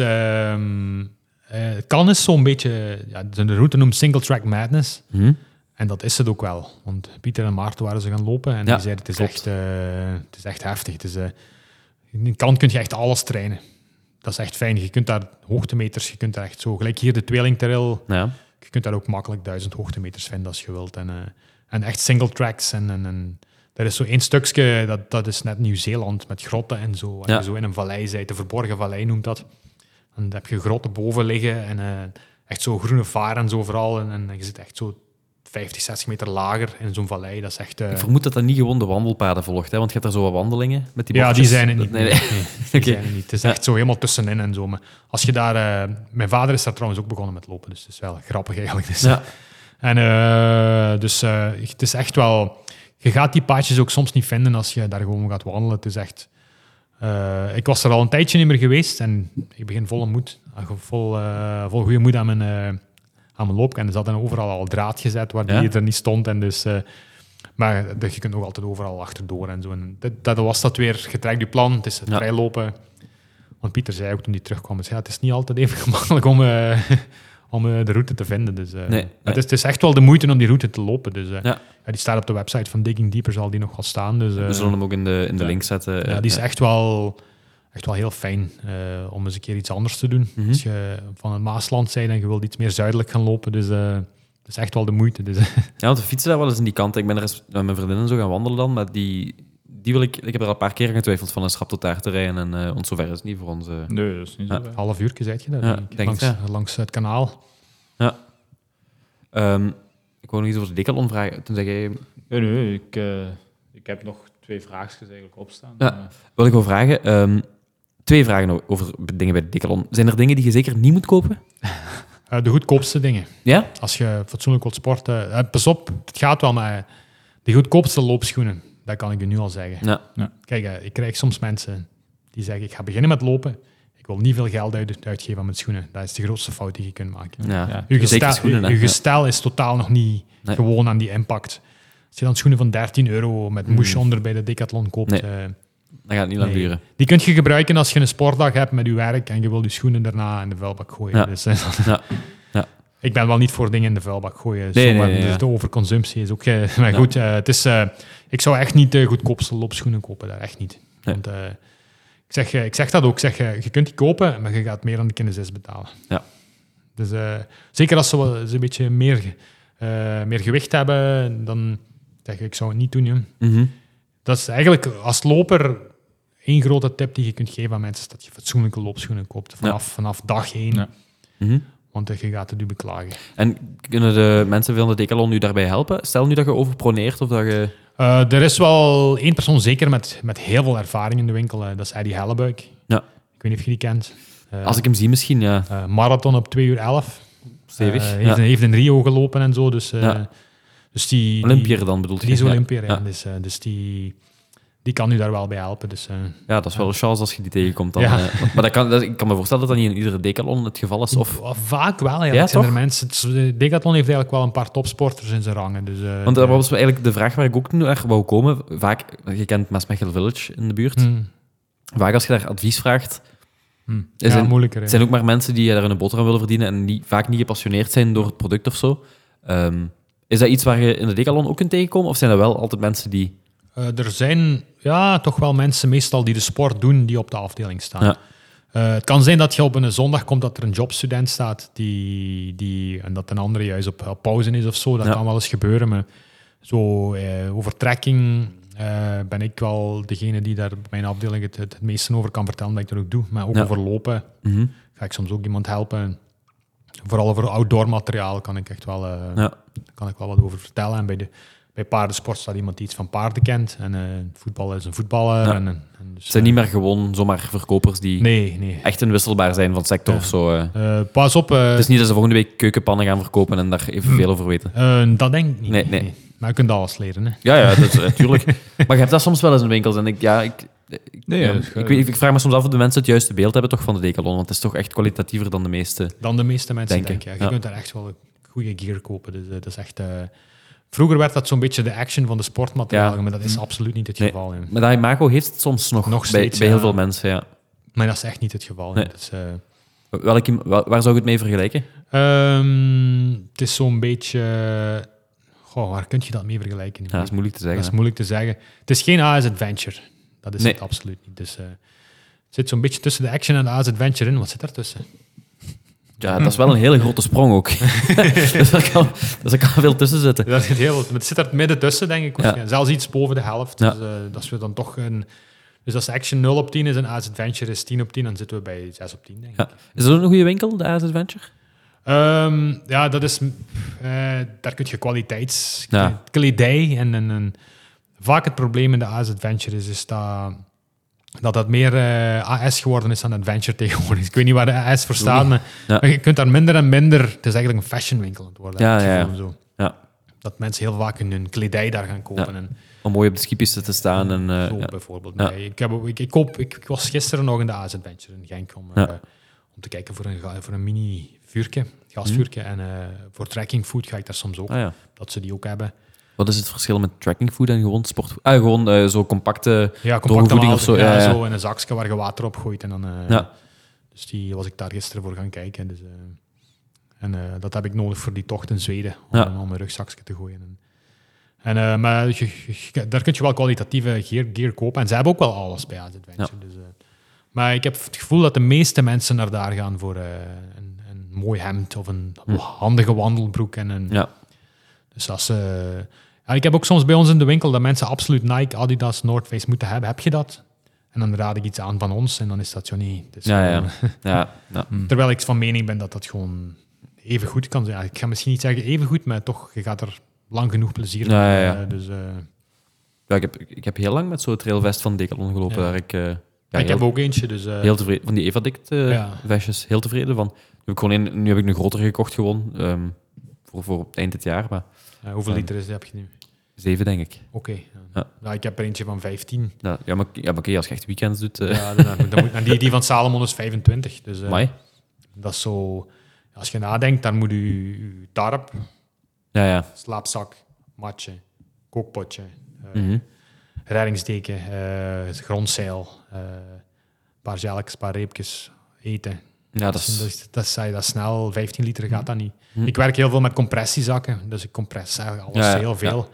het kan is zo'n beetje... Ja, de route noemt Single Track Madness. Mhm. En dat is het ook wel. Want Pieter en Maarten waren ze gaan lopen. En Ja, die zeiden, het is, klopt. echt, het is echt heftig. Het is, in de kant kun je echt alles trainen. Dat is echt fijn. Je kunt daar hoogtemeters, je kunt daar echt zo... Gelijk hier de tweelingtrail. Ja. Je kunt daar ook makkelijk duizend hoogtemeters vinden als je wilt. En, eh, en echt single tracks. En, en, en er is zo één stukje, dat, dat is net Nieuw-Zeeland, met grotten en zo. Ja. je zo in een vallei bent, de verborgen vallei noemt dat. Dan heb je grotten boven liggen en eh, echt zo groene vaar en zo vooral. En, en je zit echt zo 50, 60 meter lager in zo'n vallei. Dat is echt... eh, Ik vermoed dat dat niet gewoon de wandelpaden volgt, hè? want je hebt daar zo wat wandelingen met die ja, die zijn er niet. Nee, nee. Nee, die zijn er niet. Het is Ja. echt zo helemaal tussenin en zo. Maar als je daar... eh, mijn vader is daar trouwens ook begonnen met lopen, dus het is wel grappig eigenlijk. Dus, Ja. En eh, dus eh, het is echt wel... Je gaat die paadjes ook soms niet vinden als je daar gewoon gaat wandelen. Het is echt... ik was er al een tijdje niet meer geweest en ik begin volle moed, vol, vol goede moed aan mijn, aan mijn loop. En er zat dan overal al draad gezet waar Ja? die er niet stond. En dus, eh, maar dat- je kunt nog altijd overal achterdoor en zo. En dat, dat was dat weer, je trekt je plan, het is het Ja. vrijlopen. Want Pieter zei ook toen hij terugkwam, zei, ja, het is niet altijd even gemakkelijk om, eh, om eh, de route te vinden. Dus, Nee, maar nee. Het, is, het is echt wel de moeite om die route te lopen. Dus, Ja. ja, die staat op de website van Digging Deeper, zal die nog wel staan. Dus, We zullen hem ook in de, in de ja. link zetten. ja, die is echt wel, echt wel heel fijn eh, om eens een keer iets anders te doen. Mhm. Als je van het Maasland bent en je wilt iets meer zuidelijk gaan lopen, dus eh, het is echt wel de moeite. Dus, Ja, want we fietsen daar wel eens in die kant. Ik ben er eens met mijn vriendinnen zo gaan wandelen dan, maar die, die wil ik... Ik heb er al een paar keer aan getwijfeld van een schap tot daar te rijden en eh want zover is het niet voor ons. Nee, dat is niet zo. Ja. half uur zei je dat, Ja, denk ik, denk het, langs, ja. langs het kanaal. Ehm, ik wou nog iets over de Decathlon vragen. Toen zei jij... Nee, nee, ik, eh, ik heb nog twee vraagjes eigenlijk opstaan. Ja. Wil ik wel vragen... ehm, twee vragen over dingen bij de Decathlon. Zijn er dingen die je zeker niet moet kopen? Eh, de goedkoopste dingen. Ja? Als je fatsoenlijk wilt sporten, eh, pas op, het gaat wel, maar de goedkoopste loopschoenen, dat kan ik je nu al zeggen. Ja. Kijk, eh, ik krijg soms mensen die zeggen, ik ga beginnen met lopen, ik wil niet veel geld uit, uitgeven aan mijn schoenen. Dat is de grootste fout die je kunt maken. Ja. Ja. Je Zeker gestel, schoenen, hè. je Ja. gestel is totaal nog niet Nee. gewoon aan die impact. Als je dan schoenen van 13 euro met moesje Mm. onder bij de Decathlon koopt, Nee. Dat gaat niet lang Nee. duren. die kun je gebruiken als je een sportdag hebt met je werk en je wil je schoenen daarna in de vuilbak gooien. Ja. Dus, eh, Ja. Ja. Ik ben wel niet voor dingen in de vuilbak gooien. Nee, nee, dus. De overconsumptie is ook... eh, maar goed, eh, het is, ik zou echt niet de goedkoopste loopschoenen kopen. Dat echt niet. Want, ik, zeg, ik zeg dat ook. Ik zeg, je kunt die kopen, maar je gaat meer dan de kindes zes betalen. Ja. Dus zeker als ze, wel- ze een beetje meer, meer gewicht hebben, dan zeg ik, ik zou het niet doen. joh. Mhm. Dat is eigenlijk als loper één grote tip die je kunt geven aan mensen, is dat je fatsoenlijke loopschoenen koopt vanaf, vanaf dag één. Ja. Mhm. Want eh, je gaat het u beklagen. En kunnen de mensen van de Decathlon nu daarbij helpen? Stel nu dat je overproneert of dat je... Eh, er is wel één persoon zeker met, met heel veel ervaring in de winkel. eh, dat is Eddie Hellebuik. Ja. Ik weet niet of je die kent. Eh, Als ik hem zie misschien, ja. eh, marathon op 2 uur 11. Stevig. Ja. heeft, een- heeft in Rio gelopen en zo. Dus, eh, Ja. Dus die, Olympiër dan bedoelt je? Die is Ja. Olympiër, ja. Dus, eh, dus die, die kan u daar wel bij helpen. Dus, eh, Ja, dat is wel een chance als je die tegenkomt. Dan, Ja. eh, maar dat kan, dat, ik kan me voorstellen dat dat niet in iedere Decathlon het geval is. Of, Vaak wel, ja. Zijn er mensen, het Decathlon heeft eigenlijk wel een paar topsporters in zijn rangen. Dus, want dat was eigenlijk de vraag waar ik ook naar wou komen. Vaak, je kent Maasmechel Village in de buurt. Hmm. Vaak als je daar advies vraagt, Hmm. Er Ja, zijn- moeilijker. het zijn ook maar mensen die daar een boterham willen verdienen en die vaak niet gepassioneerd zijn door het product of zo. Ehm, is dat iets waar je in de Decathlon ook kunt tegenkomen? Of zijn er wel altijd mensen die... Eh, er zijn ja, toch wel mensen meestal die de sport doen die op de afdeling staan. Ja. Eh, het kan zijn dat je op een zondag komt dat er een jobstudent staat die, die, en dat een andere juist op, op pauze is of zo. Dat Ja. kan wel eens gebeuren. Maar zo eh, over trekking ben ik wel degene die daar mijn afdeling het, het, het meeste over kan vertellen dat ik dat ook doe. Maar ook Ja. over lopen Mhm. ga ik soms ook iemand helpen. Vooral over outdoor materiaal kan ik echt wel, eh, Ja. kan ik wel wat over vertellen. En bij, de, bij paardensport staat iemand die iets van paarden kent. En eh, voetbal is een voetballer. Ja. En, en dus, Het zijn eh, niet meer gewoon zomaar verkopers die Nee, nee. echt inwisselbaar zijn van sector Ja. of zo. eh. Eh, pas op. eh, Het is niet dat ze volgende week keukenpannen gaan verkopen en daar evenveel over weten. eh, dat denk ik niet. Nee, nee. Maar je kunt alles leren. Hè. Ja, ja, natuurlijk. maar je hebt dat soms wel eens in winkels. En ik, ja, ik, Nee, ja, dat is ik, weet- ik vraag me soms af of de mensen het juiste beeld hebben toch van de Decathlon. Want het is toch echt kwalitatiever dan de meeste. Dan de meeste mensen Denken, denken. Ja. Je kunt daar echt wel goede gear kopen. Dus, eh, dat is echt... eh, vroeger werd dat zo'n beetje de action van de sportmaterialen. Ja. Maar dat is absoluut niet het Nee. geval. hè. Maar dat imago heeft het soms nog, steeds, bij heel veel mensen. Ja. Maar dat is echt niet het geval. Nee. Eh, Welke, wel- waar zou je het mee vergelijken? Ehm, het is zo'n beetje... Goh, waar kun je dat mee vergelijken? Ja, dat is moeilijk te zeggen. Dat is moeilijk te zeggen. Het is geen AS Adventure. Dat is Nee. het absoluut niet. Dus, het zit zo'n beetje tussen de action en de Adventure in. Wat zit daartussen? Ja, dat is wel een hele grote sprong ook. dus daar kan, dus kan veel tussen zitten. Dat zit heel, het zit er midden tussen, denk ik. Ja. Zelfs iets boven de helft. Ja. Dus, eh, dat is we dan toch een... Dus als action 0 op 10 is en AS Adventure is 10 op 10, dan zitten we bij 6 op 10, denk ik. Is dat ook een goede winkel, de AS Adventure? Ehm, ja, dat is... eh, daar kun je kwaliteits... En, en, en... Vaak het probleem in de AS Adventure is, is dat... Dat dat meer eh, AS geworden is dan Adventure tegenwoordig. Ik weet niet waar de AS voor staat, maar, Ja. maar je kunt daar minder en minder... Het is eigenlijk een fashionwinkel aan het worden. Ja, ja, zo. Ja. Dat mensen heel vaak hun, kledij daar gaan kopen. En, Om mooi op de skipisten te staan. En, eh, zo bijvoorbeeld. Ik, heb, ik, ik, koop, ik, ik was gisteren nog in de AS Adventure in Genk om, eh, om te kijken voor een, voor een mini vuurtje, gasvuurtje. En eh, voor tracking food ga ik daar soms ook, Ah, dat ze die ook hebben. Wat is het verschil met tracking food en gewoon sport? Ah, gewoon eh, zo compacte... Ja, Droge compact voeding of zo, ja, ja. zo in een zakje waar je water op gooit. En dan, eh, Ja. Dus die was ik daar gisteren voor gaan kijken. Dus, eh, en dat heb ik nodig voor die tocht in Zweden, om, Ja. om een rugzakje te gooien. En, en, maar je- je- daar kun je wel kwalitatieve gear, gear kopen. En ze hebben ook wel alles bij AZ. Dus, maar ik heb het gevoel dat de meeste mensen naar daar gaan voor een, een mooi hemd of een handige wandelbroek. En een, Ja. Dus als ze... ja, ik heb ook soms bij ons in de winkel dat mensen absoluut Nike, Adidas, North Face moeten hebben. Heb je dat? En dan raad ik iets aan van ons en dan is dat zo niet. Is Ja, ja. gewoon- ja, ja. Terwijl ik van mening ben dat dat gewoon even goed kan zijn. Ik ga misschien niet zeggen even goed, maar toch, je gaat er lang genoeg plezier mee ja, ja. hebben. Dus, eh, Ja, ik, heb, ik heb heel lang met zo'n trailvest van Decathlon gelopen. Ja. Waar ik, eh, ja, ik heel, heb ook eentje, dus... eh, heel tevreden van die Evadict eh Ja. vestjes. Heel tevreden van. Nu heb ik, gewoon een, nu heb ik een grotere gekocht gewoon. ehm, voor, voor het eind dit jaar. Maar eh, hoeveel liter is, heb je nu? Zeven, denk ik. Oké. ja. Ja. Nou, ik heb er eentje van 15. Ja, ja, maar, ja, maar oké, als je echt weekends doet... eh Ja, dan, dan moet, die, die van Salomon is 25. Dus, eh, dat is zo... Als je nadenkt, dan moet je, tarp, Ja, ja. slaapzak, matje, kookpotje, eh, Mhm. reddingsdeken, eh, grondzeil, een paar een paar reepjes, eten. Ja, dat Dat is, is... dat, is, dat, snel, 15 liter gaat dat niet. Hm. Ik werk heel veel met compressiezakken, dus ik compress alles heel veel.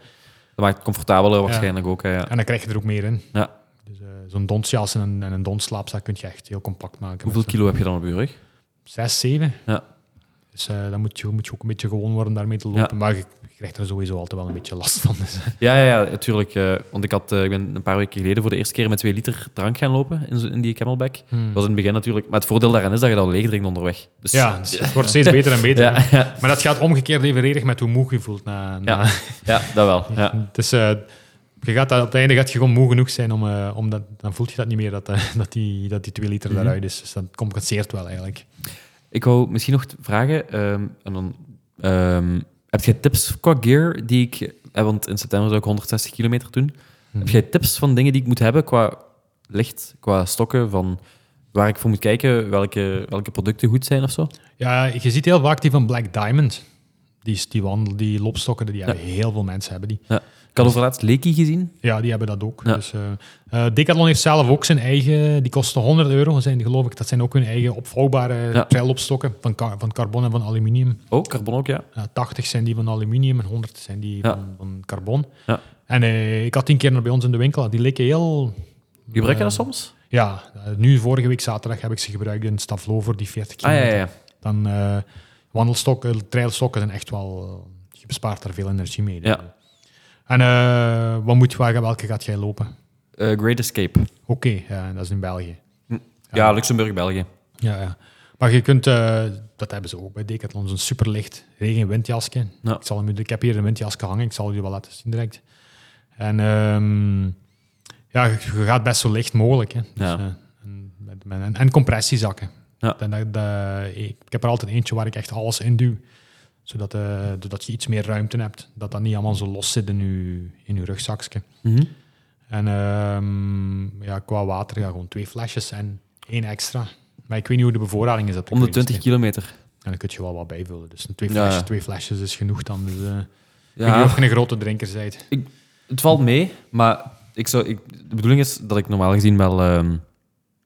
Dat maakt het comfortabeler waarschijnlijk ook. hè, Ja. En dan krijg je er ook meer in. Ja. Dus eh, zo'n donsjas en een, en een donsslaapzak kun je echt heel compact maken. Hoeveel Met kilo heb je dan op je rug? Zes, zeven. Ja. Dus eh, dan moet je, moet je ook een beetje gewoon worden daarmee te lopen. Ja. Maar je, je krijgt er sowieso altijd wel een beetje last van. Dus, eh. Ja, ja, ja natuurlijk. eh, want ik, had, ik ben een paar weken geleden voor de eerste keer met twee liter drank gaan lopen in, in die camelback. Hmm. Dat was in het begin natuurlijk. Maar het voordeel daaraan is dat je dat leeg drinkt onderweg. Dus, ja, dus het wordt steeds beter en beter. Ja, Maar dat gaat omgekeerd evenredig met hoe moe je voelt. Na, na- Ja. ja, dat wel. Ja. Dus je gaat dat, op het einde gaat je gewoon moe genoeg zijn om, om dat, dan voelt je dat niet meer dat, dat, die, dat die twee liter Mhm. daaruit is. Dus dat compenseert wel eigenlijk. Ik wou misschien nog vragen, ehm, en dan, ehm, heb jij tips qua gear die ik... eh, want in september zou ik 160 kilometer doen. Mhm. Heb jij tips van dingen die ik moet hebben qua licht, qua stokken, van waar ik voor moet kijken, welke, welke producten goed zijn of zo? Ja, je ziet heel vaak die van Black Diamond. Die, die wandel, die loopstokken, die hebben heel veel mensen hebben die. Ja. Ik had overlaatst Leaky gezien. Ja, die hebben dat ook. Ja. Dus, eh, eh, Decathlon heeft zelf ook zijn eigen, die kosten 100 euro, zijn, geloof ik. Dat zijn ook hun eigen opvouwbare Ja. trailopstokken van, van carbon en van aluminium. Oh, carbon ook, ja. Ja, 80 zijn die van aluminium en 100 zijn die Ja. van, van carbon. Ja. En eh, ik had tien keer nog bij ons in de winkel, die leken heel... Gebruik je dat soms? Ja, nu vorige week zaterdag heb ik ze gebruikt in Staflover, die 40 Ah, ja, ja. Dan wandelstokken, trailstokken zijn echt wel... eh, je bespaart daar veel energie mee. Ja. En eh, wat moet, waar, welke gaat jij lopen? Eh, Great Escape. Oké, ja, dat is in België. Ja, Luxemburg, België. Ja, ja. Maar je kunt, dat hebben ze ook bij Decathlon, zo'n superlicht regen- en windjasje. Ja. Ik, zal hem, ik heb hier een windjasje hangen, ik zal je wel laten zien direct. En ehm, ja, je, je gaat best zo licht mogelijk. Hè. Dus, Ja. en, en, en compressiezakken. Ja. Dat, dat- ik heb er altijd eentje waar ik echt alles in duw. Zodat, eh, je iets meer ruimte hebt. Dat dat niet allemaal zo los zit in je, in je rugzakje. Mhm. En ehm, ja, qua water, ja, gewoon twee flesjes en één extra. Maar ik weet niet hoe de bevoorrading is. Dat Om de 20 kilometer. En dan kun je wel wat bijvullen. Dus twee Ja, flesjes, ja. twee flesjes is genoeg dan. Dus, eh, Ik weet Ja. niet of je een grote drinker bent. Het valt mee, maar ik zou, ik, de bedoeling is dat ik normaal gezien wel ehm,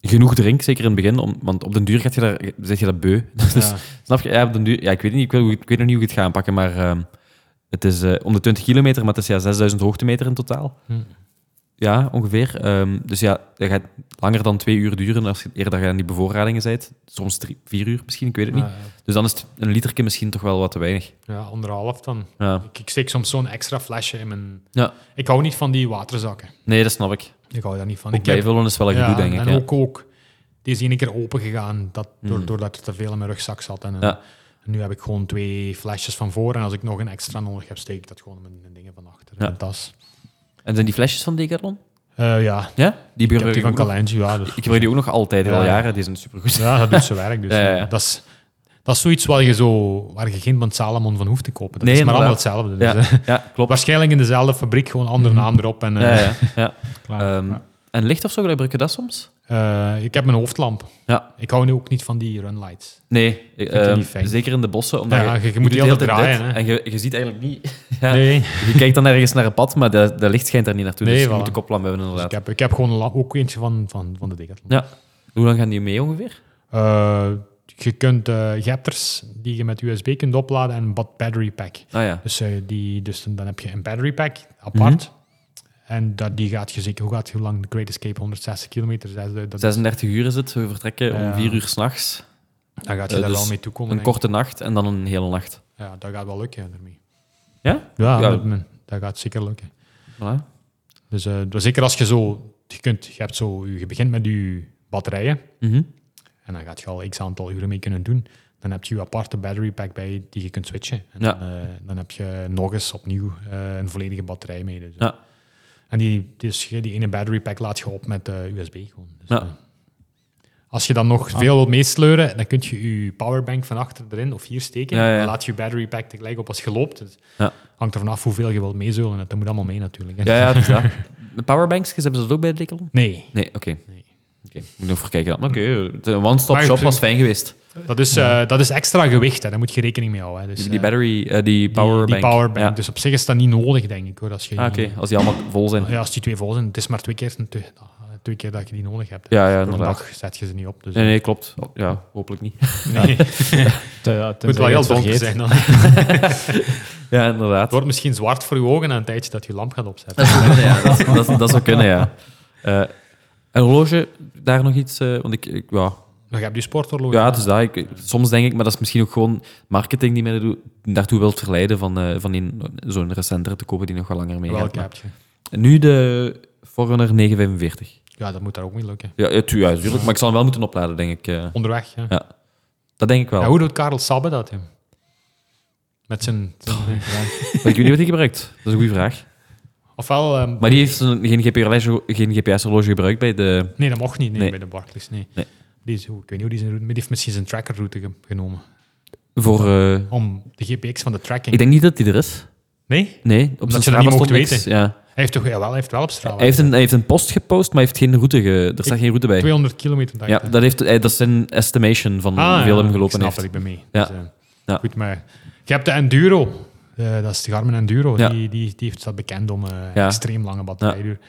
genoeg drink, zeker in het begin. Om, want op den duur gaat je daar, zeg je dat beu. Dus, Ja. Snap je? Ja, op den duur, ja, ik, weet niet, ik, weet, ik weet nog niet hoe ik het ga aanpakken, maar ehm, het is eh, om de 20 kilometer, maar het is ja, 6000 hoogtemeter in totaal. Hm. Ja, ongeveer. Ehm, dus ja, dat gaat langer dan twee uur duren als je eerder aan die bevoorradingen bent. Soms drie, vier uur misschien, ik weet het niet. Ja, Dus dan is het een literke misschien toch wel wat te weinig. ja, anderhalf dan. Ja. Ik, ik steek soms zo'n extra flesje in mijn... Ja. Ik hou niet van die waterzakken. Nee, dat snap ik. Ik hou daar niet van. Ook ik heb- bijvullen is wel een gedoe, denk ik. En ja. ook, ook, die is één keer open gegaan dat, door, Hmm. doordat er te veel in mijn rugzak zat. En, eh, en nu heb ik gewoon twee flesjes van voor. En als ik nog een extra nodig heb, steek ik dat gewoon in mijn, mijn dingen van achter. in mijn tas. En zijn die flesjes van Decathlon? Eh, ja, Ja? Die ik heb die ik van. Ja, dus- Ik gebruik die ook nog altijd, al ja. jaren. Die zijn supergoed. Ja, dat doet zijn werk. Dus Ja, ja, ja. Dat, is, dat is zoiets waar je, zo, waar je geen van Salomon van hoeft te kopen. Dat Nee, is maar allemaal hetzelfde. Dus, Ja, eh, ja, klopt. waarschijnlijk in dezelfde fabriek, gewoon andere naam erop. En, eh, Ja. Klaar. Ehm, Ja. En licht of zo, gebruik je dat soms? eh, ik heb mijn hoofdlamp. Ja. Ik hou nu ook niet van die runlights. Nee, dat ehm, zeker in de bossen. Omdat Ja, je, je- je je moet doet heel draaien, dit. En je, je ziet eigenlijk niet... Ja, Nee, Je kijkt dan ergens naar een pad, maar de, de licht schijnt daar niet naartoe. Nee, dus je moet de koplamp hebben, dus ik inderdaad. heb, ik heb gewoon ook eentje van, van, van de Decathlon. Ja. Hoe lang gaan die mee ongeveer? Eh, je, kunt, eh, je hebt er die je met USB kunt opladen en een battery pack. Ah ja. Dus, eh, die, dus dan heb je een battery pack apart. En dat, die gaat je zeker, hoe gaat hoe lang de Great Escape? 160 kilometer? zes- Dat, 36 uur is het. We vertrekken om Ja. 4 uur s'nachts. dan gaat je eh, daar dus wel mee toekomen. Een korte nacht en dan een hele nacht. Ja, dat gaat wel lukken daarmee. Ja? Ja, dat gaat zeker lukken. Voilà. Dus, eh, dus zeker als je zo, je, kunt, je, hebt zo, je begint met je batterijen Mhm. En dan gaat je al x aantal uren mee kunnen doen. Dan heb je je aparte battery pack bij die je kunt switchen. En Ja. dan, eh, dan heb je nog eens opnieuw eh, een volledige batterij mee. Dus, Ja. En die, dus, die ene battery pack laat je op met eh, USB. Gewoon. Dus, Ja. eh, als je dan nog veel wilt meesleuren, dan kun je je powerbank van achter erin of hier steken. Ja, ja. Dan laat je je battery pack tegelijk op als je loopt. Dus Ja. hangt er vanaf hoeveel je wilt meezeulen. Dat moet allemaal mee natuurlijk. hè. Ja, ja. De powerbanks, hebben ze dat ook bij de Decathlon? Nee, Nee, oké. Nee. Oké, moet nog voor kijken. Maar oké, de one-stop shop was fijn geweest. dat is, eh, dat is extra gewicht. Hè. Daar moet je rekening mee houden. Hè. Dus, Die, die eh, battery, eh, die powerbank. Die powerbank. Ja. Dus op zich is dat niet nodig, denk ik. Hoor, als je Ah, oké, als die allemaal vol zijn. Ja, als die twee vol zijn, het is maar twee keer, twee, twee keer dat je die nodig hebt. Ja, ja, Voor een inderdaad. dag zet je ze niet op. Dus Nee, nee, klopt. Ja, hopelijk niet. nee. Ja, Het moet wel heel het donker vergeet. zijn dan. Ja, Het inderdaad. wordt misschien zwart voor je ogen na een tijdje dat je lamp gaat opzetten. Dat zou kunnen, ja. Dat, dat, dat zou kunnen, ja. Eh, een horloge, daar nog iets... eh, want ik, ik, ja, heb je sporthorloge. Ja, het is dat. Ik, soms denk ik, maar dat is misschien ook gewoon marketing die mij daartoe- daartoe wil verleiden van, eh, van in zo'n recentere te kopen die nog wel langer mee Welke heb je? Nu de Forerunner 945. Ja, dat moet daar ook niet lukken. Ja, ja, tu- ja, tuurlijk. Maar ik zal hem wel moeten opladen, denk ik. eh. Onderweg, ja. Ja. Dat denk ik wel. Ja, hoe doet Karel Sabbe dat, hem? Met zijn... zijn Ik weet niet wat hij gebruikt. Dat is een goede vraag. Ofwel... ehm, Maar die heeft een- geen GPS-horloge geen GPS gebruikt bij de... Nee, dat mocht niet nee, Nee. bij de Barclays. Nee. Nee. Die is, hoe- ik weet niet hoe die zijn route... Maar die heeft misschien zijn trackerroute ge- genomen. Voor... eh, Om de GPX van de tracking... ik denk niet dat die er is. Nee? Nee, op zijn je dat niet mocht niks. weten. Ja. Hij heeft toch ja, wel, hij heeft wel op Strava. Hij, heeft een, hij heeft een post gepost, maar hij heeft geen route ge, er staat geen route bij. 200 kilometer, Ja, dat, heeft, hij- dat is zijn estimation van Ah, hoeveel ja, hem gelopen ik snap heeft. dat ik ben mee. Ja. Dus, eh, Ja. Goed, maar je hebt de Enduro. Eh, dat is de Garmin Enduro. Ja. Die, die, die heeft, staat bekend om Ja. extreem lange batterijduur.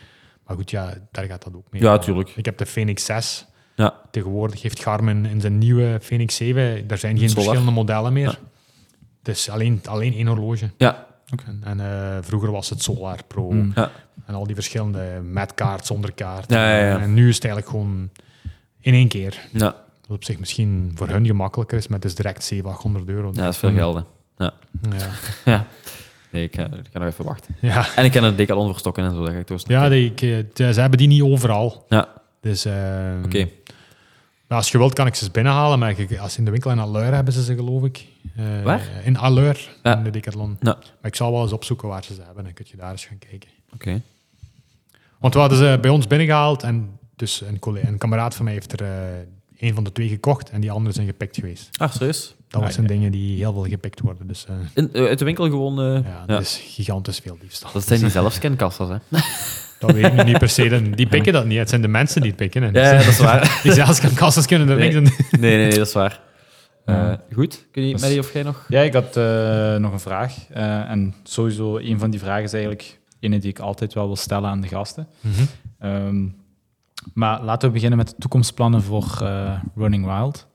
Maar goed, ja, daar gaat dat ook mee. Ja, tuurlijk. Ik heb de Phoenix 6. Ja. Tegenwoordig heeft Garmin in zijn nieuwe Phoenix 7, daar zijn geen Solar. verschillende modellen meer. Is alleen, alleen één horloge. Ja. En, en, eh, vroeger was het Solar Pro. Mm. Ja. En al die verschillende met kaart, zonder kaart. En nu is het eigenlijk gewoon in één keer. Ja. Wat op zich misschien voor hun gemakkelijker is, maar het is direct 700, 800 euro. ja, dat is veel geld. hè. Ja. Ja, ja. Nee, ik ga, ik ga nog even wachten. ja. En ik ken een Decathlon voor stokken en zo. Dat ga ik nog ja die, ik, eh, ze hebben die niet overal. Ja, Dus eh, oké. als je wilt, kan ik ze eens binnenhalen. Maar als in de winkel in Alleur hebben ze ze, geloof ik. Eh, Waar? In Alleur, Ja. in de Decathlon. Ja. Maar ik zal wel eens opzoeken waar ze ze hebben. Dan kun je daar eens gaan kijken. Oké. Want we hadden ze bij ons binnengehaald. En dus een, collega, een kameraad van mij heeft er eh een van de twee gekocht. En die andere zijn gepikt geweest. Ah, serieus? Dat Ah, zijn dingen die heel veel gepikt worden. Dus eh, In, eh, uit de winkel gewoon... eh, ja, ja. dat is gigantisch veel diefstal. Dat zijn die zelfscankassa's, hè? Dat weet ik niet per se. Dan- Die pikken dat niet. Het zijn de mensen die het pikken. En Ja, ja, dat is waar. Die zelfscankassen kunnen er Nee. niks aan Nee, nee, nee, dat is waar. Eh, goed, kun je, of jij nog? Ja, ik had eh, nog een vraag. Eh, en sowieso, een van die vragen is eigenlijk ene die ik altijd wel wil stellen aan de gasten. Ehm, maar laten we beginnen met de toekomstplannen voor eh, Running Wild.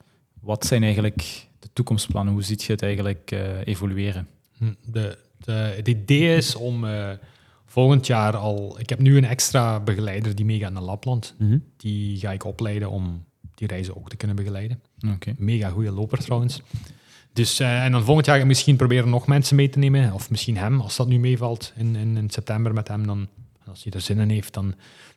Wat zijn eigenlijk toekomstplannen? Hoe ziet je het eigenlijk eh, evolueren? Hm, De, de, het idee is om eh, volgend jaar al... Ik heb nu een extra begeleider die meegaat naar Lapland. Mhm. Die ga ik opleiden om die reizen ook te kunnen begeleiden. Mega goede loper trouwens. Dus, eh, en dan volgend jaar ga ik misschien proberen nog mensen mee te nemen. Of misschien hem, als dat nu meevalt in, in, in september met hem. Dan, als hij er zin in heeft, dan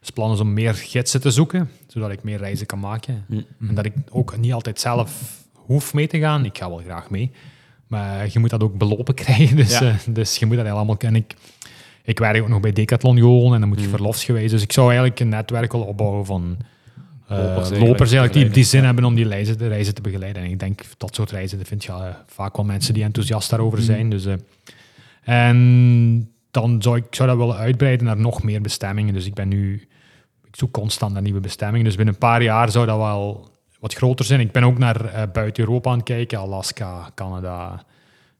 is het plan is om meer gidsen te zoeken. Zodat ik meer reizen kan maken. Mhm. En dat ik ook niet altijd zelf hoef mee te gaan. Ik ga wel graag mee. Maar je moet dat ook belopen krijgen. Dus, Ja. eh, dus je moet dat allemaal kennen. Ik, ik werk ook nog bij Decathlon gewoon. En dan moet je Mhm. verlofsgewijs. Dus ik zou eigenlijk een netwerk opbouwen van... eh, Lopers eigenlijk eigenlijk die, die zin hebben om die reizen, de reizen te begeleiden. En ik denk dat soort reizen, dat vind je eh, vaak wel mensen die enthousiast daarover zijn. Dus, en dan zou ik zou dat willen uitbreiden naar nog meer bestemmingen. Dus ik ben nu, ik zoek constant naar nieuwe bestemmingen. Dus binnen een paar jaar zou dat wel wat groter zijn. Ik ben ook naar eh, buiten Europa aan het kijken, Alaska, Canada,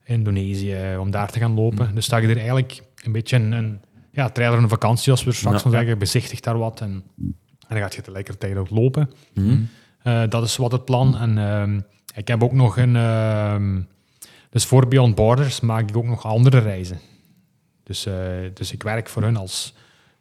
Indonesië, om daar te gaan lopen. Dus dat je er eigenlijk een beetje een, een ja, trailer een vakantie, als we er straks Ja. van zeggen, bezichtigt daar wat en, en dan gaat je tegelijkertijd ook lopen. Mhm. Eh, dat is wat het plan. En ehm, ik heb ook nog een. ehm, dus voor Beyond Borders maak ik ook nog andere reizen. Dus, eh, dus ik werk voor hun als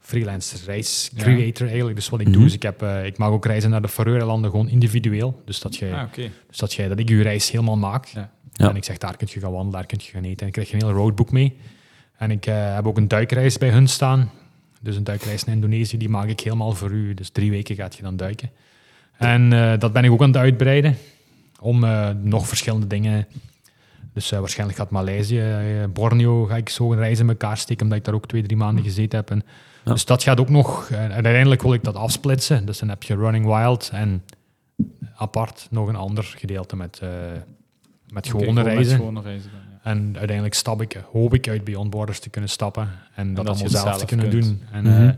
freelance reiscreator eigenlijk. Dus wat ik doe Mhm. is, ik, heb, eh, ik maak ook reizen naar de Faroe-eilanden gewoon individueel. Dus dat, jij, Ah, dus dat, jij, dat ik je reis helemaal maak. Ja. Ja. En ik zeg, daar kun je gaan wandelen, daar kun je gaan eten. En ik krijg je een heel roadbook mee. En ik eh, heb ook een duikreis bij hun staan. Dus een duikreis naar Indonesië, die maak ik helemaal voor u. Dus drie weken gaat je dan duiken. En eh, dat ben ik ook aan het uitbreiden. Om eh, nog verschillende dingen... Dus waarschijnlijk gaat Maleisië, Borneo, ga ik zo een reis in elkaar steken, omdat ik daar ook twee, drie maanden gezeten heb. En, Ja. Dus dat gaat ook nog... en uiteindelijk wil ik dat afsplitsen. Dus dan heb je Running Wild en apart nog een ander gedeelte met, eh, met gewone met reizen. gewone reizen dan, ja. En uiteindelijk stap ik, hoop ik uit Beyond Borders te kunnen stappen en dat, dat je allemaal zelf te kunnen kunt. doen. En, Mhm. eh,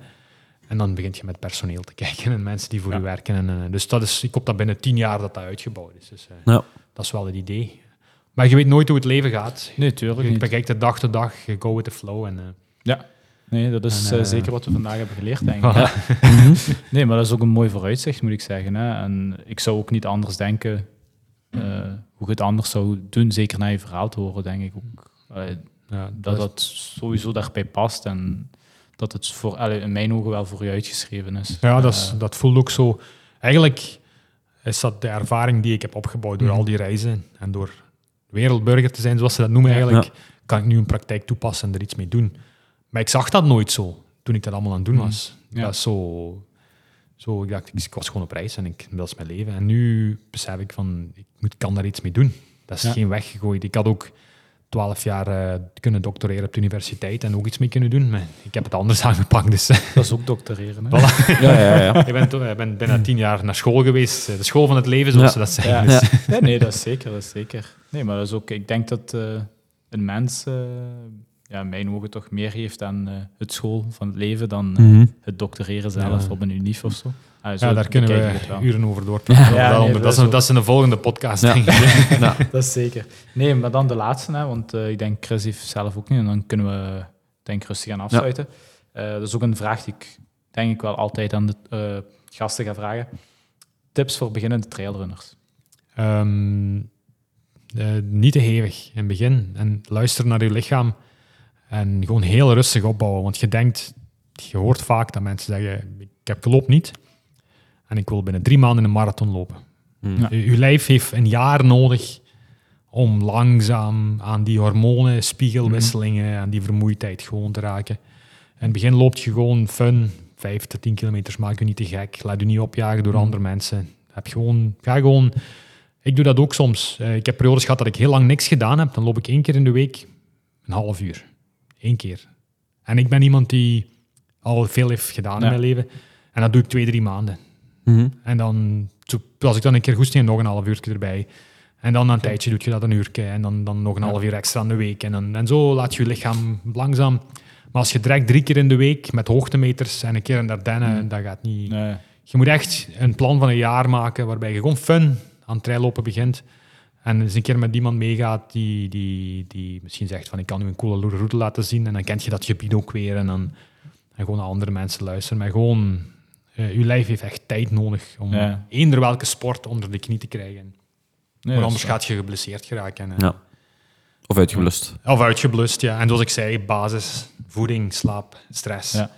en dan begint je met personeel te kijken en mensen die voor Ja. u werken. En, eh, dus dat is, ik hoop dat binnen tien jaar dat dat uitgebouwd is. Dus, eh, Ja. Dat is wel het idee. Maar je weet nooit hoe het leven gaat. Nee, tuurlijk Je niet. bekijkt het dag te dag, je go with the flow. En, eh, Nee, dat is En, eh, eh, zeker wat we vandaag hebben geleerd, denk ik. Nee, maar dat is ook een mooi vooruitzicht, moet ik zeggen. Hè. En ik zou ook niet anders denken eh, hoe je het anders zou doen, zeker naar je verhaal te horen, denk ik ook. Ja, dat dat sowieso daarbij past en dat het voor, in mijn ogen wel voor je uitgeschreven is. Ja, dat, is, dat voelt ook zo. Eigenlijk, is dat de ervaring die ik heb opgebouwd door al die reizen en door wereldburger te zijn, zoals ze dat noemen eigenlijk, Ja. kan ik nu een praktijk toepassen en er iets mee doen. Maar ik zag dat nooit zo toen ik dat allemaal aan het doen was. Ja. Dat is zo, zo, ik dacht, ik, was gewoon op reis en ik, dat is mijn leven. En nu besef ik van, ik moet, kan daar iets mee doen. Dat is Ja. geen weggegooid. Ik had ook twaalf jaar eh, kunnen doctoreren op de universiteit en ook iets mee kunnen doen, maar ik heb het anders aangepakt. Dus Dat is ook doctoreren. Hè? Voilà. Ja, ja, ja. ik ben, ik ben bijna tien jaar naar school geweest. eh, De school van het leven, zoals Ja. ze dat zeggen. Ja. Dus, Ja, nee, dat is zeker, dat is zeker. Nee, maar dat is ook, ik denk dat eh, een mens, eh, ja, in mijn ogen, toch meer heeft aan eh, het school van het leven dan eh, Mhm. het doctoreren zelf Ja. op een unief of zo. Ah, zo ja, daar kunnen we wel. uren over doorpraten. Ja, nee, dat, is dat is een volgende podcast, Ja. denk ik. Nou, Dat is zeker. Nee, maar dan de laatste, hè, want eh, ik denk Chris heeft zelf ook niet. En dan kunnen we denk ik rustig gaan afsluiten. Eh, dat is ook een vraag die ik denk ik wel altijd aan de eh, gasten ga vragen. Tips voor beginnende trailrunners. Ehm, eh, niet te hevig in het begin. En luister naar je lichaam. En gewoon heel rustig opbouwen. Want je denkt, je hoort vaak dat mensen zeggen, ik heb gelopen niet. En ik wil binnen drie maanden een marathon lopen. Hmm. Ja. Je, je lijf heeft een jaar nodig om langzaam aan die hormonen, spiegelwisselingen, aan die vermoeidheid gewoon te raken. In het begin loopt je gewoon fun, vijf tot tien kilometers, maak je niet te gek, laat je niet opjagen door andere mensen. Heb gewoon, ga gewoon... Ik doe dat ook soms. Eh, ik heb periodes gehad dat ik heel lang niks gedaan heb. Dan loop ik één keer in de week een half uur. Eén keer. En ik ben iemand die al veel heeft gedaan in mijn leven. En dat doe ik twee, drie maanden. Mhm. En dan, als ik dan een keer goesting en nog een half uur erbij. En dan een tijdje doe je dat een uur. En dan, dan nog een half uur extra aan de week. En, dan, en zo laat je je lichaam langzaam... Maar als je direct drie keer in de week met hoogtemeters en een keer een Ardennen, dat gaat niet... Nee. Je moet echt een plan van een jaar maken waarbij je gewoon fun aan het traillopen begint. En eens een keer met iemand meegaat die, die, die misschien zegt van ik kan nu een coole route laten zien. En dan kent je dat gebied ook weer. En dan en gewoon naar andere mensen luisteren. Maar gewoon, eh, je lijf heeft echt tijd nodig om Ja. eender welke sport onder de knie te krijgen. Nee, Want anders gaat je geblesseerd geraken. Ja. Of uitgelust. Of uitgeblust, ja. En zoals ik zei, basis, voeding, slaap, stress. Ja.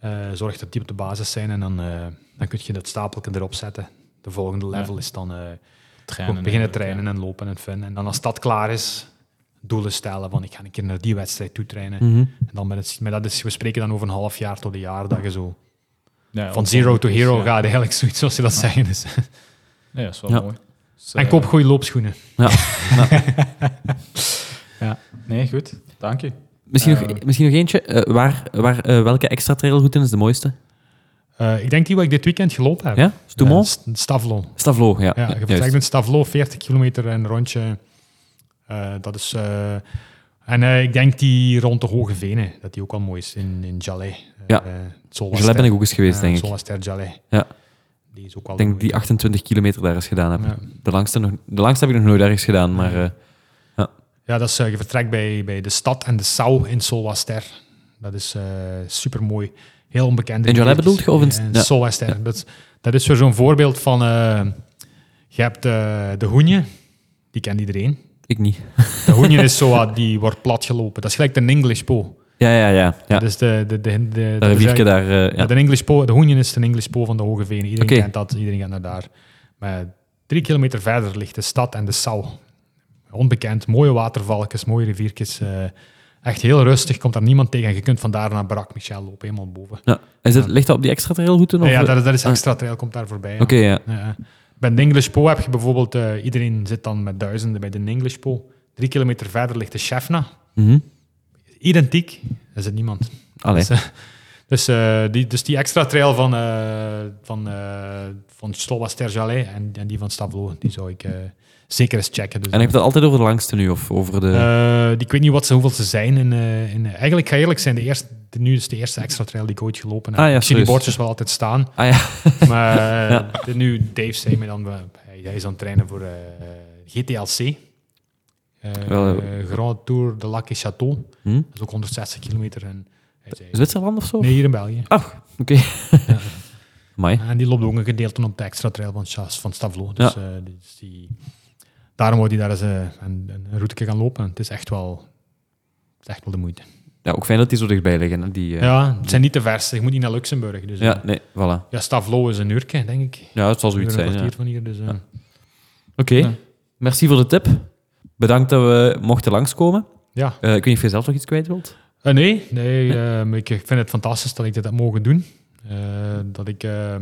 Eh, zorg dat die op de basis zijn en dan, eh, dan kun je dat stapelje erop zetten. De volgende level Ja. is dan eh, trainen. beginnen trainen en lopen en fun. En dan als dat klaar is, doelen stellen van ik ga een keer naar die wedstrijd toe trainen. Mhm. En dan met het, maar dat is, we spreken dan over een half jaar tot een jaar dat je zo ja. Ja, van zero to wel. hero Ja. gaat eigenlijk, zoiets zoals ze dat zeggen. Dus. Nee, dat is wel Ja. mooi. Dus, En eh, koop goede loopschoenen. Ja. Nee, goed. Dank u. Misschien, Eh, nog, misschien nog eentje. Eh, waar, waar, eh, welke extra trailroute is de mooiste? Eh, ik denk die wat ik dit weekend gelopen heb. Ja? Stoemont? Eh, St- Stavlo. Stavlo, ja. Ja, je vertrekt in Stavlo, 40 kilometer een rondje. Eh, dat is... en ik denk die rond de Hoge Venen, dat die ook wel mooi is in, in Jalais. Ja. Dus daar ben ik ook eens geweest, Ja, denk ik. Solwaster Jalais. Ja. Die is ook Ik denk die 28 kilometer daar eens gedaan heb. Ja. De, langste nog, de langste heb ik nog nooit ergens gedaan, maar... eh, Ja, dat is, je vertrekt bij, bij de stad en de Sau in Solwaster. Dat is super mooi. Heel onbekend. In Jalais bedoelt je, of in- ja. Dat, dat is weer zo'n voorbeeld van... eh, je hebt eh, de hoenje, die kent iedereen. ik niet. De hoenje is zo, wat- die wordt plat gelopen. Dat is gelijk de English Po. Ja, ja, ja. ja. Dus de, de, de, de, dat riviertje daar... eh, ja. De, English po, de hoenje is de English Po van de Hoge Venen. Iedereen kent dat, iedereen gaat naar daar. Maar drie kilometer verder ligt de stad en de Sau. Onbekend, mooie watervalkjes, mooie riviertjes. Echt heel rustig, komt daar niemand tegen. En je kunt vandaar naar Barak Michel lopen, helemaal boven. Ja. Is het, ligt dat op die extra trailroute? Of? ja, dat, is- dat is Ah. extra trail, komt daar voorbij. Oké, ja. Ja, ja. Bij de English Po heb je bijvoorbeeld, eh, iedereen zit dan met duizenden bij de English Po. Drie kilometer verder ligt de Shefna. Mhm. Identiek, er zit niemand. Allee. Dus, eh, dus, eh, die, dus die extra trail van, eh van, van Slova Jalais en, en die van Stavlo, die zou ik zeker eens checken. Dus, En heb je het altijd over de langste nu? Of over de... eh, die, ik weet niet wat ze, hoeveel ze zijn. In, eh, in, eigenlijk ga eerlijk zijn, de eerste, de, nu is de eerste extra trail die ik ooit gelopen heb. Ah ja, ik zie die bordjes wel altijd staan. Ah ja. Maar eh, Ja. de, nu, Dave zei me dan, eh, hij, is aan het trainen voor eh, GTLC. Eh, Wel, eh, Grand Tour de Lac et Château. Hm? Dat is ook 160 kilometer. En zei, Zwitserland of zo? nee, hier in België. Ah, oké. Amai. En die loopt ook een gedeelte op de extra trail van, van Stavlo. Dus, eh, dus die, daarom wou hij daar eens eh, een, een route gaan lopen. Het is echt wel, het is echt wel de moeite. ja, ook fijn dat die zo dichtbij liggen. Hè, die, eh, Ja, het zijn niet te vers. Je moet niet naar Luxemburg. Dus, ja, eh, nee, voilà. ja, Stavlo is een uurtje, denk ik. Ja, het zal zoiets zijn. ja. van hier. Dus, Oké, Ja. merci voor de tip. Bedankt dat we mochten langskomen. ja. Eh, ik weet niet of je zelf nog iets kwijt wilt. Eh, nee, nee maar ik vind het fantastisch dat ik dit heb mogen doen. Dat ik eh,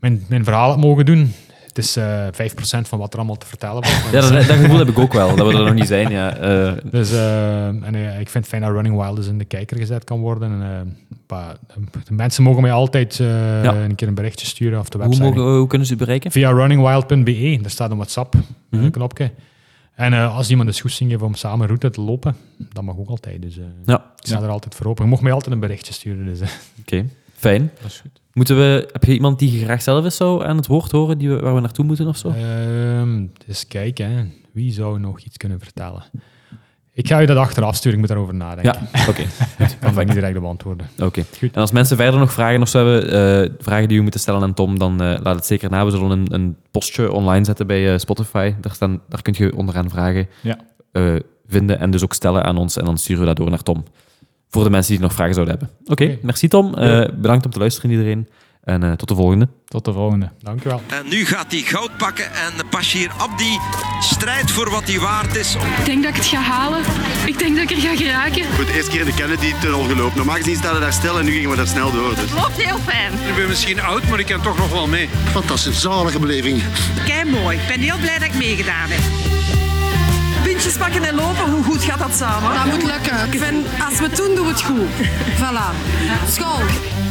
mijn, mijn verhaal heb mogen doen. Het is eh 5% van wat er allemaal te vertellen valt. Ja, dat, dat gevoel heb ik ook wel, dat we er nog niet zijn. Ja. Eh, Dus eh, en, ik vind het fijn dat Running Wild eens in de kijker gezet kan worden. En, pa- de mensen mogen mij altijd Ja. een keer een berichtje sturen of de hoe, website. mogen, hoe kunnen ze u bereiken? Via runningwild.be, daar staat een WhatsApp Mhm. En als iemand een goesting heeft om samen een route te lopen, dat mag ook altijd. Dus eh, Ja, ik sta er altijd voor open. Je mocht mij altijd een berichtje sturen. Dus, oké. Fijn. dat is goed. Moeten we, heb je iemand die graag zelf eens zou aan het woord horen, die we, waar we naartoe moeten of zo? Ehm, eens kijken, hè. wie zou nog iets kunnen vertellen? Ik ga je dat achteraf sturen, ik moet daarover nadenken. Ja, oké. Ik kan dat niet direct beantwoorden. Oké. Goed. En als mensen verder nog vragen of zo hebben, eh, vragen die u moeten stellen aan Tom, dan eh, laat het zeker na. We zullen een, een postje online zetten bij eh, Spotify. Daar, staan, daar kun je onderaan vragen Ja. eh, vinden en dus ook stellen aan ons. En dan sturen we dat door naar Tom. Voor de mensen die nog vragen zouden hebben. Oké, merci Tom. Eh, bedankt om te luisteren iedereen. En eh, tot de volgende. Tot de volgende. Dankjewel. En nu gaat hij goud pakken en Bashir Abdi strijdt voor wat hij waard is. Ik denk dat ik het ga halen. Ik denk dat ik er ga geraken. Goed, de eerste keer in de Kennedy-tunnel gelopen. Normaal gezien staan we daar stil en nu gingen we daar snel door. Dus. Loopt heel fijn. Ik ben misschien oud, maar ik kan toch nog wel mee. Fantastisch, zalige beleving. Kei mooi. Ik ben heel blij dat ik meegedaan heb. Pakken en lopen, hoe goed gaat dat samen? Dat moet lukken. Ik vind, als we het doen, doen we het goed. Voilà. School.